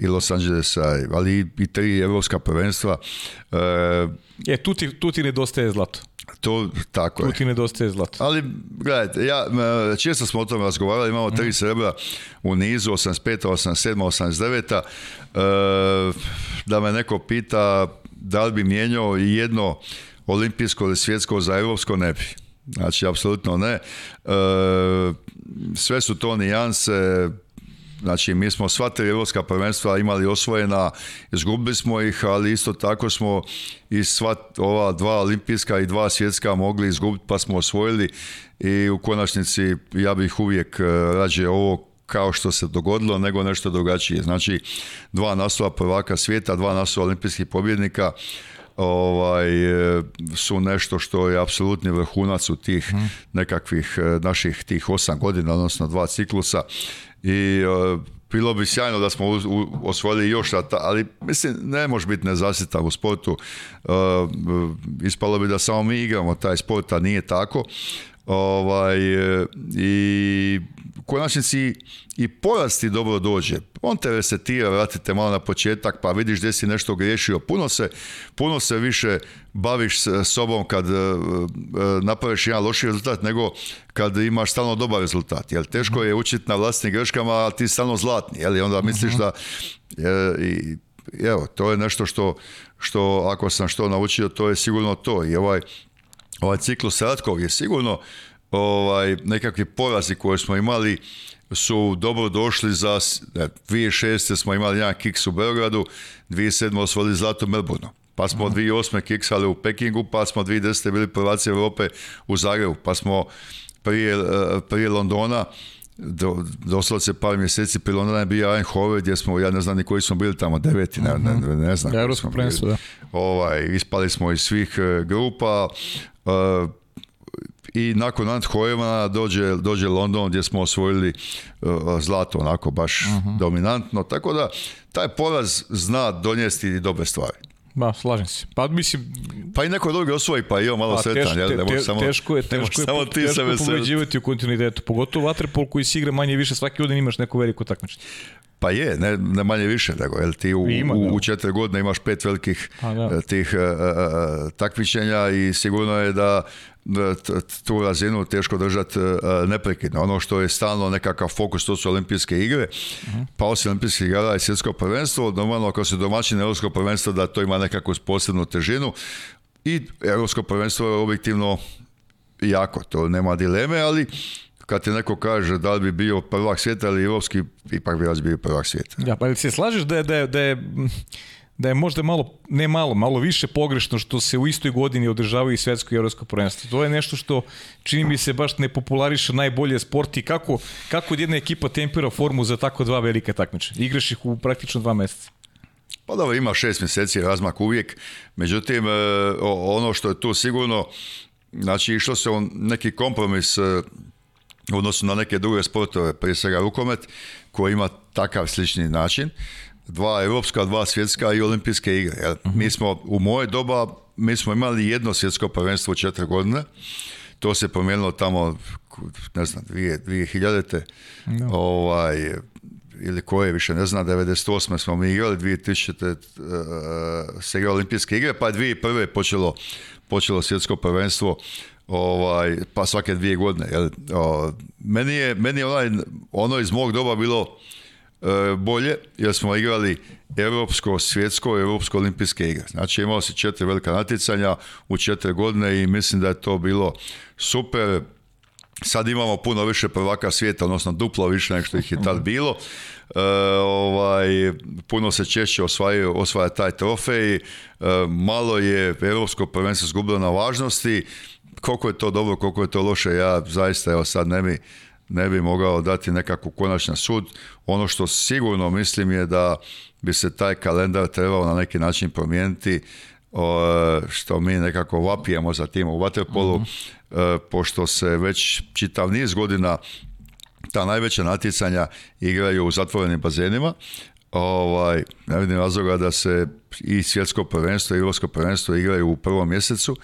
i Los Angelesa, ali i tri evropska prvenstva. E, tu ti, tu ti nedostaje zlato. To tako tu ti nedostaje zlato. Ali, gledajte, ja, često smo o tome razgovarali, imamo tri mhm. srebra u nizu, 85, 87, 89. da me neko pita da li bi mijenjao jedno olimpijsko ili svjetsko za europsko, ne bi. Znači, apsolutno ne. E, sve su to nijanse, Znači, mi smo sva tri evropska prvenstva imali osvojena, izgubili smo ih, ali isto tako smo i sva ova dva olimpijska i dva svjetska mogli izgubiti, pa smo osvojili i u konačnici ja bih uvijek e, rađe ovo kao što se dogodilo, nego nešto drugačije. Znači, dva naslova prvaka svijeta, dva naslova olimpijskih pobjednika, ovaj, e, su nešto što je apsolutni vrhunac u tih mhm. nekakvih e, naših tih osam godina, odnosno dva ciklusa i e, bilo bi sjajno da smo osvojili još ali mislim ne može biti nezasitan u sportu. ispalo bi da samo mi igramo taj sport, a nije tako. Ovaj, e, I konačnici i porasti dobro dođe. On te resetira, vratite malo na početak, pa vidiš gdje si nešto griješio. Puno se, puno se više baviš sobom kad e, e, napraviš jedan loši rezultat nego kad imaš stalno dobar rezultat. jel teško je učiti na vlastnim greškama, a ti stalno zlatni. Jel? onda misliš mhm. da... i, evo, to je nešto što, što ako sam što naučio, to je sigurno to. I ovaj ovaj ciklus ratkov je sigurno ovaj, nekakvi porazi koje smo imali su dobro došli za 2006. smo imali jedan kiks u Beogradu, 2007. osvojili zlato Melbourneu. Pa smo 2008. Mhm. kiksali u Pekingu, pa smo 2010. bili prvaci Europe u Zagrebu, pa smo prije, eh, Londona do, se par mjeseci prije Londona je bio Eindhoven gdje smo, ja ne znam ni koji smo bili tamo, deveti, ne, ne, mhm. znam. da. Ovaj, ispali smo iz svih eh, grupa, E, i nakon Anthojeva dođe, dođe London gdje smo osvojili e, zlato onako baš mhm. dominantno. Tako da taj poraz zna donijesti i dobre stvari. Ma, slažem se. Pa mislim... Pa i neko drugi osvoji, pa i malo pa, sretan. jel? ne samo, teško je, teško je, samo ti teško u kontinuitetu. Pogotovo vaterpol koji se igra manje više, svaki godin imaš neko veliko takmičenje. Pa je, ne, ne manje više, nego, jel ti u, Ima, u, u četiri godine imaš pet velikih A, pa, eh, tih uh, takmičenja i sigurno je da E, tu razinu teško držati e, e, neprekidno. Ono što je stalno nekakav fokus, to su olimpijske igre, mhm. pa osim olimpijskih igara i svjetsko prvenstvo, normalno ako se na europsko prvenstvo da to ima nekakvu posebnu težinu i europsko prvenstvo je objektivno jako, to nema dileme, ali kad ti neko kaže da li bi bio prvak svijeta ili europski, ipak bi vas bio prvak svijeta. Ja, pa se slažeš da da je da je možda malo, ne malo, malo više pogrešno što se u istoj godini održavaju i svetsko i evropsko prvenstvo. To je nešto što čini mi se baš ne populariše najbolje sport i kako, kako jedna ekipa tempira formu za tako dva velike takmiče? Igraš ih u praktično dva mjeseca. Pa dobro, ima šest mjeseci razmak uvijek, međutim, e, ono što je tu sigurno, znači išlo se on neki kompromis e, odnosno na neke druge sportove, prije svega rukomet, koji ima takav slični način dva europska, dva svjetska i olimpijske igre. Jel? Mhm. Mi smo u moje doba, mi smo imali jedno svjetsko prvenstvo četiri godine, to se promijenilo tamo, ne znam, 2000-te, ovaj, ili koje više, ne znam, 98. smo mi igrali, 2000. Uh, e, se olimpijske igre, pa je prve počelo, počelo svjetsko prvenstvo ovaj, pa svake dvije godine. Jel? meni, je, meni je ono iz mog doba bilo E, bolje jer smo igrali europsko, svjetsko, europsko olimpijske igre. Znači imao se četiri velika natjecanja u četiri godine i mislim da je to bilo super. Sad imamo puno više prvaka svijeta, odnosno duplo više nego što ih je tad bilo. E, ovaj, puno se češće osvaja, osvaja taj trofej. E, malo je europsko prvenstvo zgubilo na važnosti. Koliko je to dobro, koliko je to loše, ja zaista evo sad ne ne bi mogao dati nekakvu konačnu sud. Ono što sigurno mislim je da bi se taj kalendar trebao na neki način promijeniti e, što mi nekako vapijemo za tim u vaterpolu, mhm. e, pošto se već čitav niz godina ta najveća natjecanja igraju u zatvorenim bazenima. Ovaj, ne vidim razloga da se i svjetsko prvenstvo i Europsko prvenstvo igraju u prvom mjesecu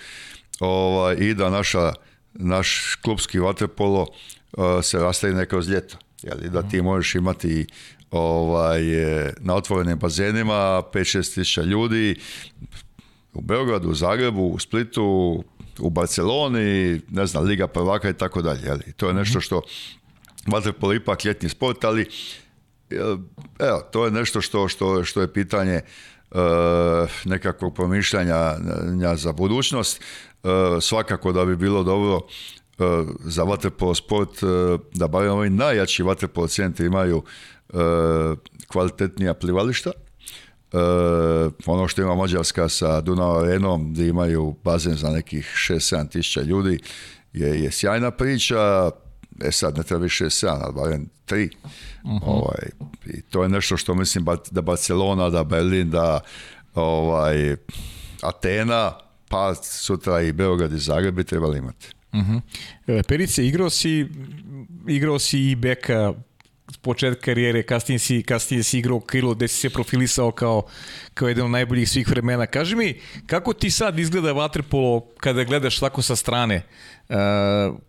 ovaj, i da naša, naš klubski vaterpolo Eh, se neko kroz ljeto. Jeli, da mhm. ti možeš imati ovaj, eh, na otvorenim bazenima 5-6 tisuća ljudi u Beogradu, u Zagrebu, u Splitu, u Barceloni, ne znam, Liga prvaka i tako dalje. To je mhm. nešto što pol ipak ljetni sport, ali evo, to je nešto što, što, što je pitanje eh, nekakvog promišljanja za budućnost. svakako da bi bilo dobro E, za vaterpolo sport, e, da barem ovi najjači vaterpolo centri imaju e, kvalitetnija plivališta. Ono što ima Mađarska sa Dunav Arenom, gdje imaju bazen za nekih 6-7 tisuća ljudi, je, je sjajna priča. E sad, ne treba više 7, ali barem 3. Mhm. Ovaj, I to je nešto što mislim da Barcelona, da Berlin, da ovaj, Atena, pa sutra i Beograd i Zagreb bi trebali imati. Mhm. E, Perice, igrao si, igrao si i beka s početka karijere, kasnije si, kasnije si igrao krilo gde si se profilisao kao, kao jedan od najboljih svih vremena. Kaži mi, kako ti sad izgleda vaterpolo kada gledaš tako sa strane? E,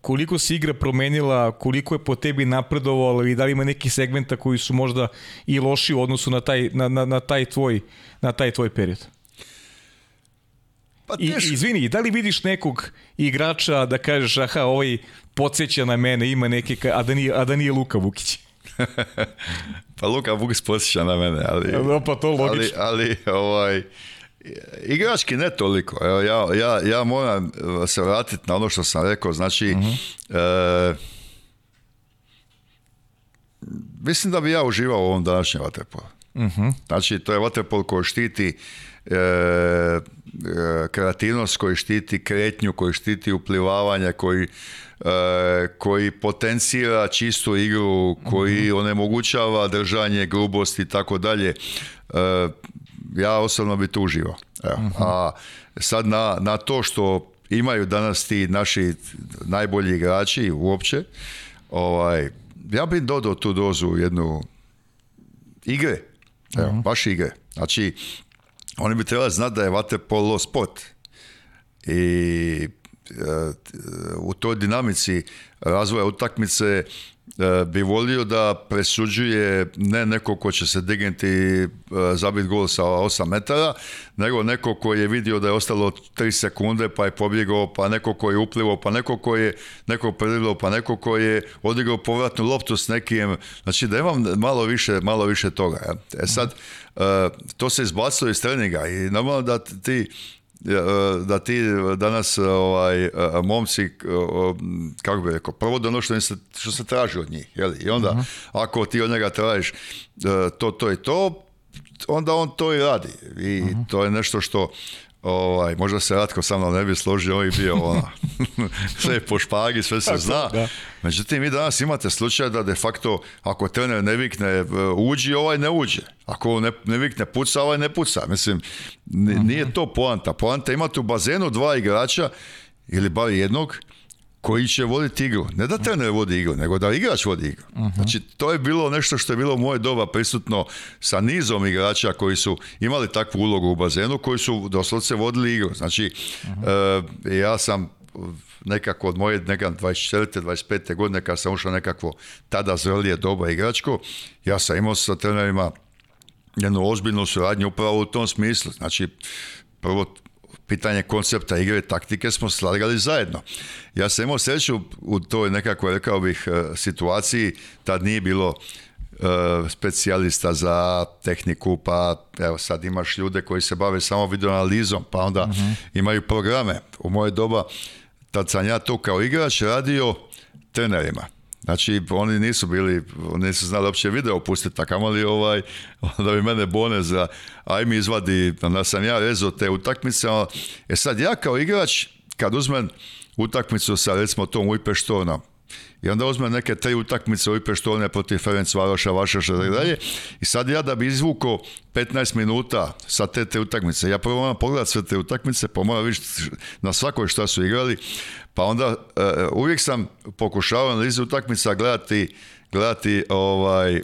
koliko se igra promenila, koliko je po tebi napredovalo i da li ima neki segmenta koji su možda i loši u odnosu na taj, na, na, na taj, tvoj, na taj tvoj period? Pa izvini, da li vidiš nekog igrača da kažeš aha, ovaj podsjeća na mene, ima neke, a da nije, a da nije Luka Vukić? pa Luka Vukić podsjeća na mene, ali... pa to logično. Ali, ali ovaj, igrački ne toliko. Evo, ja, ja, ja moram eh, se vratiti na ono što sam rekao. Znači, mhm. eh, mislim da bi ja uživao u ovom današnjem vaterpolu. Uh mhm. Znači, to je vaterpol koji štiti e, E, kreativnost koji štiti kretnju, koji štiti uplivavanje, koji, e, koji potencira čistu igru, koji mhm. onemogućava držanje, grubost i tako dalje. E, ja osobno bi to uživao. Mhm. A sad na, na to što imaju danas ti naši najbolji igrači uopće, ovaj, ja bih dodao tu dozu jednu igre, Evo, mhm. baš igre. Znači, oni bi trebali znati da je vaterpolo sport. I e, u toj dinamici razvoja utakmice e, bi volio da presuđuje ne neko ko će se dignuti i e, zabiti gol sa 8 metara, nego neko koji je vidio da je ostalo 3 sekunde pa je pobjegao, pa neko koji je uplivao, pa neko koji je neko predivljao, pa neko koji je odigrao povratnu loptu s nekim. Znači da imam malo više, malo više toga. E sad, Eh, to se izbacilo iz treninga i normalno da ti eh, da ti danas ovaj, eh, momci, kako bi rekao, prvo da ono što se, što se traži od njih. Jeli? I onda, mhm. ako ti od njega tražiš to, to i to, onda on to i radi. I mhm. to je nešto što Ovaj, možda se Ratko sa mnom ne bi složio, on bio ono, sve po špagi, sve se zna. Međutim, vi danas imate slučaj da de facto, ako trener ne vikne e, uđi, ovaj ne uđe. Ako ne, ne vikne puca, ovaj ne puca. Mislim, mhm. nije to poanta. Poanta imate u bazenu dva igrača ili bar jednog koji će voditi igru. Ne da trener vodi igru, nego da igrač vodi igru. Mhm. Znači, to je bilo nešto što je bilo u moje doba prisutno sa nizom igrača koji su imali takvu ulogu u bazenu, koji su doslovce vodili igru. Znači, mhm. e, ja sam nekako od moje nekam 24. 25. godine kad sam ušao nekakvo tada zrelije doba igračko, ja sam imao sa trenerima jednu ozbiljnu suradnju upravo u tom smislu. Znači, prvo pitanje koncepta igre, taktike smo slagali zajedno. Ja sam imao sreću u toj nekakvoj, rekao bih, e, situaciji, tad nije bilo e, specijalista za tehniku, pa evo sad imaš ljude koji se bave samo videoanalizom, pa onda mhm. imaju programe. U moje doba, tad sam ja to kao igrač radio trenerima. Znači, oni nisu bili, nisu znali uopće video pustiti, tako li ovaj, onda bi mene bone za, aj mi izvadi, da sam ja rezo te utakmice, ono. e sad ja kao igrač, kad uzmem utakmicu sa recimo tom Ujpeštona, i onda uzme neke tri utakmice u Ipeštone protiv Ferenc Varoša, Vašaša i tako dalje. I sad ja da bi izvuko 15 minuta sa te te utakmice, ja prvo moram pogledati sve te utakmice, pa moram vidjeti na svakoj šta su igrali. Pa onda eh, uvijek sam pokušao analizu utakmica gledati, gledati ovaj, eh,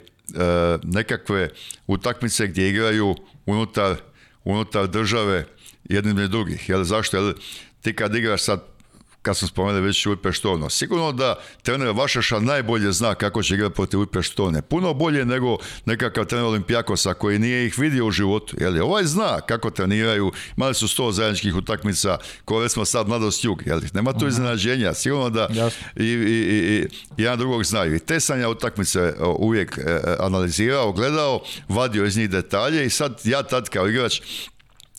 nekakve utakmice gdje igraju unutar, unutar države jednim i drugih. Jel, zašto? Jel, ti kad igraš sad kad smo spomenuli već upeštone. Sigurno da trener Vašaša najbolje zna kako će igrati protiv upeštone. Puno bolje nego nekakav trener Olimpijakosa koji nije ih vidio u životu. Jeli, ovaj zna kako treniraju, imali su sto zajedničkih utakmica, koje smo sad mladost jug. Jeli. Nema tu mhm. iznenađenja, sigurno da i, i, i, jedan drugog znaju. I te sam ja utakmice e, uvijek e, analizirao, gledao, vadio iz njih detalje i sad ja tad kao igrač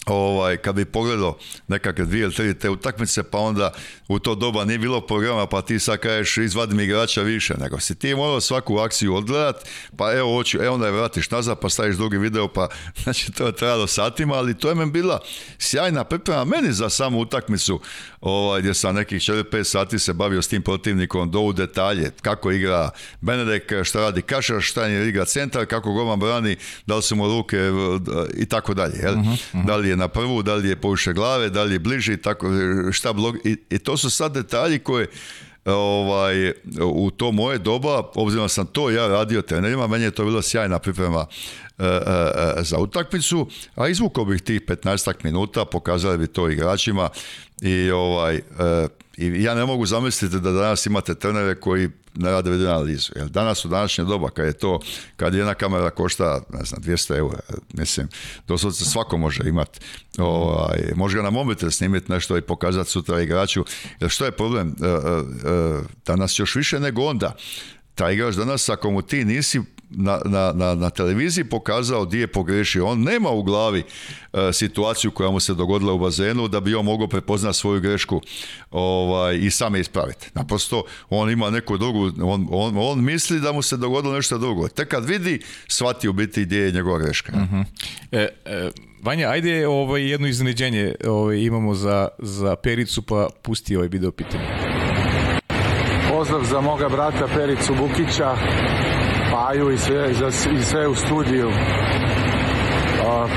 ovaj, kad bi pogledao nekakve dvije ili tri te utakmice, pa onda u to doba nije bilo programa pa ti sad kažeš izvadim igrača više, nego si ti morao svaku akciju odgledat, pa evo hoću, evo onda je vratiš nazad pa staviš drugi video, pa znači to je trajalo satima, ali to je meni bila sjajna priprema meni za samu utakmicu ovaj, gdje sam nekih 4-5 sati se bavio s tim protivnikom do u detalje, kako igra Benedek, šta radi Kašar, šta je igra centar, kako Goman brani, da li su mu ruke e, i tako dalje, mhm, mhm. Da li je na prvu, da li je poviše glave, da li je bliži, tako, e, šta blog, i, i to su su sad detalji koje ovaj, u to moje doba, obzirom sam to ja radio trenerima, meni je to bila sjajna priprema e, e, e, za utakmicu, a izvukao bih tih 15 minuta, pokazali bi to igračima i ovaj, i ja ne mogu zamisliti da danas imate trenere koji rade na analizu. Jer danas u današnje doba kad je to, kad jedna kamera košta, ne znam, 200 eura, mislim, doslovce svako može imati, ovaj, može ga na mobitel snimiti nešto i pokazati sutra igraču. Jer što je problem? E, e, e, danas još više nego onda taj igrač danas ako mu ti nisi na, na, na, na televiziji pokazao gdje je pogrešio. On nema u glavi e, situaciju koja mu se dogodila u bazenu da bi on mogao prepoznati svoju grešku ovaj, i same ispraviti. Naprosto on ima neku drugu, on, on, on, misli da mu se dogodilo nešto drugo. Tek kad vidi, shvati u biti gdje je njegova greška. Mhm. e, e, Vanja, ajde ovaj, jedno iznenađenje ovaj, imamo za, za Pericu, pa pusti ovaj video pitanje. Pozdrav za moga brata Pericu Bukića, Paju i sve, i sve u studiju.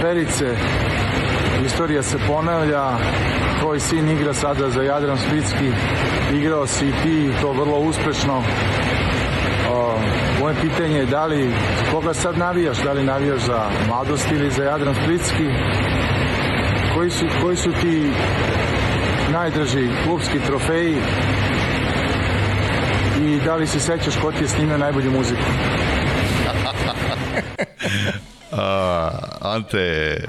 Perice, istorija se ponavlja, tvoj sin igra sada za Jadran Splitski, igrao si i ti to vrlo uspešno. Moje pitanje je da li, koga sad navijaš, da li navijaš za mladost ili za Jadran Splitski? Koji su, koji su ti najdraži klubski trofeji i da li se sećaš ko ti je snimio najbolju muziku? A, Ante je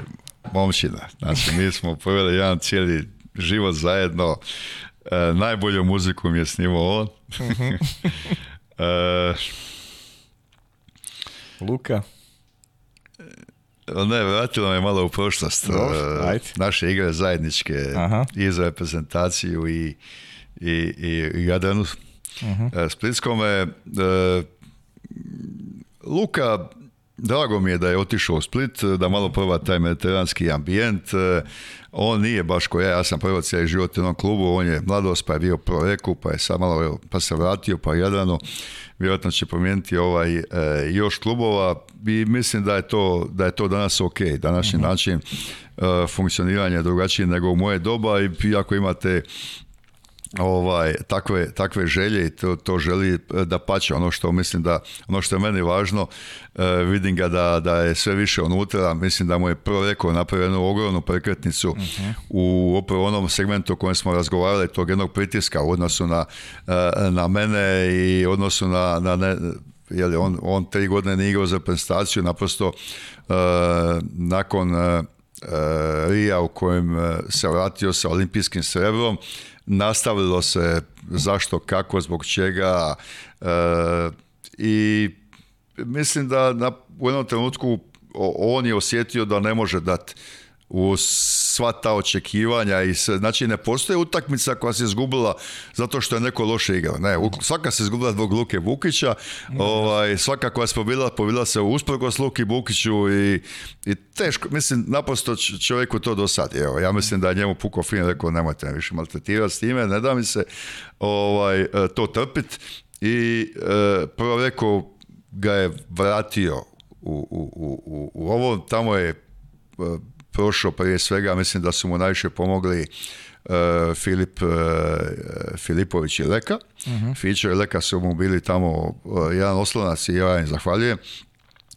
momčina. Znači, mi smo poveli jedan cijeli život zajedno. E, najbolju muziku mi je snimao on. Mhm. E, Luka? E, ne, vratilo me malo u prošlost. Naše igre zajedničke i za reprezentaciju i, i, i, i Jadranu. uh Splitskome Luka, drago mi je da je otišao u Split, da malo proba taj mediteranski ambijent. On nije baš ko ja, ja sam prvo cijeli život u jednom klubu, on je mladost, pa je bio pro reku, pa je sad malo, pa se vratio, pa jedano, Vjerojatno će promijeniti ovaj, e, još klubova i mislim da je to, da je to danas ok, današnji mm način e, funkcioniranja drugačije nego u moje doba i ako imate ovaj takve, takve želje i to, to želi e, da pače ono što mislim da ono što je meni važno e, vidim ga da, da je sve više unutra mislim da mu je prvo rekao napravio jednu ogromnu prekretnicu mhm. u opravo onom segmentu o kojem smo razgovarali tog jednog pritiska u odnosu na, e, na mene i odnosu na, na ne, on, on tri godine nije igrao za prestaciju naprosto nakon Rija u kojem se vratio sa olimpijskim srebrom nastavilo se zašto, kako, zbog čega e, i mislim da na, u jednom trenutku on je osjetio da ne može dati u sva ta očekivanja i sve, znači ne postoje utakmica koja se izgubila zato što je neko loše igrao. Ne, svaka se izgubila zbog Luke Vukića, ovaj, svaka koja se pobila, pobila se usprkos Luki Vukiću i, i teško, mislim, naprosto čovjeku to sad. Evo, ja mislim da je njemu puko fin rekao, nemojte me više maltretirati s time, ne da mi se ovaj, e, to trpiti i e, prvo rekao ga je vratio u, u, u, u, u ovo, tamo je e, prošao prije svega, mislim da su mu najviše pomogli e, Filip, e, Filipović i Leka. uh mhm. Fičer i Leka su mu bili tamo e, jedan oslonac i ja im zahvaljujem.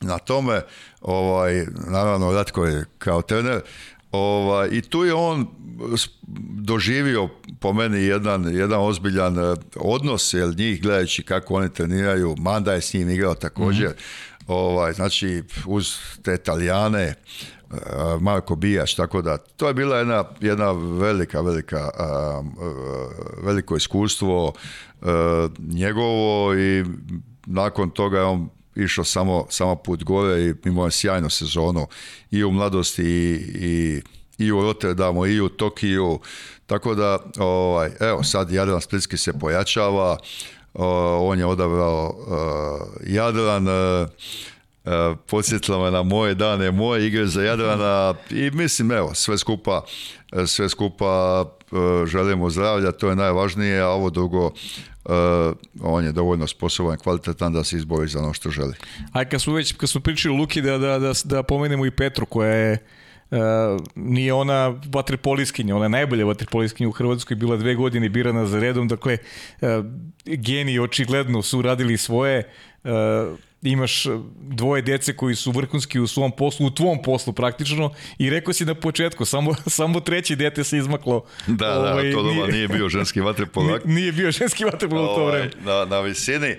Na tome, ovaj, naravno, Ratko je kao trener, Ova, I tu je on doživio po meni jedan, jedan ozbiljan odnos, jer njih gledajući kako oni treniraju, Manda je s njim igrao također, mhm. ovaj, znači uz te Italijane, Eh, Marko Bijaš, tako da to je bila jedna, jedna velika, velika, eh, veliko iskustvo eh, njegovo i nakon toga je on išao samo, samo put gore i imao je sjajnu sezonu i u mladosti i, i, i u Rotterdamu i u Tokiju, tako da ovaj, evo sad Jadran Splitski se pojačava, on je odabrao Jadran, posjetlama podsjetila na moje dane, moje igre za Jadrana i mislim evo sve skupa e, sve skupa e, želimo zdravlja, to je najvažnije, a ovo drugo e, on je dovoljno sposoban, kvalitetan da se izbori za ono što želi. Aj kad smo već kad smo pričali Luki da, da, da, da pomenemo i Petru koja je nije ona vatripoliskinja ona je najbolja vatripoliskinja u Hrvatskoj, bila dve godine birana za redom, dakle, uh, geni očigledno su radili svoje, uh, imaš e, dvoje dece koji su vrhunski u svom poslu, u tvom poslu praktično i rekao si na početku, samo, samo treće dete se izmaklo. Da, ovaj, to nije, bio ženski vatrepolak. Nije bio ženski vaterpolo u to ovaj, vreme. Na, na visini,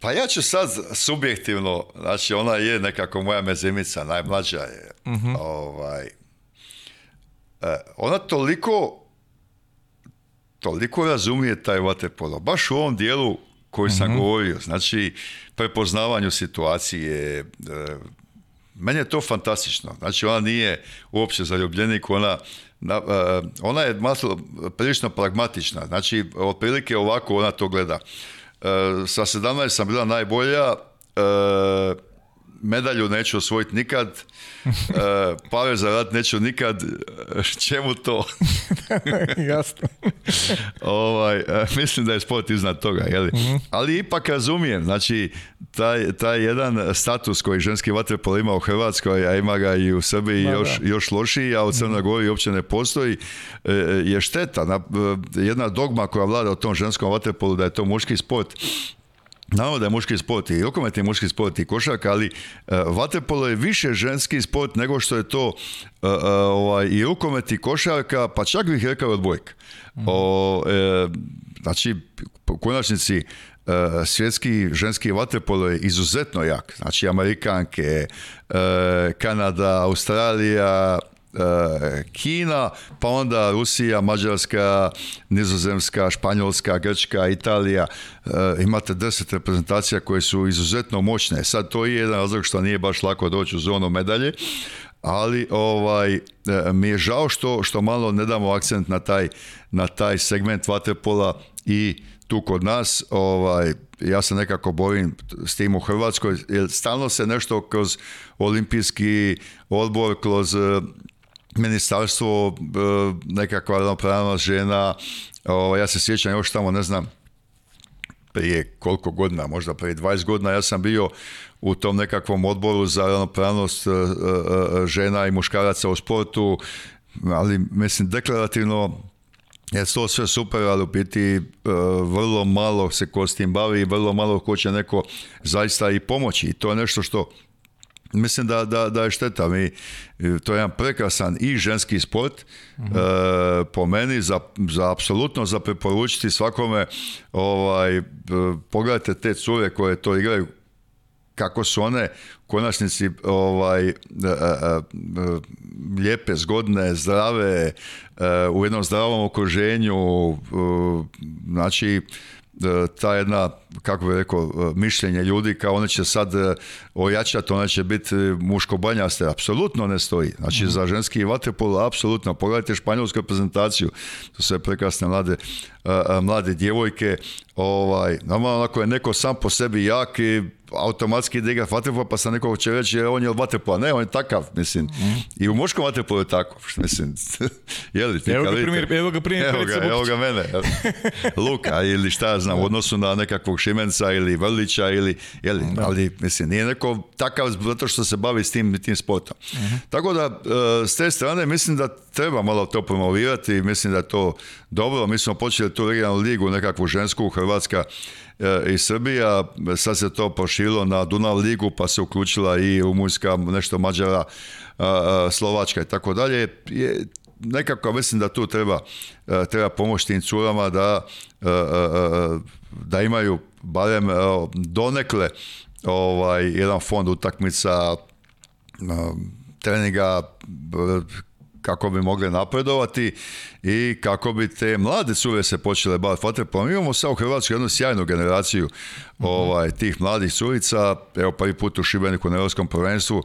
pa ja ću sad subjektivno, znači ona je nekako moja mezimica, najmlađa je. Mhm. ovaj, e, ona toliko toliko razumije taj vaterpolo. Baš u ovom dijelu koju sam mm govorio. Znači, prepoznavanju situacije, e, meni je to fantastično. Znači, ona nije uopće zaljubljenik, ona, e, ona je maslo, prilično pragmatična. Znači, otprilike ovako ona to gleda. E, sa 17 sam bila najbolja, medalju neću osvojiti nikad, e, pave za rat neću nikad, e, čemu to? Jasno. ovaj, e, mislim da je sport iznad toga, mhm. ali ipak razumijem, znači taj, taj jedan status koji ženski vaterpol ima u Hrvatskoj, a ima ga i u Srbiji još, još lošiji, a u mhm. Crnoj Gori uopće ne postoji, je šteta. Jedna dogma koja vlada o tom ženskom vatrepolu, da je to muški sport, Naravno da je muški sport i rukomet je muški sport i košak, ali uh, vaterpolo je više ženski sport nego što je to e, e, ovaj, i rukomet i košarka, pa čak bih rekao odbojka. Mhm. O, znači, u konačnici svjetski ženski vaterpolo je izuzetno jak. Znači, Amerikanke, Kanada, Australija, Eh, Kina, pa onda Rusija, Mađarska, Nizozemska, Španjolska, Grčka, Italija. Eh, imate deset reprezentacija koje su izuzetno moćne. Sad to je jedan razlog što nije baš lako doći u zonu medalje, ali ovaj eh, mi je žao što, što malo ne damo akcent na taj, na taj segment vaterpola i tu kod nas, ovaj, ja se nekako bojim s tim u Hrvatskoj, jer stalno se nešto kroz olimpijski odbor, kroz ministarstvo, e, nekakva ravnopravnost žena, ovaj, ja se sjećam još tamo, ne znam, prije koliko godina, možda prije 20 godina, ja sam bio u tom nekakvom odboru za ravnopravnost e, e, žena i muškaraca u sportu, ali mislim deklarativno je to sve super, ali u biti vrlo malo se ko s tim bavi i vrlo malo ko će neko zaista i pomoći. I to je nešto što Mislim da, da, da je šteta. Mi, e, to je jedan prekrasan i ženski sport mhm. e, po meni za, za apsolutno za preporučiti svakome ovaj, e, pogledajte te cure koje to igraju kako su one konačnici ovaj, lijepe, zgodne, zdrave, u jednom zdravom okruženju. Znači, E, ta jedna, kako bi rekao, e, mišljenje ljudi kao e, ona će sad ojačati, ona će biti muško-banjaste, apsolutno ne stoji. Znači mhm. za ženski vaterpolo apsolutno. Pogledajte španjolsku prezentaciju to sve prekrasne mlade, mlade djevojke, ovaj, normalno ako je neko sam po sebi jak i automatski ide igrat pa sam nekog će reći e, on je vaterpola. Ne, on je takav, mislim. I u muškom vaterpolu je tako, mislim. Jeli, ti evo, ga primjer, evo ga primjer, evo ga, mene. Luka ili šta ja znam, u odnosu na nekakvog Šimenca ili Vrlića ili, jeli, ali mislim, nije neko takav zato što se bavi s tim, tim sportom. Mhm. Tako da, e, s te strane, mislim da treba malo to promovirati, i mislim da je to dobro. Mi smo počeli tu regionalnu ligu, nekakvu žensku, Hrvatska, E, i Srbija, sad se to proširilo na Dunav ligu pa se uključila i Rumunjska, nešto Mađara, e, e, Slovačka i tako dalje. Nekako mislim da tu treba, treba pomoći tim curama da, da imaju barem donekle ovaj, jedan fond utakmica treninga kako bi mogli napredovati i kako bi te mlade suve se počele baviti vaterpolom. Imamo sad u Hrvatskoj jednu sjajnu generaciju mhm. ovaj, tih mladih suvica. evo prvi put u Šibeniku na Europskom prvenstvu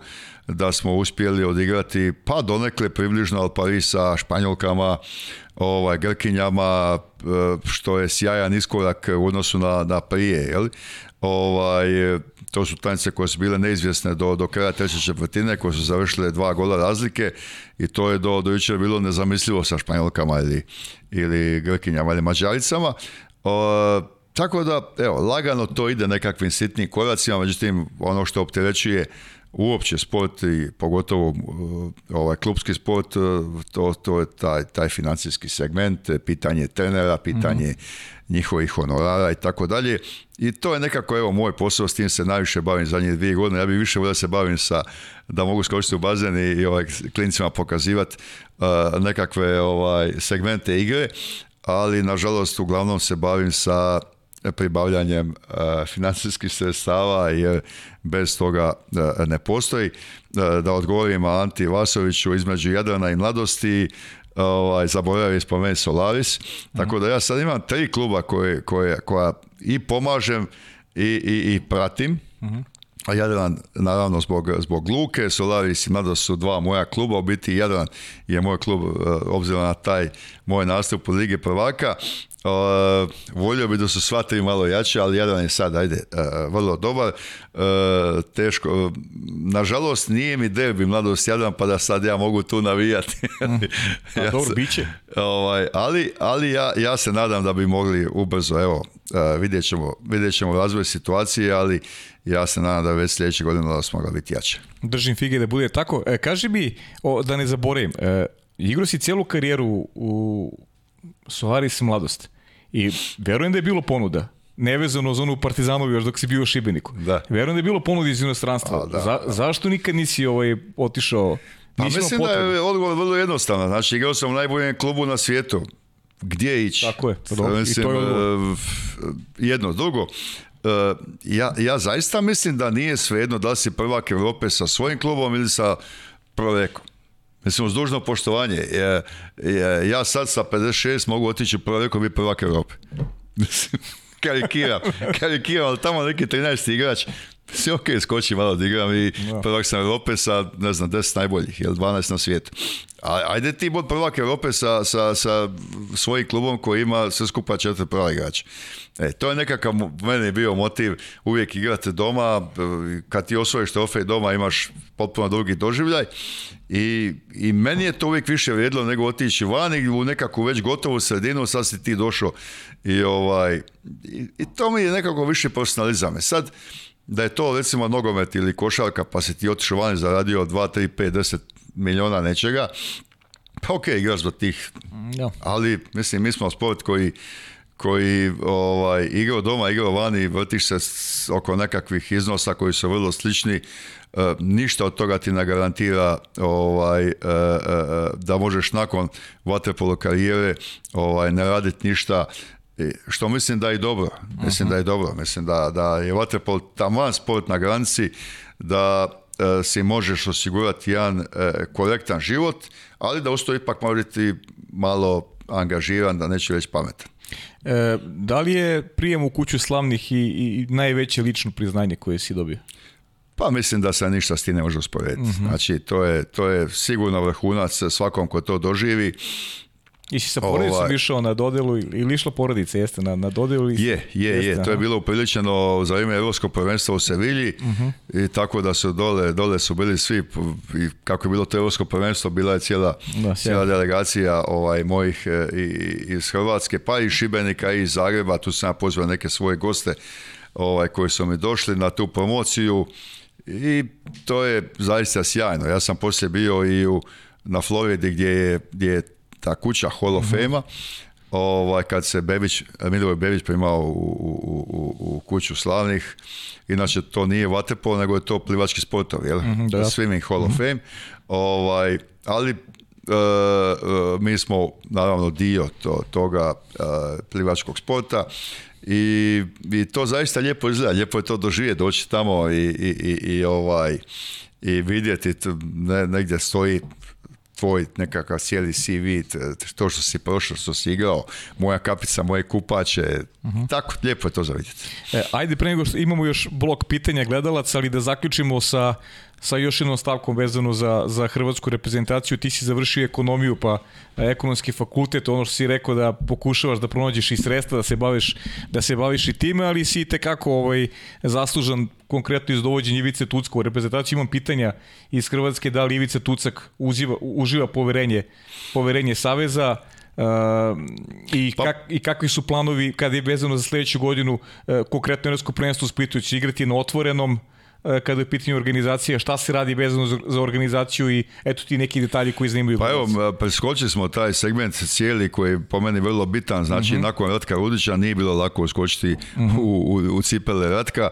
da smo uspjeli odigrati pa donekle približno paris sa Španjolkama, ovaj, Grkinjama, eh, što je sjajan iskorak u odnosu na, na prije. Jel? Ovaj, to su tanjice koje su bile neizvjesne do, do kraja treće četvrtine, koje su završile dva gola razlike i to je do, do jučer bilo nezamislivo sa Španjolkama ili, ili Grkinjama ili Mađaricama. tako da, evo, lagano to ide nekakvim sitnim koracima, međutim, ono što opterećuje uopće sport i pogotovo e, ovaj klubski sport e, to, to je taj, taj financijski segment, e, pitanje trenera, pitanje mhm. njihovih honorara i tako dalje. I to je nekako evo moj posao, s tim se najviše bavim zadnje dvije godine. Ja bih više volio da se bavim sa da mogu skočiti u bazen i, i ovaj klinicima pokazivati nekakve ovaj segmente igre, ali nažalost uglavnom se bavim sa pribavljanjem e, financijskih sredstava jer bez toga e, ne postoji. E, da odgovorim Anti Vasoviću između Jadrana i mladosti ovaj, zaboravio spomen Solaris. Tako mhm. da ja sad imam tri kluba koja i pomažem i, pratim. Mhm a Jadran naravno zbog, zbog Luke, Solaris i su dva moja kluba, u biti Jadran je moj klub e, obzirom na taj moj nastup u Ligi prvaka. E, volio bi da su sva tri malo jače, ali Jadran je sad, ajde, e, vrlo dobar. teško, nažalost, nije mi derbi mladost Jadran, pa da sad ja mogu tu navijati. dobro, Ovaj, ali ali ja, ja se nadam da bi mogli ubrzo, evo, vidjet ćemo, vidjet ćemo razvoj situacije, ali ja se nadam da već sljedeće godine da smo ga biti jače. Držim fige da bude tako. E, kaži mi, da ne zaboravim, e, si cijelu karijeru u Solaris mladost i verujem da je bilo ponuda nevezano za onu Partizanovi još dok si bio u Šibeniku. Da. Verujem da je bilo ponuda iz inostranstva. za, Zašto nikad nisi ovaj otišao pa mislim da je odgovor vrlo jednostavan. Znači, igrao sam u najboljem klubu na svijetu. Gdje ići? Tako je. Pa I to je e, Jedno. Drugo, E, ja, ja zaista mislim da nije svejedno da li si prvak Europe sa svojim klubom ili sa prvekom. Mislim, uz dužno poštovanje, e, e, ja sad sa 56 mogu otići u prvekom i prvak Europe. Mislim, karikiram, karikiram, ali tamo neki 13. igrač si ok, skoči malo da igram i no. prvak sam Europe sa, ne znam, 10 najboljih, jel 12 na svijetu. A, ajde ti bod prvak Europe sa, sa, sa svojim klubom koji ima sve skupa četiri prva igrača. E, to je nekakav, meni je bio motiv, uvijek igrati doma, e, kad ti osvojiš trofej doma imaš potpuno drugi doživljaj i, i meni je to uvijek više vrijedilo nego otići van u nekakvu već gotovu sredinu, sad si ti došao i, ovaj, i, to mi je nekako više profesionalizam. E sad, da je to recimo nogomet ili košarka pa si ti otišao vani zaradio 2, 3, 5, 10 milijuna nečega, pa ok, igraš do tih. Ali, mislim, mi smo sport koji koji ovaj, igrao doma, igrao vani, vrtiš se oko nekakvih iznosa koji su vrlo slični, e, ništa od toga ti ne garantira ovaj, e, da možeš nakon vaterpolo karijere ovaj, ne raditi ništa što mislim da je dobro. Mislim da je dobro. Mislim da, da je vaterpol taman sport na granici da e, si možeš osigurati jedan e, korektan život, ali da usto ipak mora biti malo angažiran, da neću reći pametan. E, da li je prijem u kuću slavnih i, i najveće lično priznanje koje si dobio? Pa mislim da se ništa s ti ne može usporediti. Mhm. Znači, to je, to je sigurno vrhunac svakom ko to doživi si sa ovaj- porodicom ovaj, išao na dodelu ili išlo porodica, jeste, na, na dodelu? Je, je, je, to je bilo upriličeno za ime Europskog prvenstva u Sevilji mhm. i tako da su dole, dole su bili svi, i kako je bilo to Europsko prvenstvo, bila je cijela, da, delegacija ovaj, mojih e, i, iz Hrvatske, pa i Šibenika i iz Zagreba, tu sam ja pozvao neke svoje goste ovaj, koji su mi došli na tu promociju i to je zaista sjajno. Ja sam poslije bio i u, na Floridi gdje je, gdje je ta kuća Hall of mhm. fame ovaj, kad se Bebić, Milivoj Bebić primao u, u, u, u kuću slavnih, inače to nije vaterpolo, nego je to plivački sportov, jel? Mhm, da. Swimming Hall of mhm. Fame. Ovaj, ali eh, eh, mi smo naravno dio toga eh, plivačkog sporta i, i, to zaista lijepo izgleda, lijepo je to doživjeti, doći tamo i, i, i ovaj i vidjeti ne, negdje stoji tvoj nekakav cijeli CV, to što si prošao, što si igrao, moja kapica, moje kupače, uh tako lijepo je to za vidjeti. E, ajde, pre nego što imamo još blok pitanja gledalaca, ali da zaključimo sa, sa još jednom stavkom vezano za, za hrvatsku reprezentaciju. Ti si završio ekonomiju, pa, pa ekonomski fakultet, ono što si rekao da pokušavaš da pronađeš i sredstva, da se baviš, da se baviš i time, ali si tekako ovaj, zaslužan konkretno iz dovođenja Ivice Tucka u reprezentaciju. Imam pitanja iz Hrvatske da li Ivica Tucak uživa, uživa poverenje, poverenje Saveza, uh, i, pa, i kakvi su planovi kada je vezano za sledeću godinu uh, konkretno Evropsko prvenstvo u Splitu će igrati na otvorenom E, kada je pitanje organizacija, šta se radi vezano za organizaciju i eto ti neki detalji koji zanimaju. Pa evo, preskočili smo taj segment cijeli koji je po meni vrlo bitan, znači mhm. nakon Ratka Rudića nije bilo lako uskočiti mhm. u, u, cipele Ratka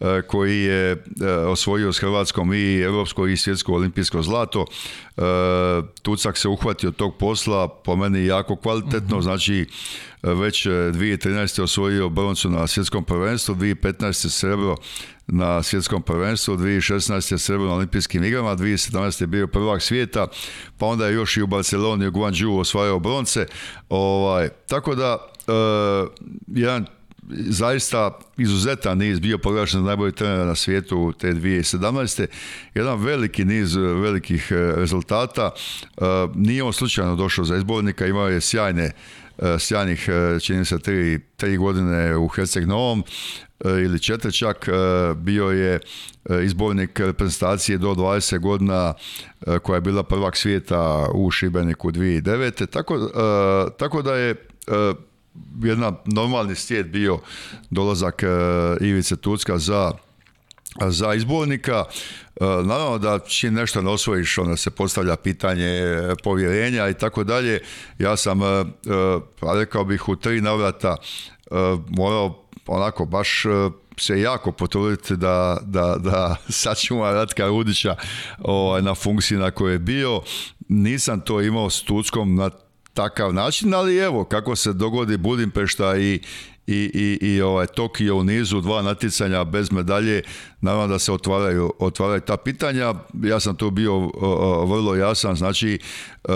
e, koji je e, osvojio s Hrvatskom i evropsko i svjetsko olimpijsko zlato. Tucak se uhvatio tog posla, po meni jako kvalitetno, mhm. znači već znači već 2013. osvojio broncu na svjetskom prvenstvu, 2015. srebro na svjetskom prvenstvu, 2016. srebrno olimpijskim igrama, 2017. je bio prvak svijeta, pa onda je još i u Barceloni u Guangzhou osvajao bronce. Ovaj, tako da, eh, jedan zaista izuzetan niz bio proglašen najbolji trener na svijetu te 2017. Jedan veliki niz eh, velikih eh, rezultata. Nije on slučajno došao za izbornika, imao je sjajne E, sjajnih, e, čini se, tri, tri godine u Herceg Novom e, ili četiri čak, bio je izbornik reprezentacije do 20 godina koja je bila prvak svijeta u Šibeniku 2009. Tako, tako da je jedan normalni svijet bio dolazak Ivice Tucka za za izbornika e, naravno da čim nešto ne osvojiš onda se postavlja pitanje e, povjerenja i tako dalje ja sam e, rekao bih u tri navrata morao onako baš se jako potruditi da, da, da Ratka Rudića ovaj, na funkciji na kojoj je bio. Nisam to imao s Tuckom na takav način, ali evo kako se dogodi Budimpešta i, i, i, i ovaj, Tokio u nizu, dva natjecanja bez medalje, naravno da se otvaraju, otvaraju ta pitanja. Ja sam tu bio vrlo jasan, znači e, e,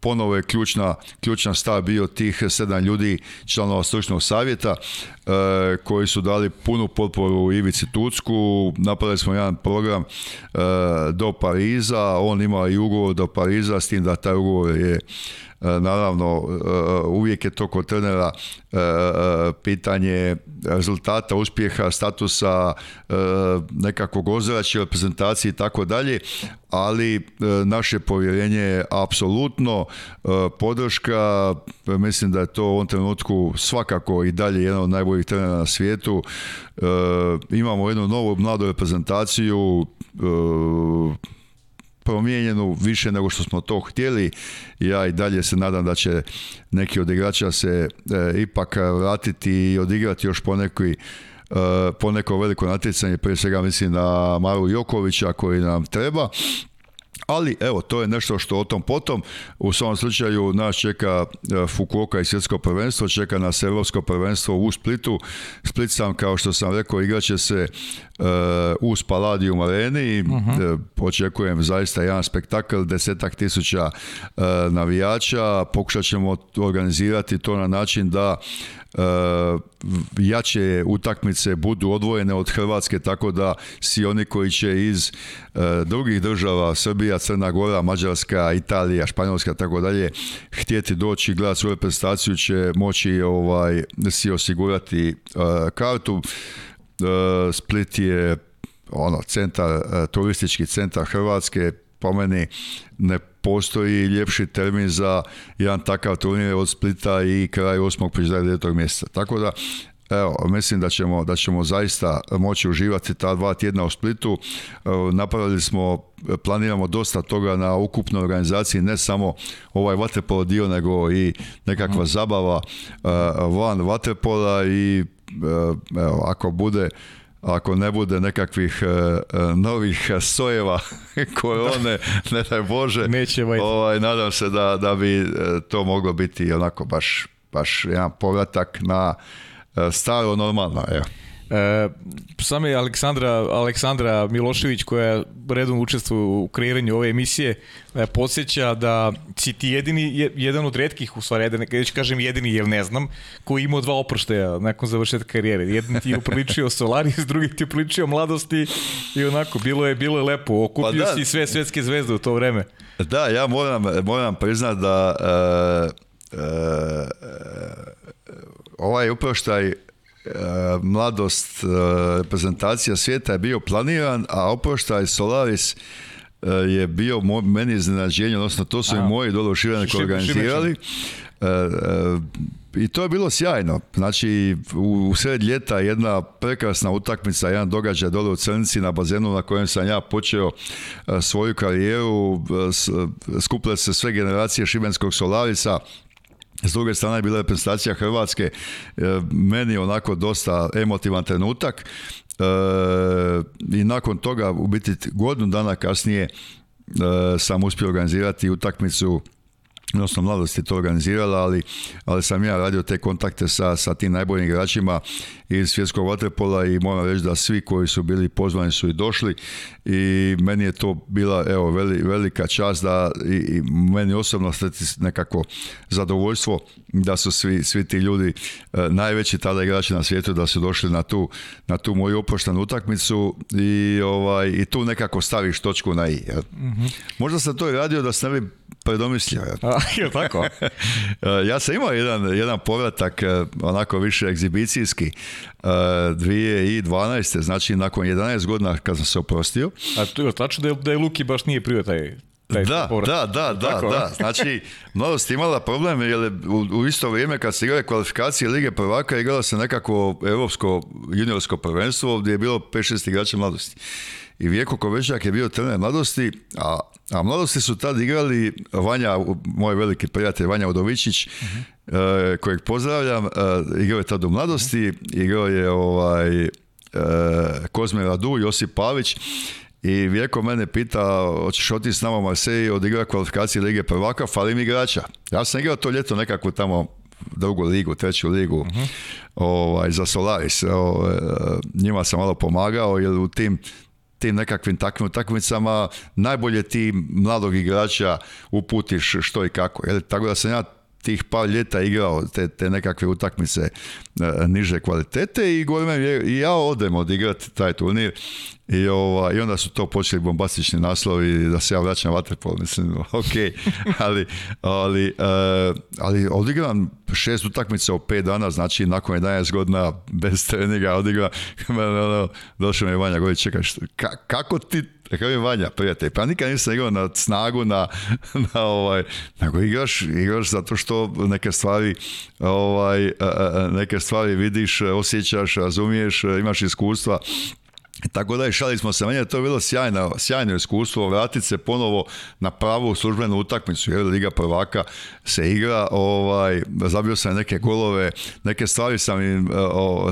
ponovo je ključna, ključna stav bio tih sedam ljudi članova stručnog savjeta e, koji su dali punu potporu Ivici Tucku. Napravili smo jedan program e, do Pariza, on ima i ugovor do Pariza, s tim da taj ugovor je E, naravno, e, uvijek je to kod trenera e, pitanje rezultata, uspjeha, statusa, nekakvog ozračja, reprezentacije i tako dalje, ali naše povjerenje je apsolutno podrška, mislim da je to u ovom trenutku svakako i dalje jedan od najboljih trenera na svijetu. Imamo jednu novu mladu reprezentaciju, promijenjenu više nego što smo to htjeli. Ja i dalje se nadam da će neki od igrača se e, ipak vratiti i odigrati još e, po neko veliko natjecanje, prije svega mislim na Maru Jokovića koji nam treba, ali evo, to je nešto što o tom potom, u svom slučaju nas čeka e, Fukuoka i svjetsko prvenstvo, čeka nas evropsko prvenstvo u Splitu. Split sam, kao što sam rekao, igraće se uh, u Spaladium areni, uh očekujem zaista jedan spektakl, desetak tisuća navijača, pokušat ćemo organizirati to na način da E, jače utakmice budu odvojene od Hrvatske, tako da si oni koji će iz e, drugih država, Srbija, Crna Gora, Mađarska, Italija, Španjolska, tako dalje, htjeti doći gledati svoju prestaciju će moći ovaj, si osigurati e, kartu. Split je ono, centar, turistički centar Hrvatske, po meni ne postoji ljepši termin za jedan takav turnir od Splita i kraj 8. pa 9. mjeseca. Tako da Evo, mislim da ćemo, da ćemo zaista moći uživati ta dva tjedna u Splitu. Napravili smo, planiramo dosta toga na ukupnoj organizaciji, ne samo ovaj vaterpolo dio, nego i nekakva mhm. zabava e, van vaterpola i e, evo, ako bude ako ne bude nekakvih e, e, novih sojeva koje one, ne daj Bože, ovaj, nadam se da, da bi e, to moglo biti onako baš, baš jedan povratak na staro normalno. Evo. E, je Aleksandra, Aleksandra Milošević koja redom učestvuje u kreiranju ove emisije e, podsjeća da si ti jedini, jedan od redkih u stvari, jedan, kažem jedini jer ne znam, koji imao dva oproštaja nakon završetka karijere. Jedan ti je upriličio Solaris, drugi ti je upriličio mladosti i onako, bilo je, bilo je lepo. Okupio pa da, si sve svetske zvezde u to vreme. Da, ja moram, moram priznat da e, e, e, ovaj uproštaj Eh, mladost eh, reprezentacija svijeta je bio planiran, a opoštaj Solaris eh, je bio meni iznenađenje, odnosno to su i moji dole u organizirali. I to je bilo sjajno. Znači, u, sred ljeta jedna prekrasna utakmica, jedan događaj dole u Crnici na bazenu na kojem sam ja počeo svoju karijeru. skuple se sve generacije Šibenskog Solarisa, s druge strane bila reprezentacija prestacija Hrvatske, e, meni je onako dosta emotivan trenutak e, i nakon toga u biti godinu dana kasnije e, sam uspio organizirati utakmicu odnosno mladost je to organizirala, ali, ali sam ja radio te kontakte sa, sa tim najboljim igračima iz svjetskog vaterpola i moram reći da svi koji su bili pozvani su i došli i meni je to bila evo, velika čast da i, i meni osobno nekako zadovoljstvo da su svi, svi ti ljudi e, najveći tada igrači na svijetu da su došli na tu, na tu moju opoštanu utakmicu i, ovaj, i tu nekako staviš točku na i. Mhm. Možda sam to i radio da se ne bi predomislio. A, je tako? E, ja sam imao jedan, jedan povratak e, onako više egzibicijski 2012. znači nakon 11 godina kad sam se oprostio. A to je tačno da je, da Luki baš nije prijatelj da, da, da, da, da. Znači, mladost imala problem jer u, isto vrijeme kad se igrali kvalifikacije Lige prvaka igralo se nekako Evropsko juniorsko prvenstvo ovdje je bilo 5-6 igrača mladosti. I Vijeko Kovečak je bio trener mladosti, a, a mladosti su tad igrali Vanja, moj veliki prijatelj Vanja Udovičić, uh kojeg pozdravljam, eh, igrao je tad u mladosti, mhm. igrao je ovaj, eh, Kozme Radu, Josip Pavić i Vjeko mene pita, hoćeš otići s nama u od odigra kvalifikacije Lige prvaka, falim igrača. Ja sam igrao to ljeto nekakvu tamo drugu ligu, treću ligu uh ovaj, za Solaris. E, njima sam malo pomagao jer u tim tim nekakvim takvim takvicama najbolje ti mladog igrača uputiš što i kako. Jel? Tako da sam ja tih par ljeta igrao te, te nekakve utakmice e, niže kvalitete i govorim ja odem odigrati taj turnir i, ova, i onda su to počeli bombastični naslovi da se ja vraćam vaterpol, mislim, ok, ali, ali, e, ali odigram šest utakmica u pet dana, znači nakon 11 godina bez treninga odigram, došao mi je Vanja, govori, čekaj, kako ti Rekao je Vanja, prijatelj, pa nikad nisam igrao na snagu, na, na ovaj, nego igraš, igraš zato što neke stvari, ovaj, e, e, e, neke stvari vidiš, osjećaš, razumiješ, imaš iskustva, tako da i šali smo se, Manje je to bilo sjajno, sjajno iskustvo, vratiti se ponovo na pravu službenu utakmicu, jer Liga prvaka se igra, ovaj, zabio sam neke golove, neke stvari sam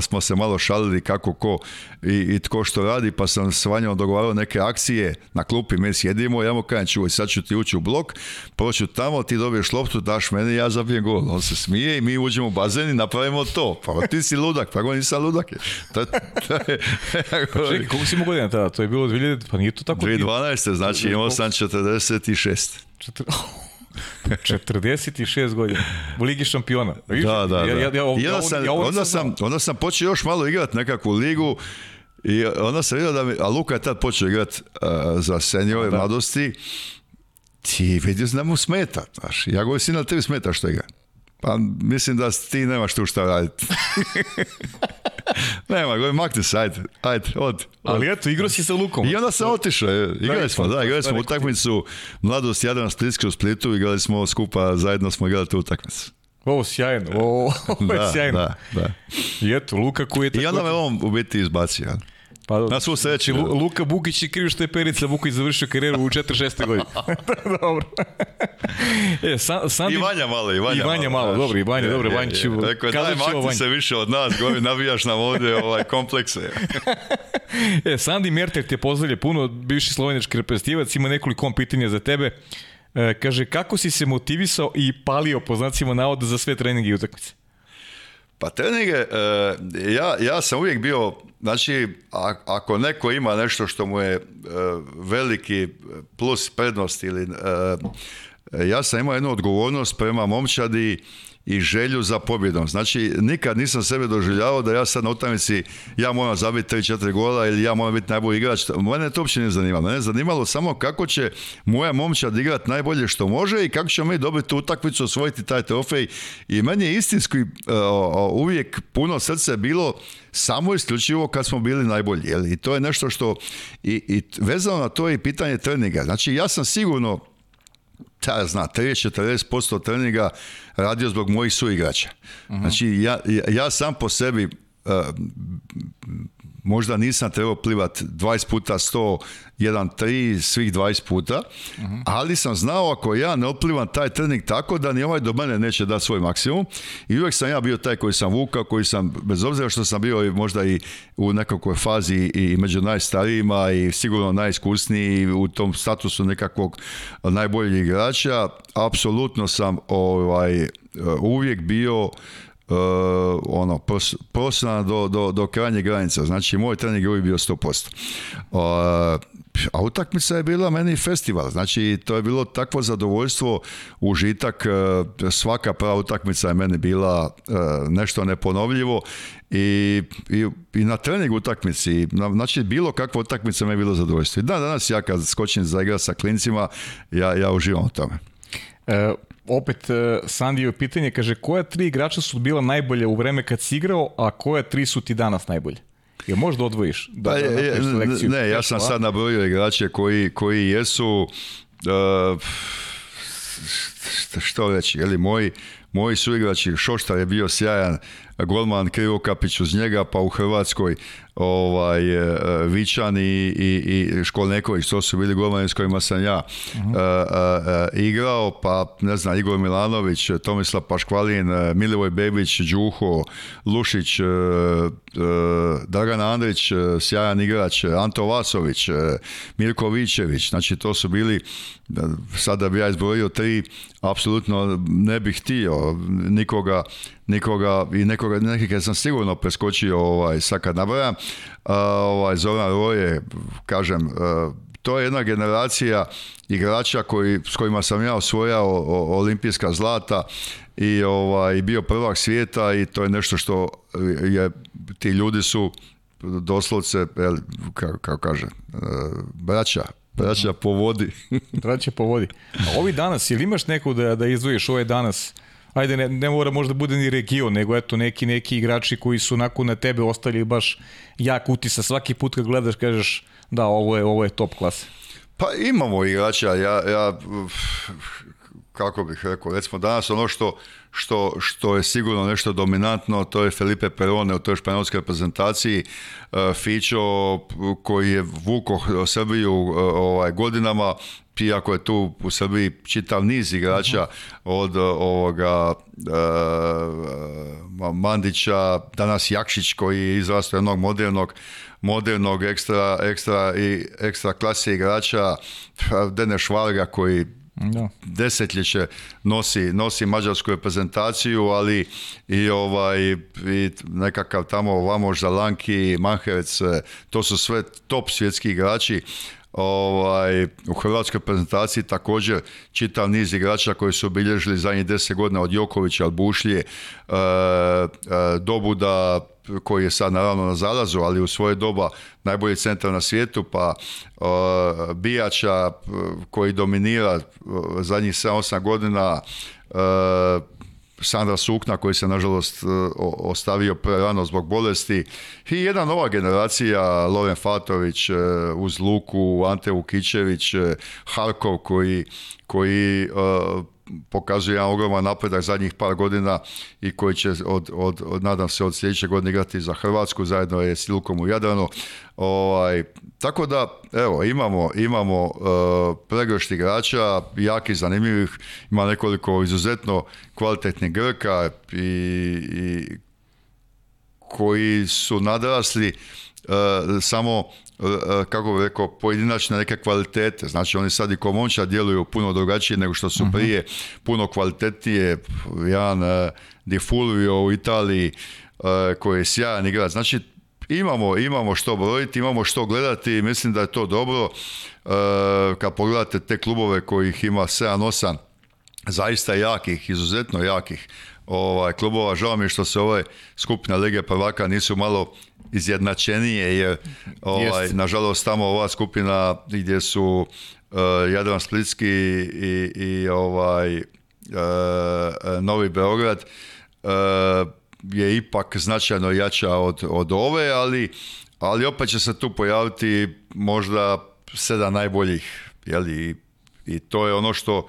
smo se malo šalili kako ko i, i tko što radi, pa sam s Vanjom dogovarao neke akcije na klupi, mi sjedimo, ja mu kažem, čuvaj, sad ću ti ući u blok, proću tamo, ti dobiješ loptu, daš mene, ja zabijem gol. On se smije i mi uđemo u bazen i napravimo to. Pa, pa ti si ludak, pa go nisam ludak. To, je, koliko si mu godina tada? To je bilo 2000, pa nije to tako... 2012. znači imao sam 46. 46 godina. U Ligi šampiona. Viš? Da, da, da. Ja, ja, sam, ja onda, sam, onda sam počeo još malo igrati nekakvu ligu i onda sam vidio da mi, a Luka je tad počeo igrati e, za senjove da. mladosti, ti vidio da mu smeta, znaš. Ja govorim, sina, tebi smeta što igra. Pa mislim da ti nemaš tu šta raditi. Nema, govorim, makni se, ajde, ajde, od. Ali eto, igrao si sa Lukom. I onda sam otišao, igrali smo, da, igrali smo utakmicu Mladost Jadrana Splitske u Splitu, igrali smo skupa, zajedno smo igrali tu utakmicu. Ovo sjajno, ovo, ovo je da, sjajno. Da, da. I eto, Luka koji je tako... I onda me on u biti izbacio. Ja. Pa, Na svoj sledeći, Luka Bukić i kriv što je Perica Bukić završio karijeru u 46. godini. dobro. e, sa, I Vanja malo, i Vanja, malo, dobro, i Vanja, je, dobro, Tako Dakle, daj se više od nas, govori, navijaš nam ovde ovaj, komplekse. e, Sandi Mertek te pozdravlja puno, bivši slovenički reprezentativac, ima nekoliko pitanja za tebe. E, kaže, kako si se motivisao i palio po znacima navode, za sve treninge i utakmice? Pa treninge, e, ja, ja sam uvijek bio, znači ako neko ima nešto što mu je e, veliki plus prednost ili e, ja sam imao jednu odgovornost prema momčadi i želju za pobjedom. Znači, nikad nisam sebe doživljavao da ja sad na utakmici ja moram zabiti 3-4 gola ili ja moram biti najbolji igrač. Mene to uopće ne zanimalo. Mene je zanimalo samo kako će moja momčad igrati najbolje što može i kako ćemo mi dobiti utakmicu, osvojiti taj trofej. I meni je istinski e, uvijek puno srce bilo samo isključivo kad smo bili najbolji. I to je nešto što i, i vezano na to je i pitanje treninga. Znači, ja sam sigurno ta zna, 30-40% treninga radio zbog mojih suigrača. Uh -huh. Znači, ja, ja sam po sebi uh, možda nisam trebao plivat 20 puta 100, 1, 3, svih 20 puta, mhm. ali sam znao ako ja ne oplivam taj trening tako da ni ovaj do mene neće dati svoj maksimum i uvijek sam ja bio taj koji sam vukao, koji sam, bez obzira što sam bio možda i u nekakvoj fazi i među najstarijima i sigurno najiskusniji u tom statusu nekakvog najboljeg igrača, apsolutno sam ovaj, uvijek bio E, ono, do, do, do krajnje granica. Znači, moj trening je uvijek bio 100%. a utakmica je bila meni festival, znači to je bilo takvo zadovoljstvo, užitak, e, svaka prava utakmica je meni bila e, nešto neponovljivo i, i, i na trening utakmici, znači bilo kakva utakmica me je bilo zadovoljstvo. I dan danas ja kad skočim za igra sa klincima, ja, ja uživam u tome opet e, Sandi pitanje, kaže koja tri igrača su bila najbolje u vreme kad si igrao, a koja tri su ti danas najbolje? Je možda odvojiš? Da, pa ne, ja sam sad nabrojio igrače koji, koji jesu uh, e, što reći, jeli, moji, moji su igrači, Šoštar je bio sjajan, golman Krivokapić uz njega, pa u Hrvatskoj ovaj, e, Vičan i, i, Školneković, to su bili golmani s kojima sam ja mhm. e, e, igrao, pa ne znam, Igor Milanović, Tomislav Paškvalin, Milivoj Bebić, Đuho, Lušić, Dragan Andrić, sjajan igrač, Anto Vasović, Mirko Vičević, znači to su bili, sada bi ja izbrojio tri, apsolutno ne bih htio nikoga nikoga i nekoga, kad sam sigurno preskočio ovaj, sad kad nabrajam. ovaj, Zoran Roje, kažem, e, to je jedna generacija igrača koji, s kojima sam ja osvojao olimpijska zlata i ovaj, bio prvak svijeta i to je nešto što je, ti ljudi su doslovce, kako, kako kaže, e, braća, braća po vodi. braća po vodi. A ovi danas, ili imaš neku da, da ovaj ove danas? ajde ne, ne mora možda bude ni region, nego eto neki neki igrači koji su nakon na tebe ostavili baš jak utisak. Svaki put kad gledaš kažeš da ovo je ovo je top klase. Pa imamo igrača, ja, ja kako bih rekao, recimo danas ono što, što, što je sigurno nešto dominantno, to je Felipe Perone u toj španjolskoj reprezentaciji, e, Fićo koji je vuko Srbiju e, ovaj, godinama, iako je tu u Srbiji čitav niz igrača mhm. od e, ovoga e, Mandića, danas Jakšić koji je izrastao jednog modernog modernog ekstra, ekstra, i ekstra klase igrača Dene švalga koji desetljeće nosi, nosi mađarsku reprezentaciju, ali i ovaj i nekakav tamo za Zalanki, Manhevec, to su sve top svjetski igrači Ovaj, u hrvatskoj prezentaciji također čitav niz igrača koji su obilježili zadnjih deset godina od Jokovića, Albušlije, e, e, Dobuda, koji je sad naravno na zalazu, ali u svoje doba najbolji centar na svijetu, pa e, Bijača e, koji dominira zadnjih 7-8 godina, Sandra Sukna koji se nažalost e, ostavio prerano zbog bolesti i jedna nova generacija Loren Fatović e, uz Luku, Ante Ukićević, e, Harkov koji, koji pokazuje jedan ogroman napredak zadnjih par godina i koji će, od, od, od nadam se, od sljedeće godine igrati za Hrvatsku, zajedno je s u Jadranu. Ovaj, tako da, evo, imamo, imamo uh, pregršt igrača, jaki zanimljivih, ima nekoliko izuzetno kvalitetnih Grka i, i koji su nadrasli e, samo E, e, kako bi rekao, pojedinačne neke kvalitete. Znači oni sad i komonča djeluju puno drugačije nego što su mhm. prije, puno kvalitetnije. Jan e, Di Fulvio u Italiji koji je sjajan igrač. Znači imamo, imamo što brojiti, imamo što gledati i mislim da je to dobro. Kad pogledate te klubove kojih ima 7-8, zaista jakih, izuzetno jakih ovaj, klubova. Žao mi je što se ove skupine lege prvaka nisu malo izjednačenije je ovaj, nažalost tamo ova skupina gdje su uh, Jadran Splitski i, i ovaj e, Novi Beograd e, je ipak značajno jača od, od ove, ali, ali opet će se tu pojaviti možda sedam najboljih jeli, i, i to je ono što,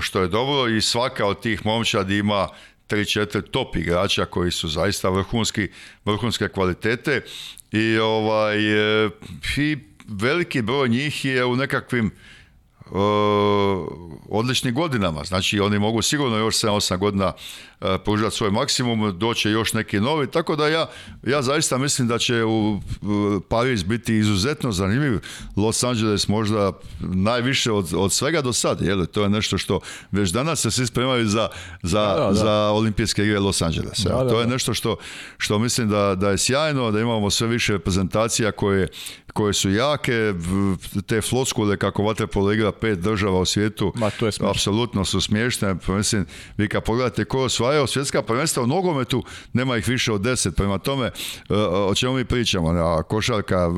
što je dobro i svaka od tih momčad ima 3-4 top igrača koji su zaista vrhunski, vrhunske kvalitete i ovaj e, i veliki broj njih je u nekakvim uh, odličnim godinama. Znači, oni mogu sigurno još 7-8 godina E, pružati svoj maksimum, doće još neki novi, tako da ja, ja zaista mislim da će u Pariz biti izuzetno zanimljiv, Los Angeles možda najviše od, od svega do sad, jel? to je nešto što već danas se svi spremaju za, za, za olimpijske igre Los Angeles. to je nešto što, što mislim da, da je sjajno, da imamo sve više reprezentacija koje koje su jake, te floskule kako vaterpolo igra pet država u svijetu, to apsolutno su smiješne. Pa mislim, vi kad pogledate ko evo svjetska prvenstva u nogometu nema ih više od deset, prema tome e, o čemu mi pričamo, a košarka e,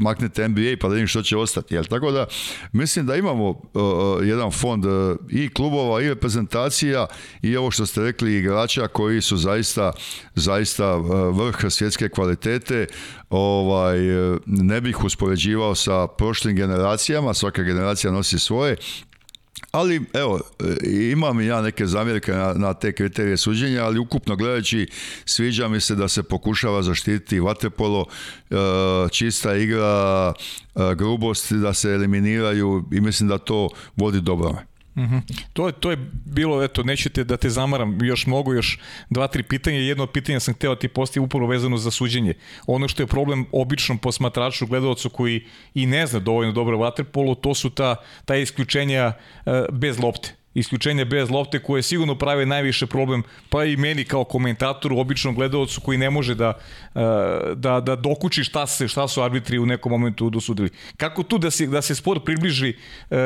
maknete NBA pa da vidim što će ostati, jel? Tako da mislim da imamo e, jedan fond i klubova i reprezentacija i ovo što ste rekli igrača koji su zaista zaista vrh svjetske kvalitete ovaj, ne bih uspoređivao sa prošlim generacijama, svaka generacija nosi svoje, ali evo, e, imam i ja neke zamjerke na, te kriterije suđenja, ali ukupno gledajući sviđa mi se da se pokušava zaštititi vaterpolo, e, čista igra, e, grubosti da se eliminiraju i mislim da to vodi dobrome. Mhm. to, je, to je bilo, eto, nećete da te zamaram, još mogu još dva, tri pitanja, jedno pitanje sam htio ti postaviti upravo vezano za suđenje. Ono što je problem običnom posmatraču, gledalcu koji i ne zna dovoljno dobro vaterpolo to su ta, ta isključenja e, bez lopte isključenje bez lopte koje sigurno prave najviše problem, pa i meni kao komentatoru, običnom gledovcu, koji ne može da, e, da, da dokuči šta, se, šta su arbitri u nekom momentu dosudili. Kako tu da se, da se sport približi e,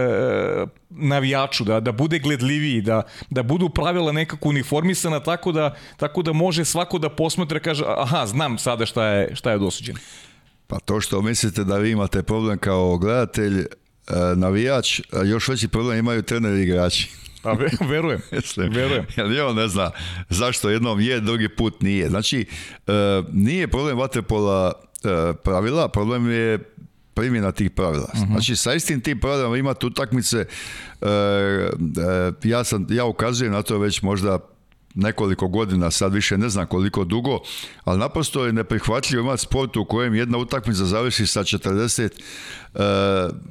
navijaču, da, da bude gledljiviji, da, da budu pravila nekako uniformisana tako da, tako da može svako da posmatra kaže aha, znam sada šta je, šta je dosuđeno. Pa to što mislite da vi imate problem kao gledatelj, E, navijač, e, još veći problem imaju treneri i igrači. Pa verujem, Mislim, verujem. Jer on ne zna zašto jednom je, drugi put nije. Znači, e, nije problem vaterpola pravila, problem je primjena tih pravila. Mhm. Znači, sa istim tim pravilama imate utakmice, ja, sam, ja ukazujem na to već možda nekoliko godina, sad više ne znam koliko dugo, ali naprosto je neprihvatljivo imati sport u kojem jedna utakmica zavisi sa 40 e,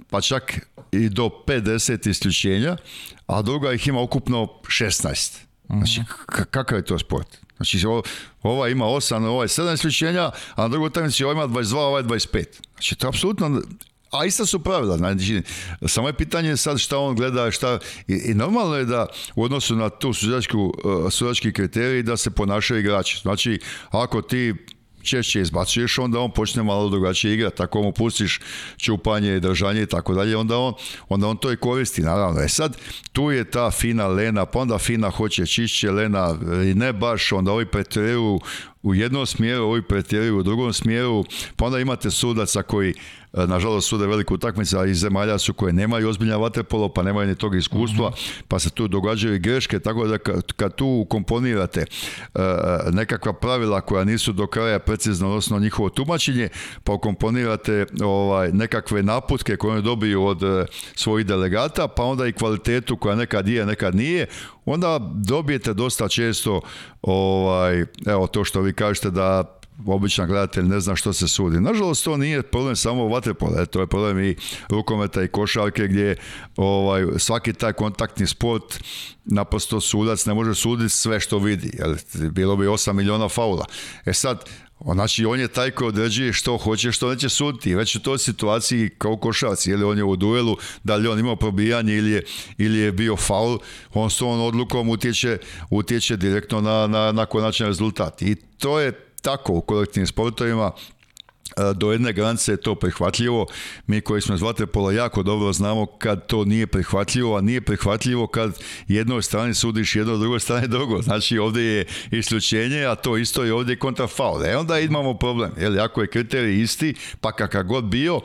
pa čak i do 50 isključenja, a druga ih ima ukupno 16. Znači, mhm. kakav je to sport? Znači, ova ima 8, je 7 isključenja, a na drugoj utakmici ova ima 22, ova je 25. Znači, to je apsolutno a ista su pravila, znači, samo je pitanje sad šta on gleda, šta, i, normalno je da u odnosu na tu sudačku, e, sudački kriterij da se ponašaju igrač. Znači, ako ti češće izbacuješ, onda on počne malo drugačije igrati, tako mu pustiš čupanje, držanje i tako dalje, onda on, onda on to i koristi, naravno. E sad, tu je ta fina Lena, pa onda fina hoće čišće Lena, i ne baš, onda ovi pretjeruju u jednom smjeru, ovi pretjeruju u drugom smjeru, pa onda imate sudaca koji E, nažalost sude veliku utakmicu, a i zemalja su koje nemaju ozbiljna vaterpolo, pa nemaju ni tog iskustva, mhm. pa se tu događaju i greške, tako da kad tu komponirate e, nekakva pravila koja nisu do kraja precizna, odnosno njihovo tumačenje, pa komponirate ovaj, nekakve naputke koje oni dobiju od e, svojih delegata, pa onda i kvalitetu koja nekad je, nekad nije, onda dobijete dosta često ovaj, evo to što vi kažete da običan gledatelj ne zna što se sudi. Nažalost, to nije problem samo vaterpola, to je problem i rukometa i košarke gdje ovaj, svaki taj kontaktni sport naprosto sudac ne može suditi sve što vidi. Jel? Bilo bi 8 miliona faula. E sad, Znači, on je taj koji određuje što hoće, što neće suditi. Već u toj situaciji kao košarci je li on je u duelu, da li on imao probijanje ili je, ili je bio faul, on s tom odlukom utječe, utječe direktno na, na, na rezultat. I to je tako u kolektivnim sportovima, e, do jedne granice je to prihvatljivo. Mi koji smo zvate pola jako dobro znamo kad to nije prihvatljivo, a nije prihvatljivo kad jednoj strani sudiš jedno, drugoj strani drugo. Znači ovdje je isključenje, a to isto je ovdje kontrafaul. E onda imamo problem. Jel, ako je kriterij isti, pa kakav god bio,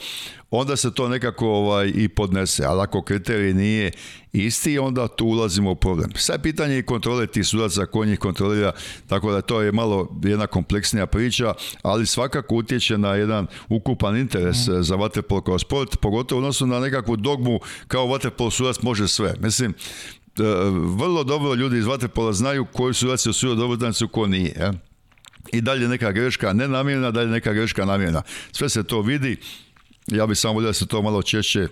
onda se to nekako ovaj, i podnese. Ali ako kriterij nije isti, onda tu ulazimo u problem. Sad pitanje i kontrole tih sudaca koji njih kontrolira, tako da to je malo jedna kompleksnija priča, ali svakako utječe na jedan ukupan interes mm. eh, za vaterpolo kao sport, pogotovo odnosno na nekakvu dogmu kao vaterpol sudac može sve. Mislim, eh, vrlo dobro ljudi iz vaterpola znaju koji sudac je osudio dobro ko nije. Eh. I dalje neka greška nenamjerna, dalje neka greška namjena. Sve se to vidi ja bih samo da se to malo češće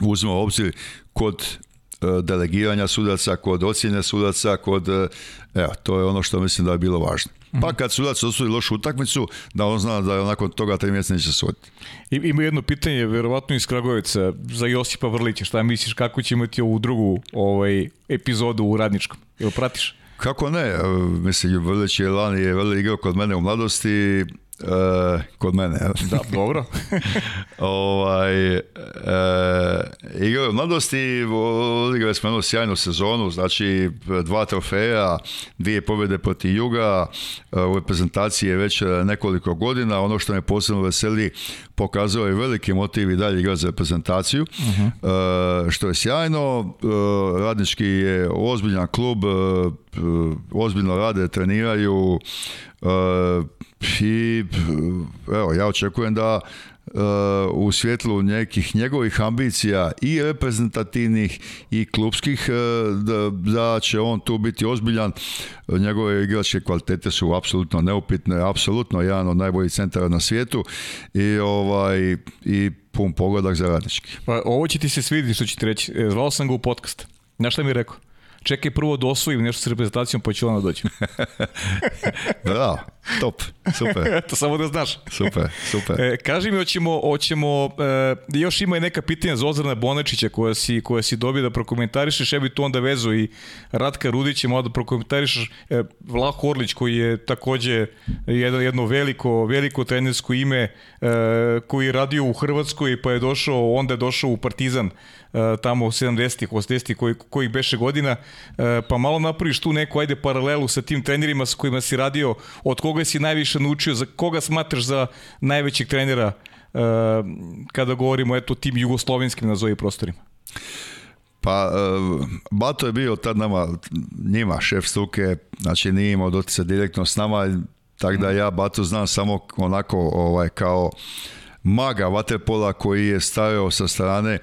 uzme u obzir kod e, delegiranja sudaca, kod ocjene sudaca, kod, e, evo, to je ono što mislim da je bilo važno. Mhm. Pa kad sudac osudi lošu utakmicu, da on zna da je nakon toga tri mjeseca neće suditi. Ima jedno pitanje, verovatno iz Kragovica, za Josipa Vrlića. Šta misliš, kako će imati ovu drugu ovaj, epizodu u Radničkom? Jel pratiš? Kako ne? E, mislim, Vrlić je lani je igrao kod mene u mladosti, E, kod mene, Da, dobro. ovaj, e, igrao mladosti, odigrali smo jednu sjajnu sezonu, znači dva trofeja, dvije pobjede proti Juga, e, u reprezentaciji je već e, nekoliko godina, ono što me posebno veseli, pokazao je veliki motiv i dalje igra za reprezentaciju, mhm. e, što je sjajno. E, radnički je ozbiljan klub, e, ozbiljno rade, treniraju i evo, ja očekujem da Eh, u svjetlu nekih njegovih ambicija i reprezentativnih i klubskih eh, da će on tu biti ozbiljan njegove igračke kvalitete su apsolutno neupitne apsolutno jedan od najboljih centara na svijetu i ovaj i pun pogodak za radnički. Pa, ovo će ti se sviditi što ću ti reći. Eh, zvao sam ga u podcast. Na mi rekao? čekaj prvo da osvojim nešto s reprezentacijom, pa ću onda doći. da, top, super. to samo da znaš. Super, super. E, kaži mi, hoćemo, e, još ima i neka pitanja za Ozrana Bonačića koja si, koja si dobio da prokomentarišeš, ja bi tu onda vezu i Ratka Rudića, malo da prokomentarišeš e, Vlaho Orlić koji je također jedno, jedno veliko, veliko trenersko ime e, koji je radio u Hrvatskoj pa je došao, onda je došao u Partizan E, tamo 70-ih, 80-ih, koji, koji beše godina, e, pa malo napraviš tu neku, ajde, paralelu sa tim trenerima s kojima si radio, od koga si najviše naučio, za koga smatraš za najvećeg trenera e, kada govorimo eto, tim jugoslovenskim nazovi prostorima? Pa, Bato je bio tad nama, njima šef struke, znači nije imao dotica direktno s nama, tako da mhm. ja Bato znam samo onako ovaj, kao maga Vaterpola koji je stajao sa strane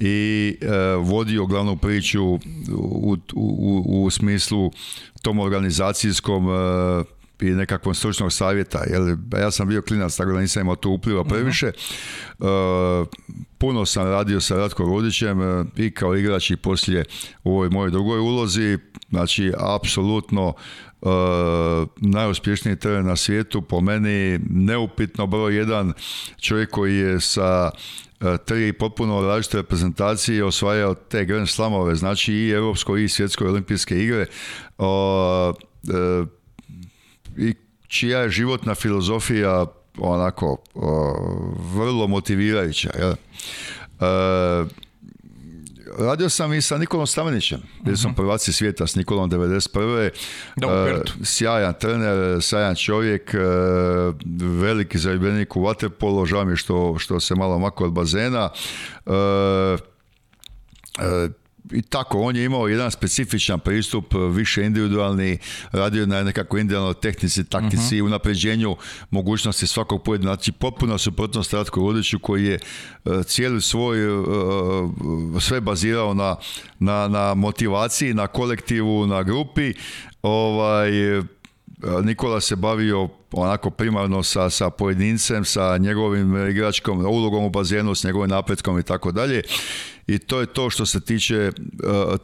i e, vodio glavnu priču u, u, u, u smislu tom organizacijskom e, i nekakvom stručnog savjeta. Jer pa ja sam bio klinac, tako da nisam imao tu upliva mhm. previše. E, puno sam radio sa Ratko Rudićem i kao igrač i poslije u ovoj mojoj drugoj ulozi. Znači, apsolutno E, najuspješniji trener na svijetu po meni neupitno broj jedan čovjek koji je sa e, tri potpuno različite reprezentacije osvajao te Grand Slamove znači i Europsko i Svjetsko olimpijske igre e, i čija je životna filozofija onako vrlo motivirajuća jel? radio sam i sa Nikolom Stamenićem. Bili sam mhm. prvaci svijeta s Nikolom 91. E, sjajan trener, sjajan čovjek, e, veliki zaljubljenik u vaterpolo, žao mi što, što se malo mako od bazena. Uh, i tako, on je imao jedan specifičan pristup, e, više individualni, radio na nekako individualnoj tehnici, taktici, uh-huh. unapređenju mogućnosti svakog pojedina. Znači, potpuno suprotnost Ratko Rodiću koji je e, cijeli svoj, e, sve bazirao na, na, na motivaciji, na kolektivu, na grupi. Ovaj, Nikola se bavio onako primarno sa, sa pojedincem, sa njegovim igračkom, ulogom u bazenu, s njegovim napretkom i tako dalje i to je to što se tiče e,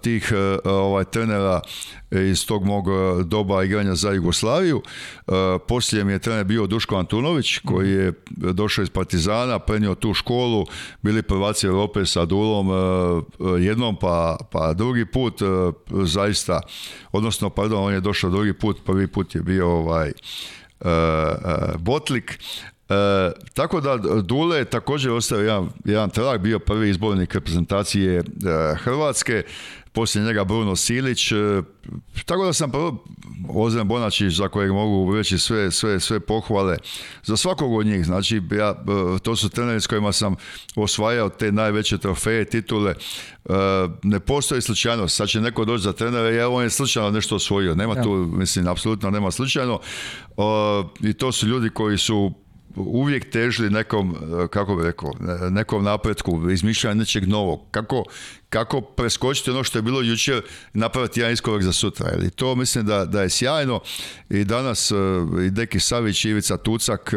tih e, ovaj, trenera iz tog mog e, doba igranja za Jugoslaviju. Uh, poslije mi je trener bio Duško Antunović koji je došao iz Partizana, prenio tu školu, bili prvaci Europe sa Dulom jednom pa, pa drugi put zaista, odnosno pardon, on je došao drugi put, prvi put je bio ovaj Botlik, E, tako da Dule je također ostao jedan, jedan trag, bio prvi izbornik reprezentacije e, Hrvatske, poslije njega Bruno Silić, e, tako da sam prvo Ozren Bonačić za kojeg mogu reći sve, sve, sve pohvale za svakog od njih, znači ja, e, to su treneri s kojima sam osvajao te najveće trofeje, titule, ne postoji slučajnost, sad će neko doći za trenere, ja on je slučajno nešto osvojio, nema tu, mislim, apsolutno nema slučajno i to su ljudi koji su uvijek težili nekom, e, kako bi rekao, nekom napretku, izmišljanju nečeg novog. Kako, kako preskočiti ono što je bilo jučer napraviti jedan iskorak za sutra. i to mislim da, da je sjajno i danas e, i Deki Savić i Ivica Tucak, e,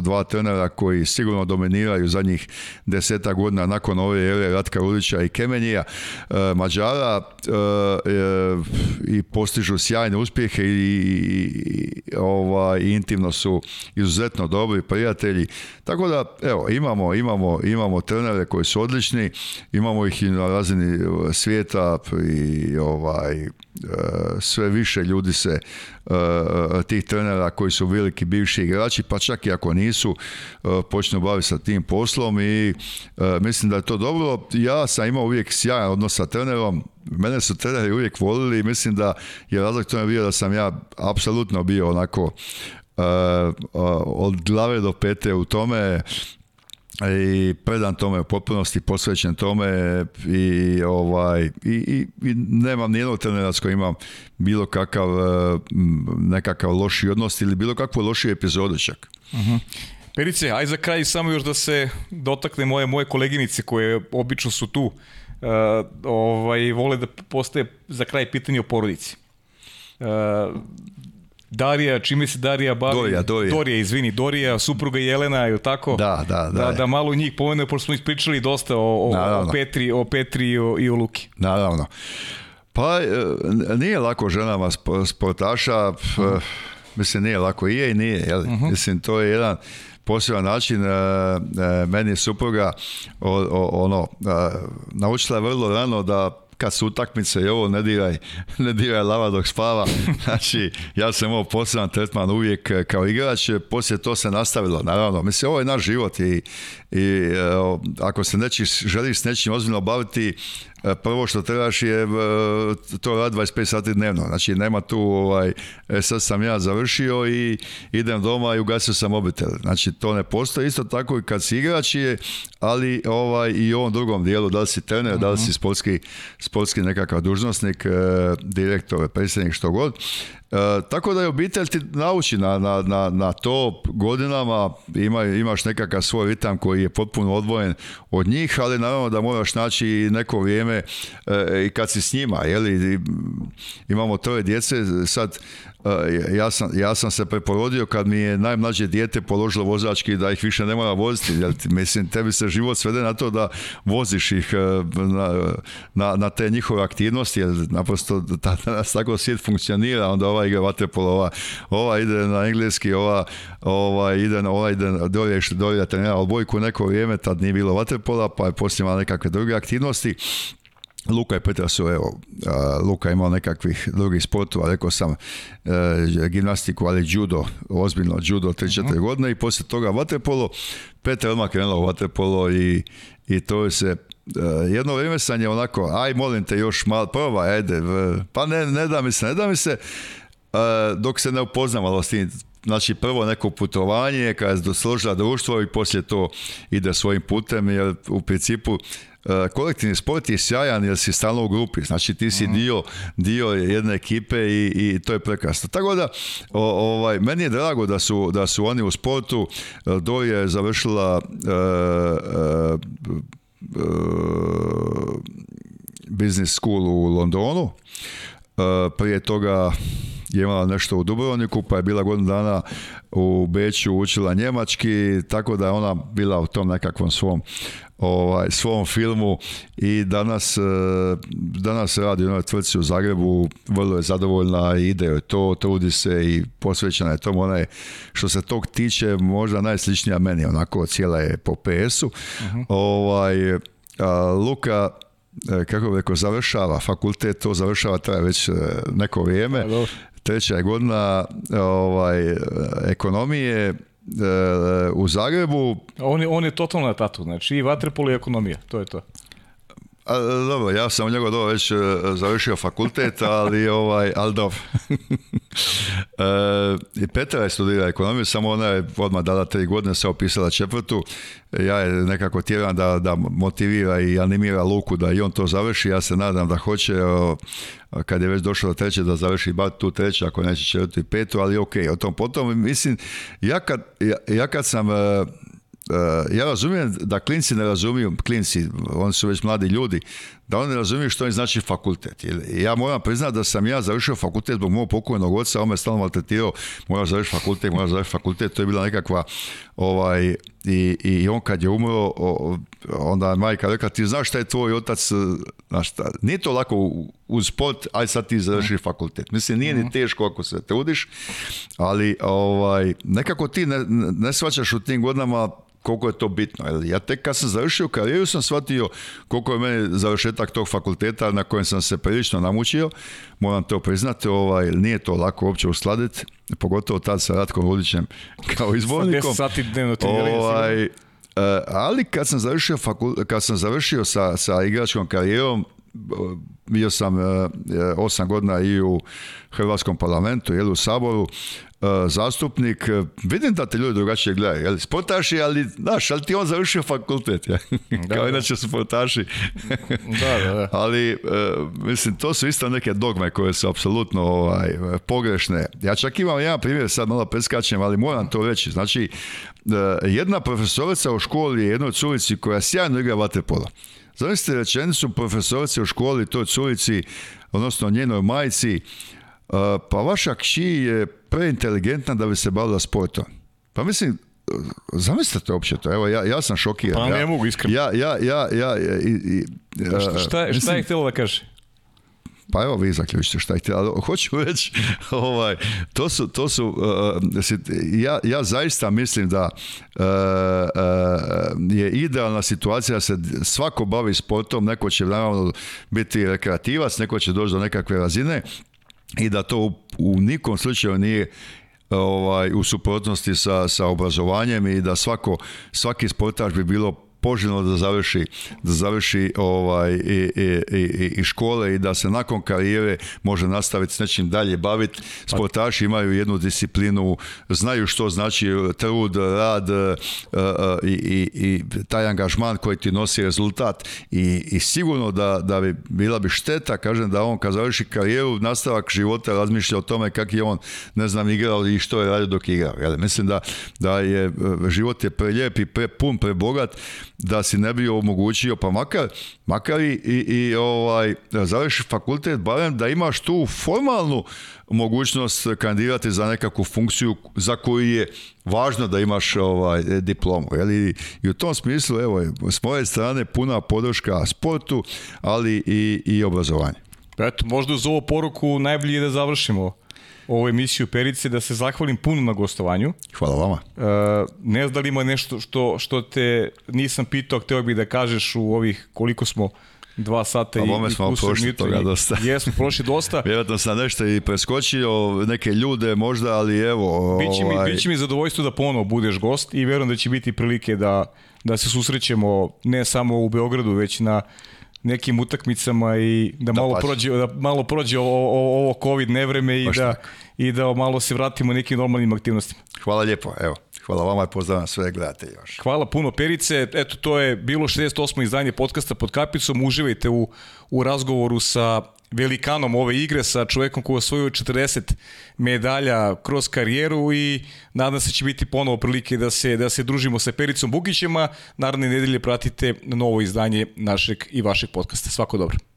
dva trenera koji sigurno dominiraju zadnjih deseta godina nakon ove ere Ratka Rulića i Kemenija e, Mađara i postižu sjajne uspjehe i, ovaj, i, intimno su izuzetno dobri prijatelji. Tako da, evo, imamo, imamo, imamo trenere koji su odlični, imamo ih i na razini e, svijeta i ovaj, e, sve više ljudi se e, tih trenera koji su veliki bivši igrači, pa čak i ako nisu, počnu baviti sa tim poslom i mislim da je to dobro. Ja sam imao uvijek sjajan odnos sa trenerom, mene su treneri uvijek volili i mislim da je razlog tome bio da sam ja apsolutno bio onako od glave do pete u tome i predan tome u potpunosti posvećen tome i ovaj i, i, i nemam ni jednog trenera s imam bilo kakav e, nekakav loši odnos ili bilo kakvo loši epizodu čak. Uh-huh. Perice, aj za kraj samo još da se dotakne moje moje koleginice koje obično su tu uh, ovaj, vole da postaje za kraj pitanje o porodici. E, Darija, čime se Darija bavi? Dorija, Dorija. Dorija, izvini, Dorija, supruga Jelena, je tako? Da, da, da. Da, da malo njih pomenu, pošto smo ispričali dosta o, o, Petri, o Petri i o, i Luki. Naravno. Pa e, nije lako ženama sportaša, mhm. mislim nije lako i je i nije, jel? Mhm. Mislim to je jedan poseban način, e, e, meni supruga ono, naučila vrlo rano da kad su utakmice i ovo ne diraj, ne diraj lava dok spava. Znači, ja sam imao poseban tretman uvijek e, kao igrač, e, poslije to se nastavilo, naravno. Mislim, ovo je naš život i, e, ako se neći, želiš s nečim ozbiljno baviti, E, prvo što trebaš je e, to rad 25 sati dnevno. Znači nema tu ovaj, e, sad sam ja završio i idem doma i ugasio sam obitel. Znači to ne postoji. Isto tako i kad si igrač je, ali ovaj, i u ovom drugom dijelu, da li si trener, uh-huh. da li mhm. si sportski, sportski nekakav dužnosnik, direktor, predsjednik, što god. E, tako da je obitelj ti nauči na, na, na, na to godinama, ima, imaš nekakav svoj ritam koji je potpuno odvojen od njih, ali naravno da moraš naći neko vrijeme e, i kad si s njima. Jeli? Imamo troje djece, sad E, ja sam, ja sam se preporodio kad mi je najmlađe dijete položilo vozački da ih više ne mora voziti. Jel, mislim, tebi se život svede na to da voziš ih e, na, na, na te njihove aktivnosti, jer naprosto ta, tako svijet funkcionira, onda ova igra vaterpola, ova, ova ide na engleski, ova, ova ide na ova ide dolje što dolje trenira odbojku neko vrijeme, tad nije bilo vaterpola, pa je poslije nekakve druge aktivnosti. Luka je su evo, Luka je imao nekakvih drugih sportova, rekao sam e, gimnastiku, ali judo, ozbiljno judo, 3-4 mhm. godine i poslije toga vaterpolo. Petra je odmah krenula u vaterpolo i, to je se e, jedno vrijeme sam je onako, aj molim te još malo, prva ajde, pa ne, ne da mi se, ne da mi se, e, dok se ne upoznam s tim znači prvo neko putovanje kada je dosložila društvo i poslije to ide svojim putem jer u principu e, kolektivni sport je sjajan jer si stalno u grupi, znači ti si mhm. dio, dio jedne ekipe i, i to je prekrasno. Tako da, ovaj, meni je drago da su, da su oni u sportu, e, Dori je završila e, business school u Londonu, Eh, prije toga je imala nešto u Dubrovniku, pa je bila godinu dana u Beću učila njemački, tako da je ona bila u tom nekakvom svom ovaj, svom filmu i danas, eh, danas radi u tvrci u Zagrebu, vrlo je zadovoljna i ide joj to, trudi se i posvećena je tomu. Ona je, što se tog tiče, možda najsličnija meni, onako cijela je po ps mhm. ovaj, eh, Luka E, kako bi rekao, završava fakultet, to završava, traje već e, neko vrijeme. Treća je godina e, ovaj, ekonomije, u Zagrebu... On je, on je totalno tatu, znači i vaterpolo i ekonomija, to je to. A, dobro, ja sam u njegov već završio fakultet, ali, ovaj, ali dobro. E, I Petra je studirala ekonomiju, samo ona je odmah dala tri godine, se opisala četvrtu. Ja je nekako tjeram da, da motivira i animira Luku da i on to završi. Ja se nadam da hoće, kad je već došao do treće, da završi bar tu treću, ako neće četvrtu i petu, ali ok, o tom potom. Mislim, ja kad, ja kad sam e, ja razumijem da klinci ne razumiju, klinci, oni su već mladi ljudi, da oni ne razumiju što im znači fakultet. Ja moram priznati da sam ja završio fakultet zbog mog pokojnog oca, on me stalno maltretirao, mora završiti fakultet, mora završiti fakultet, to je bila nekakva, ovaj, i, i on kad je umro, onda majka rekla, ti znaš šta je tvoj otac, znaš nije to lako uz sport, aj sad ti završi mhm. fakultet. Mislim, nije ni mhm. teško ako se trudiš, ali ovaj, nekako ti ne, ne svačaš u tim godinama koliko je to bitno. Ja tek kad sam završio karijeru sam shvatio koliko je meni završetak tog fakulteta na kojem sam se prilično namučio. Moram to priznati, ovaj, nije to lako uopće uskladiti, pogotovo tad sa Ratkom Vodićem kao izbornikom. sati ovaj, e, ali kad sam završio, kad sam završio sa, sa igračkom karijerom, bio sam e, e, osam godina i u Hrvatskom parlamentu, jel, u Saboru, E, zastupnik, e, vidim da te ljudi drugačije gledaju, jel, sportaši, ali, znaš, ali ti on završio fakultet, ja? Da, kao da. inače sportaši. da, da, Ali, e, mislim, to su isto neke dogme koje su apsolutno ovaj, pogrešne. Ja čak imam jedan primjer, sad malo preskačem, ali moram to reći. Znači, jedna profesorica u školi je jednoj culici koja sjajno igra vaterpolo. Zamislite su profesorice u školi toj culici, odnosno njenoj majici, Eh, pa vaša kći je preinteligentna da bi se bavila sportom. Pa mislim, eh, zamislite uopće to, evo ja, ja sam šokiran. Pa ne ja, mogu iskreno. Ja, ja, ja, ja, eh, šta, je htjelo da kaže? Pa evo vi zaključite šta htjelo ali hoću reći, ovaj, to su, to su ja, ja zaista mislim da je idealna situacija da se svako bavi sportom, neko će naravno biti rekreativac, neko će doći do nekakve razine, i da to u, nikom slučaju nije ovaj, u suprotnosti sa, sa obrazovanjem i da svako, svaki sportaš bi bilo poželjno da završi, da završi ovaj, i, i, i, škole i da se nakon karijere može nastaviti s nečim dalje baviti. Sportaši imaju jednu disciplinu, znaju što znači trud, rad e, e, i, i, taj angažman koji ti nosi rezultat i, i sigurno da, da bi bila bi šteta, kažem da on kad završi karijeru, nastavak života razmišlja o tome kak je on, ne znam, igrao i što je radio dok je igrao. Mislim da, da je e, život je prelijep i pun prebogat da si ne bi omogućio, pa makar, i, i, ovaj, završi fakultet, barem da imaš tu formalnu mogućnost kandidirati za nekakvu funkciju za koju je važno da imaš ovaj diplomu. I u tom smislu, evo, s moje strane puna podrška sportu, ali i, i obrazovanju. Eto, možda uz ovu poruku najbolje je da završimo ovu emisiju Perice, da se zahvalim puno na gostovanju. Hvala vama. E, ne znam da ima nešto što, što te nisam pitao, hteo bih da kažeš u ovih koliko smo dva sata pa i, i smo dosta. Jesmo prošli dosta. Vjerojatno sam nešto i preskočio, neke ljude možda, ali evo... Biće mi, ovaj- mi zadovoljstvo da ponovo budeš gost i verujem da će biti prilike da, da se susrećemo ne samo u Beogradu, već na nekim utakmicama i da, malo pa- prođe da malo prođe ovo, ovo covid nevreme i da i da malo se vratimo nekim normalnim aktivnostima. Hvala lijepo. Evo, hvala vama i pozdravljam sve gledate još. Hvala puno Perice. Eto to je bilo 68. izdanje podcasta pod kapicom. Uživajte u u razgovoru sa velikanom ove igre sa čovjekom koji osvojio 40 medalja kroz karijeru i nadam se će biti ponovo prilike da se, da se družimo sa Pericom Naravno i nedelje pratite novo izdanje našeg i vašeg podcasta. Svako dobro.